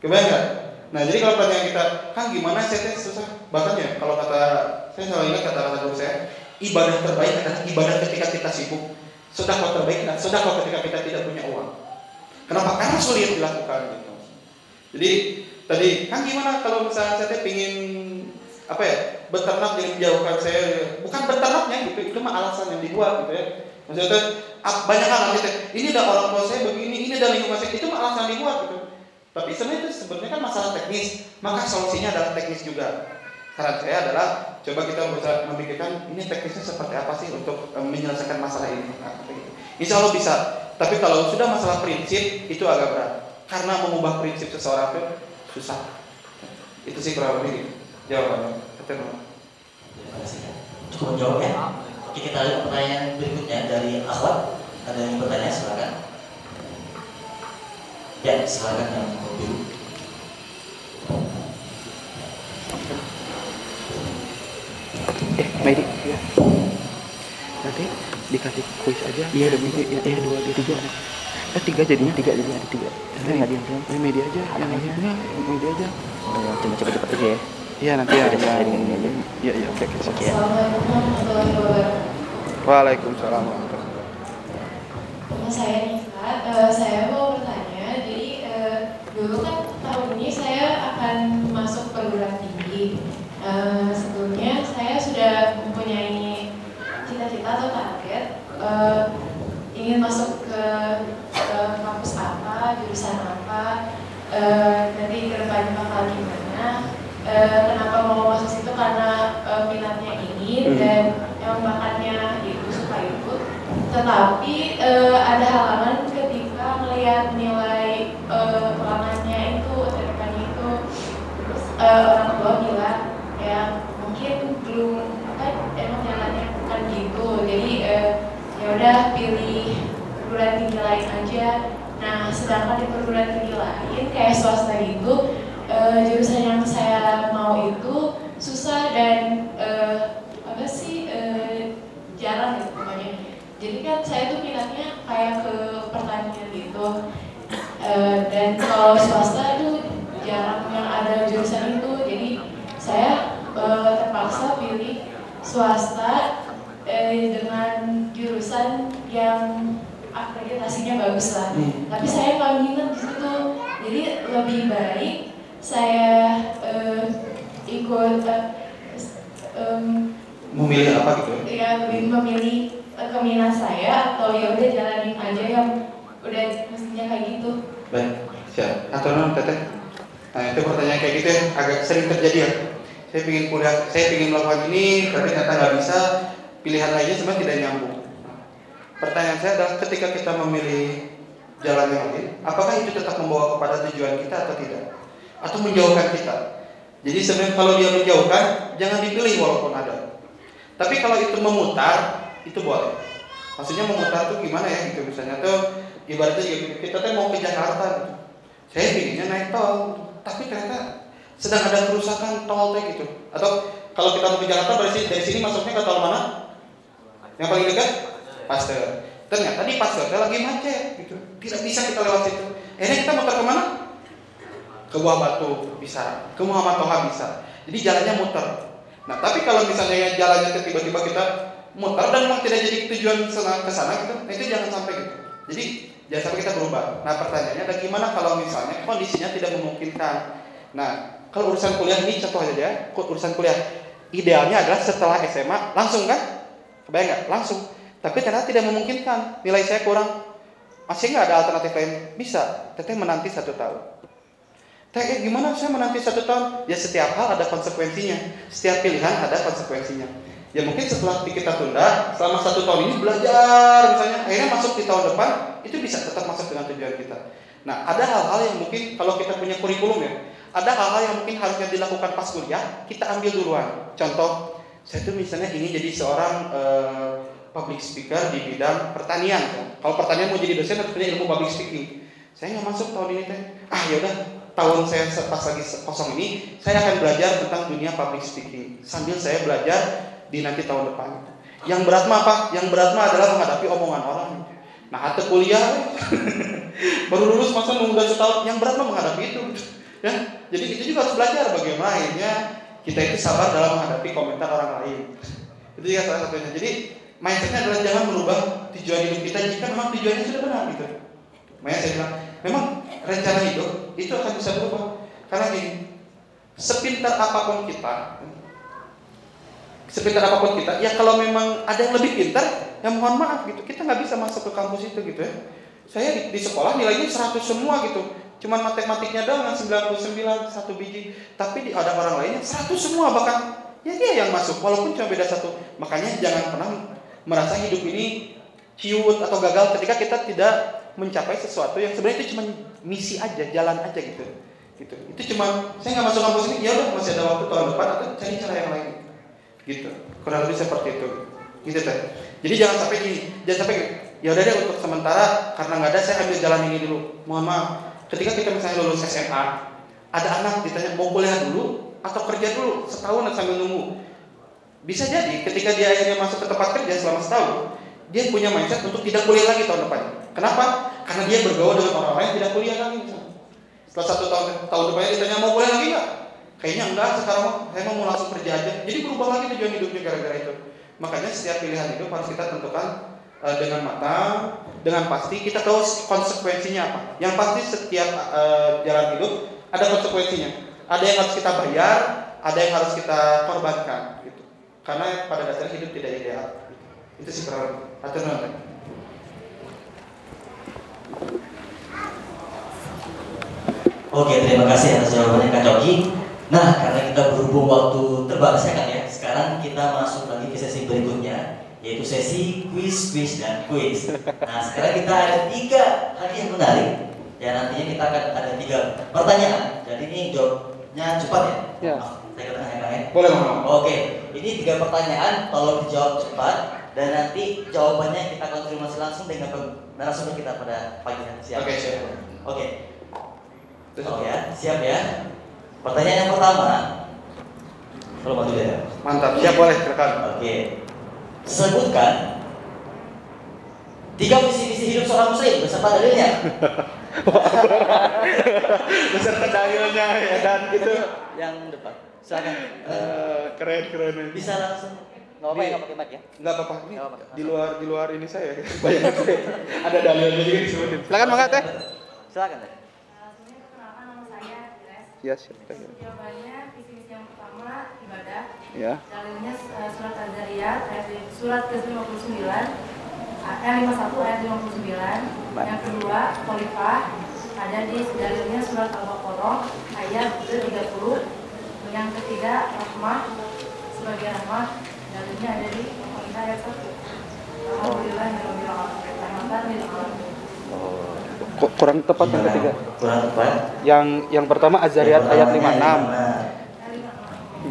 Kebayang nggak? Nah jadi kalau pertanyaan kita, kan gimana saya teh susah. Bahkan ya kalau kata saya selalu ingat kata kata guru saya, ibadah terbaik adalah ibadah ketika kita sibuk. Sedekah terbaik dan sedekah ketika kita tidak punya uang. Kenapa? Karena sulit dilakukan gitu. Jadi tadi kan gimana kalau misalnya saya pingin apa ya beternak jadi menjauhkan saya. Bukan beternaknya gitu itu mah alasan yang dibuat gitu ya. Maksudnya banyak hal gitu. Ini ada orang tua saya begini ini ada lingkungan saya itu mah alasan dibuat gitu. Tapi sebenarnya itu sebenarnya kan masalah teknis. Maka solusinya adalah teknis juga. Saran saya adalah coba kita berusaha memikirkan ini teknisnya seperti apa sih untuk um, menyelesaikan masalah ini. Nah, gitu. insya Allah bisa. Tapi kalau sudah masalah prinsip itu agak berat. Karena mengubah prinsip seseorang itu susah. Itu sih kurang lebih gitu. jawabannya Kasih. Cukup menjawab ya. Oke kita lihat pertanyaan berikutnya dari Akhwat. Ada yang bertanya silakan. Ya silakan yang biru. eh Medi ya. nanti dikasih kuis aja iya ada media ya, eh dua tiga eh tiga jadinya tiga jadi ada tiga eh nggak diam diam eh media aja yang ini enggak media aja Oh, cuma cepet-cepet aja ya. Iya nanti ya ya ini aja. iya iya oke oke Oke ya. Assalamualaikum. Waalaikumsalam warahmatullahi wabarakatuh. Nama saya Nisa. Eh, saya mau bertanya. Jadi eh, dulu kan tahun ini saya akan masuk perguruan tinggi. Eh, sebelumnya saya sudah mempunyai cita-cita atau target eh, ingin masuk ke kampus apa, jurusan apa, eh, nanti ke depannya bakal gimana. Eh, kenapa mau masuk situ? Karena eh, minatnya ini dan yang bakatnya itu suka ikut. Tetapi eh, ada halangan ketika melihat nilai ulangannya itu UTBK-nya itu terus eh, orang tua bilang ya mungkin belum apa emang jalannya bukan gitu jadi eh, ya udah pilih perguruan tinggi lain aja Nah, sedangkan di perguruan tinggi lain kayak swasta gitu, eh, jurusan yang saya mau itu susah dan eh, apa sih eh, jarang gitu pokoknya. Jadi kan saya tuh minatnya kayak ke pertanian gitu. Eh, dan kalau swasta itu jarang yang ada jurusan itu. Jadi saya eh, terpaksa pilih swasta eh, dengan jurusan yang akreditasinya bagus lah. Hmm. Tapi saya nggak minat di situ. Jadi lebih baik saya eh, ikut eh, em, Memilih apa gitu ya? ya lebih memilih eh, keminat saya atau ya udah jalanin aja yang udah mestinya kayak gitu. Baik, siap. Atau non teteh? Nah itu pertanyaan kayak gitu ya, agak sering terjadi ya. Saya ingin kuliah, saya ingin melakukan ini, tapi ternyata nggak bisa. Pilihan lainnya sebenarnya tidak nyambung. Pertanyaan saya adalah ketika kita memilih jalan yang lain, apakah itu tetap membawa kepada tujuan kita atau tidak? Atau menjauhkan kita? Jadi sebenarnya kalau dia menjauhkan, jangan dipilih walaupun ada. Tapi kalau itu memutar, itu boleh. Maksudnya memutar tuh gimana ya gitu misalnya tuh ibaratnya kita mau ke Jakarta gitu. Saya pinginnya naik tol, gitu. tapi ternyata sedang ada kerusakan tol teh gitu. Atau kalau kita mau ke Jakarta berarti dari sini masuknya ke tol mana? Yang paling dekat? Pasteur. Ternyata di Pasteur lagi macet gitu. Tidak bisa kita lewat situ. Akhirnya kita muter ke mana? Ke Buah Batu bisa, ke Muhammad Toha bisa. Jadi jalannya muter. Nah, tapi kalau misalnya jalannya tiba-tiba kita muter dan memang tidak jadi tujuan ke sana gitu, nah itu jangan sampai gitu. Jadi jangan sampai kita berubah. Nah, pertanyaannya adalah gimana kalau misalnya kondisinya tidak memungkinkan. Nah, kalau urusan kuliah ini contoh aja ya, urusan kuliah idealnya adalah setelah SMA langsung kan? Kebayang nggak? Langsung. Tapi ternyata tidak memungkinkan. Nilai saya kurang. Masih nggak ada alternatif lain? Bisa. Teteh menanti satu tahun. Teh, eh, gimana saya menanti satu tahun? Ya setiap hal ada konsekuensinya. Setiap pilihan ada konsekuensinya. Ya mungkin setelah kita tunda, selama satu tahun ini belajar misalnya, akhirnya masuk di tahun depan, itu bisa tetap masuk dengan tujuan kita. Nah, ada hal-hal yang mungkin kalau kita punya kurikulum ya, ada hal-hal yang mungkin harusnya dilakukan pas kuliah, kita ambil duluan. Contoh, saya tuh misalnya ingin jadi seorang eh, public speaker di bidang pertanian. kan. Kalau pertanian mau jadi dosen harus punya ilmu public speaking. Saya nggak masuk tahun ini teh. Ah yaudah, tahun saya pas lagi kosong ini, saya akan belajar tentang dunia public speaking. Sambil saya belajar di nanti tahun depan. Yang berat mah apa? Yang berat mah adalah menghadapi omongan orang. Nah, atau kuliah [laughs] baru lulus masa nunggu setahun. Yang berat mah menghadapi itu. Ya, jadi itu juga harus belajar bagaimana akhirnya kita itu sabar dalam menghadapi komentar orang lain. Itu juga salah satunya. Jadi mindsetnya adalah jangan merubah tujuan hidup kita jika memang tujuannya sudah benar gitu. Makanya saya bilang, memang rencana hidup itu akan bisa berubah. Karena gini, sepintar apa pun kita, sepintar apa pun kita, ya kalau memang ada yang lebih pintar, ya mohon maaf gitu, kita nggak bisa masuk ke kampus itu gitu ya. Saya di, di sekolah nilainya 100 semua gitu, cuman matematiknya doang yang 99 satu biji, tapi ada orang lainnya 100 semua bahkan ya dia yang masuk walaupun cuma beda satu. Makanya jangan pernah merasa hidup ini ciut atau gagal ketika kita tidak mencapai sesuatu yang sebenarnya itu cuma misi aja, jalan aja gitu. Gitu. Itu cuma saya nggak masuk kampus ini, ya udah masih ada waktu tahun depan atau cari cara yang lain. Gitu. Kurang lebih seperti itu. Gitu teh. Jadi jangan sampai gini, jangan sampai gini. Ya udah deh untuk sementara karena nggak ada saya ambil jalan ini dulu. Mohon maaf. Ketika kita misalnya lulus SMA, ada anak ditanya mau kuliah dulu atau kerja dulu setahun sambil nunggu. Bisa jadi ketika dia akhirnya masuk ke tempat kerja selama setahun, dia punya mindset untuk tidak kuliah lagi tahun depan. Kenapa? Karena dia bergaul dengan orang lain tidak kuliah lagi. Setelah satu tahun tahun depannya ditanya mau kuliah lagi nggak? Kayaknya enggak. Sekarang saya mau langsung kerja aja. Jadi berubah lagi tujuan hidupnya gara-gara itu. Makanya setiap pilihan hidup harus kita tentukan uh, dengan matang, dengan pasti. Kita tahu konsekuensinya apa. Yang pasti setiap uh, jalan hidup ada konsekuensinya. Ada yang harus kita bayar, ada yang harus kita korbankan. Gitu. Karena pada dasarnya hidup tidak ideal. Itu sih kurang Atau. Oke, terima kasih atas jawabannya Kak Coki. Nah, karena kita berhubung waktu terbatas ya Kak ya, sekarang kita masuk lagi ke sesi berikutnya, yaitu sesi quiz, quiz, dan quiz. Nah, sekarang kita ada tiga hadiah menarik. Ya, nantinya kita akan ada tiga pertanyaan. Jadi ini jawabnya cepat ya? Ya. Saya katakan ya Kak ya. Boleh. Oke, ini tiga pertanyaan, tolong dijawab cepat Dan nanti jawabannya kita konfirmasi langsung dengan narasumber kita pada pagi hari. Siap? Oke, siap. Oke. Oke ya, siap ya. Pertanyaan yang pertama. Kalau maju ya. Mantap, siap boleh silakan. Oke. Sebutkan tiga visi misi hidup seorang muslim beserta dalilnya. [laughs] Beserta dalilnya ya dan itu yang depan. Silakan. eh, keren keren. Bisa langsung. Nggak apa-apa ya, nggak pakai mic ya. Nggak apa-apa ini apa-apa. di luar di luar ini saya banyak ada dalilnya juga disebutin. Silakan Mangga teh. Silakan teh. Sebelumnya perkenalkan nama saya Agnes. Ya siap teh. Jawabannya visi yang pertama ibadah. Ya. Dalilnya eh, surat Az-Zariyat ayat surat ke-59 ayat 51 ayat 59. Yang kedua khalifah ada di dalilnya surat Al-Baqarah ayat ke-30. Yang ketiga rahmah sebagai rahmah dalilnya ada di Al-Fatihah ayat 1. Alhamdulillah rabbil alamin. Rahmatan lil alamin. Kok kurang tepat yang Gimana? ketiga. Kurang tepat. Yang yang pertama Az-Zariyat Yang ayat pertamanya 56.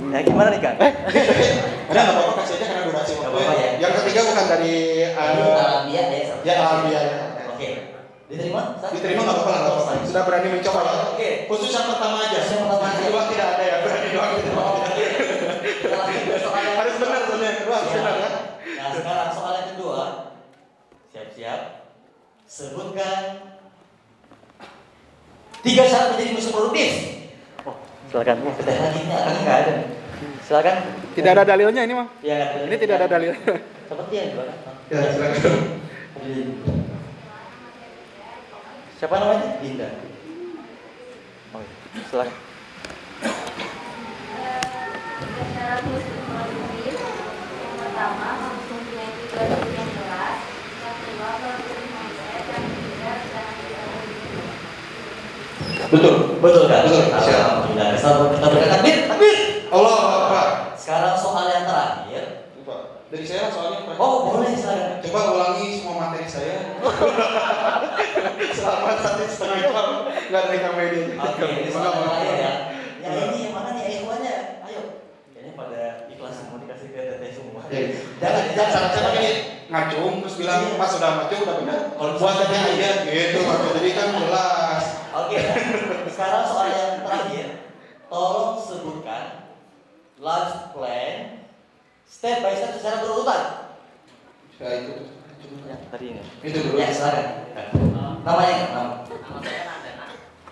Nah. Ya gimana nih kak? Ada nggak apa-apa kasih aja karena durasi waktu. apa-apa ya. Yang ketiga bukan dari eh, alamiah ya. satu. ya alamiah ya. Oke. Diterima? Diterima nggak apa-apa lah, nggak apa-apa. Sudah berani mencoba ya. Oke. Khusus yang pertama aja. Yang pertama aja. Kedua tidak ada ya, berani doang Harus benar soalnya kedua harus Ya. benar ya. Nah sekarang soal yang kedua. Siap-siap. Sebutkan tiga syarat menjadi musuh produktif. Oh, silakan. Lagi ini nggak ada. Silakan. Tidak ada dalilnya ini, Mang. Ya. Ini tidak ada dalilnya. Seperti yang dua kan? Ya, silakan. Siapa namanya? Dinda. Oh, iya. silakan. Pertama Betul. Betul kan? Betul. Alhamdulillah. Kita berikan takbir, takbir. Allah Akbar. Sekarang soal yang terakhir. Coba. Dari saya soalnya Pak. Oh, boleh silakan. Coba ulangi semua materi saya. [laughs] Selama satu setengah jam nggak ada rekam media. Oke, ini soal yang terakhir ya. Ya Iya. ini yang mana nih ikhwannya? Ayo. Kayaknya pada ikhlas semua dikasih ke teteh semua. Ya. Jangan, jangan. Saya pakai ngacung terus bilang pas sudah ngacung udah benar. Kalau Buat misalnya aja aja gitu. Pak. Jadi kan jelas. Oke. Sekarang soal yang terakhir. Tolong sebutkan life plan step by step secara berurutan. Ya itu. Ya, tadi ini. Itu dulu. Ya, silakan. Namanya kan? Nama. Nama saya Nandana.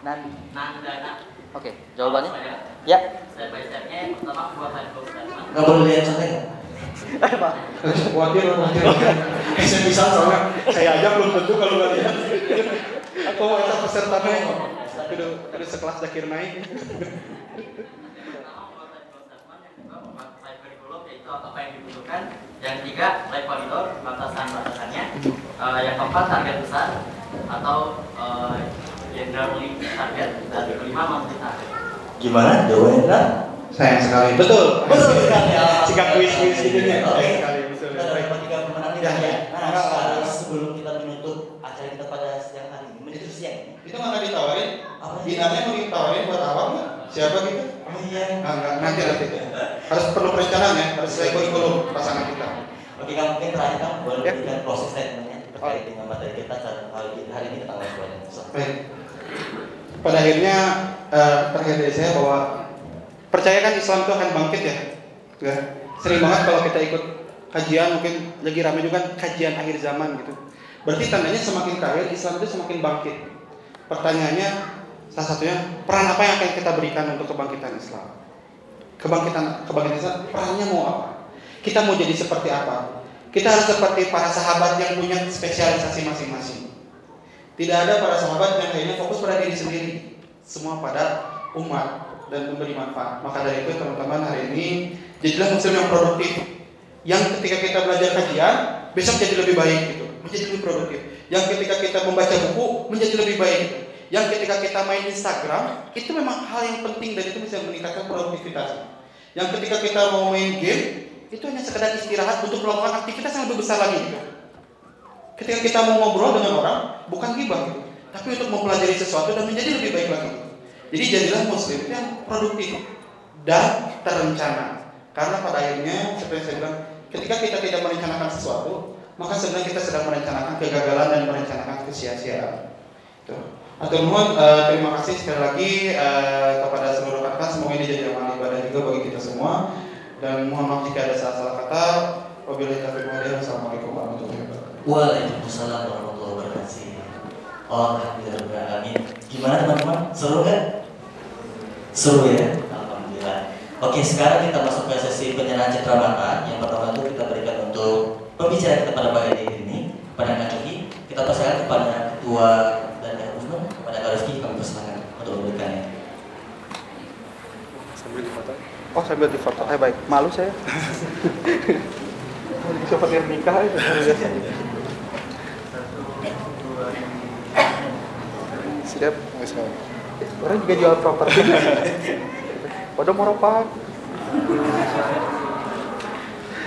Nan. Nandana. Oke, jawabannya? Langsung aja. Ya. Step by stepnya yang pertama buat handphone. Enggak boleh lihat santai. Pak. Khawatir, khawatir. Bisa bisa soalnya saya aja belum tentu kalau nggak lihat. Aku mau peserta naik. Kudu kudu sekelas Zakir naik. Pertama buat handphone statement, yang kedua membuat live curriculum yaitu apa yang dibutuhkan. Yang ketiga live koridor batasan-batasannya. Eh, yang keempat target besar atau eh, generally target dan yang kelima monthly target. Gimana jawabannya? Sayang sekali. Betul. Betul sekali. Jika kuis-kuis gitu ya. Oke. Sekali betul. Kita dapat tiga pemenang ini Ya, ya. ya. Nah, sebelum kita menutup acara kita pada siang hari ini, menuju siang ini. Itu mana ditawarin? Apa? Binarnya mau ditawarin buat awam nggak? Siapa gitu? Oh iya. Nah, enggak, nanti nanti. Harus perlu perencanaan ya, harus sesuai kurikulum pasangan kita. Oke, kamu mungkin terakhir kamu boleh Ya. berikan closing statementnya terkait dengan materi kita hari ini tentang plan. Baik. Pada akhirnya eh, terakhir dari saya bahwa percayakan Islam itu akan bangkit ya. Ya. Sering banget kalau kita ikut kajian mungkin lagi ramai juga kan kajian akhir zaman gitu. Berarti tandanya semakin kaya Islam itu semakin bangkit. Pertanyaannya salah satunya peran apa yang akan kita berikan untuk kebangkitan Islam? Kebangkitan kebangkitan Islam perannya mau apa? Kita mau jadi seperti apa? Kita harus seperti para sahabat yang punya spesialisasi masing-masing. Tidak ada para sahabat yang kayaknya fokus pada diri sendiri, semua pada umat dan memberi manfaat. Maka dari itu teman-teman hari ini jadilah muslim yang produktif. Yang ketika kita belajar kajian, besok jadi lebih baik gitu, menjadi lebih produktif. Yang ketika kita membaca buku menjadi lebih baik gitu. Yang ketika kita main Instagram, itu memang hal yang penting dan itu bisa meningkatkan produktivitas. Yang ketika kita mau main game, itu hanya sekedar istirahat untuk melakukan aktivitas yang lebih besar lagi gitu. Ketika kita mau ngobrol dengan orang, bukan gibah gitu, tapi untuk mempelajari sesuatu dan menjadi lebih baik lagi. Jadi jadilah muslim yang produktif dan terencana. Karena pada akhirnya seperti yang saya bilang, Ketika kita tidak merencanakan sesuatu, maka sebenarnya kita sedang merencanakan kegagalan dan merencanakan kesia-siaan. Tuh. Atur nuhun, eh, terima kasih sekali lagi eh, kepada seluruh rekan semoga ini jadi amal ibadah juga bagi kita semua dan mohon maaf jika ada salah-salah kata. Wabillahi taufiq wal hidayah. Wassalamualaikum warahmatullahi wabarakatuh. Waalaikumsalam warahmatullahi wabarakatuh. Alhamdulillah, amin. Gimana teman-teman? Seru kan? Seru ya? Alhamdulillah. Oke, sekarang kita masuk ke sesi penyerahan citra mata. Yang pertama itu kita berikan untuk pembicara kita pada pagi ini, kepada Kak. Kita persilakan kepada Ketua Rizky, kami persilakan untuk memberikannya. Sambil difoto. Oh sambil di foto, eh baik, malu saya. [laughs] Pakai nikah itu. Siap, nggak salah. Orang juga jual properti. Pada mau ropak.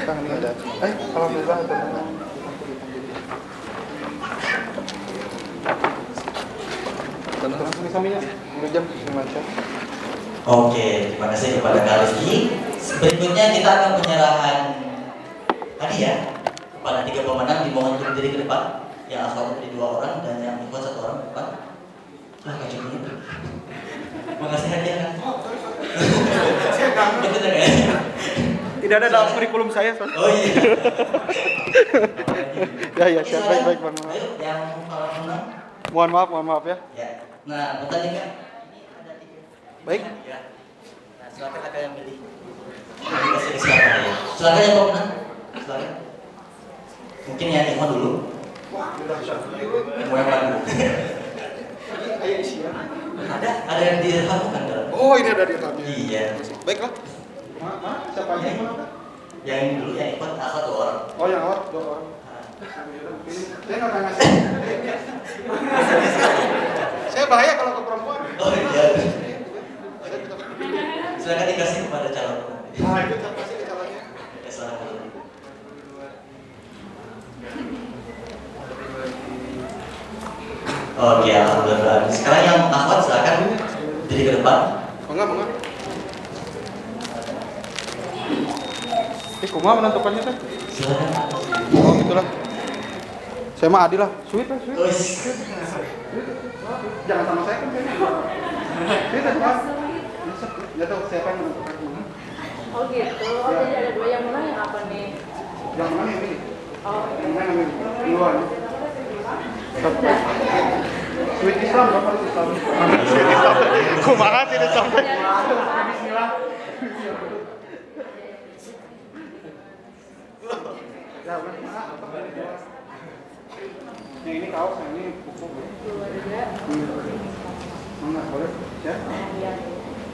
Kang ini ada. Eh, alhamdulillah teman Langsung. Udah jam. Oke, terima kasih kepada Kak Rizky. Berikutnya kita akan penyerahan hadiah kepada tiga pemenang dimohon untuk berdiri ke depan. Yang asal berdiri dua orang dan yang ikut satu orang ke depan. Ah, Kak Joko ini. Mengasih hadiah kan? Betul ya? Tidak ada dalam kurikulum saya. Oh iya. [laughs] Ya, ya, siap. Baik, baik. Ayo, yang kalau menang. Mohon maaf, mohon maaf ya. Ya. Nah, bertanya kan? Baik. Ya. Nah, silakan kakak yang milih. Siapa ya? Silakan yang pemenang. Silakan. Mungkin yang Ikhwan dulu. Yang mau yang lagu. Ada, ada yang dirhamukan dalam. Oh, ini ada di dalamnya. Iya. Baiklah. Siapa aja yang mana? Yang ini dulu yang Ikhwan asal dua orang. Oh, yang awal dua orang. Saya. Saya bahaya kalau ke perempuan. Oh iya. Silakan dikasih kepada calon. Nah, itu ke calonnya. Ya, silakan. Oke, alhamdulillah. Sekarang yang akhwat silakan jadi ke depan. Bangga, bangga. Eh, kumaha menentukannya teh? Silakan. Oh, gitulah. Saya mah adil lah. Sweet lah, sweet. Jangan sama saya kan kayaknya. Sweet ya, Pak. Ya tahu siapa yang menentukan. Oh gitu. Oh jadi ada dua yang menang yang apa nih? Yang mana yang ini? Oh. Yang mana yang ini? Duluan. Satu. Sweet Islam, Bapak Islam. Sweet Islam. Kumaha sih Islam? Bismillah. Ya, udah. Yang ini kaos, yang ini buku. Dua juga. Mana boleh? Siap? Iya.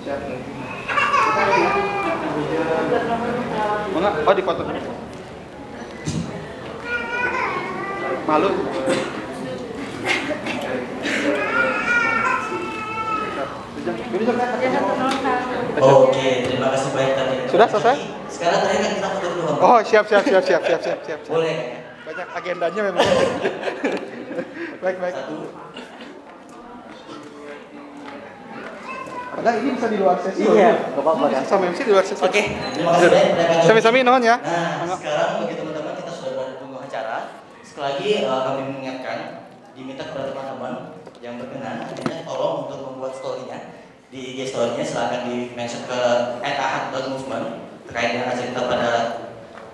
Siap. Mana? Oh, di foto. Malu. Oke, terima kasih banyak tadi. Sudah selesai? Sekarang tadi kan kita foto dulu. Oh, siap, siap, siap, siap, siap, siap, siap. Boleh? Banyak agendanya memang. [laughs] baik, baik. Satu. Padahal ini bisa di luar sesi. Iya, nggak apa-apa kan. Sama MC di luar sesi. Oke, Joko. Sami-sami nuhun ya. Nah, sekarang bagi teman-teman kita sudah berada di punggung acara. Sekali lagi eh, kami mengingatkan, diminta kepada teman-teman yang berkenan, intinya tolong untuk membuat story-nya di IG story-nya silahkan di mention ke @ahad.movement terkait dengan acara kita pada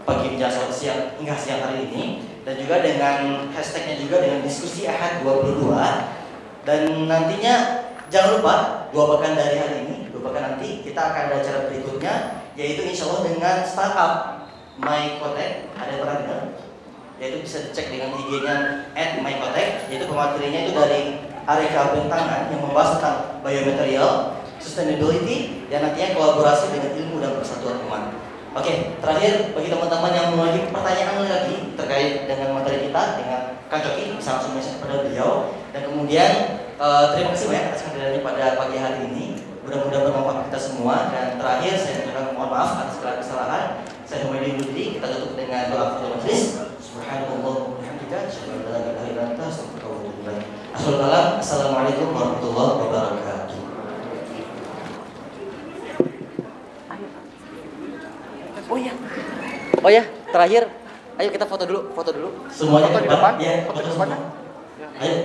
pagi menjelang siang hingga siang hari ini dan juga dengan hashtagnya juga dengan diskusi ahad 22 dan nantinya jangan lupa dua pekan dari hari ini dua pekan nanti kita akan ada acara berikutnya yaitu insya Allah dengan startup My Kotek ada yang pernah yaitu bisa dicek dengan IG-nya at mykotek yaitu pematerinya itu dari Areka Bentangan yang membahas tentang biomaterial, sustainability, dan nantinya kolaborasi dengan ilmu dan persatuan umat. Oke, terakhir bagi teman-teman yang memiliki pertanyaan lagi terkait dengan materi kita dengan Kang Coki bisa langsung mention kepada beliau. Dan kemudian eh, terima kasih banyak atas kehadirannya pada pagi hari ini. Mudah-mudahan bermanfaat kita semua. Dan terakhir saya ucapkan mohon maaf atas segala kesalahan. Saya undur diri. Kita tutup dengan doa kepada majelis subhanallah ilaik. Assalamualaikum warahmatullahi wabarakatuh Oh ya. Oh ya. terakhir ayo kita foto dulu foto dulu Semuanya foto di depan Iya, foto di betul depan semua. Ayo,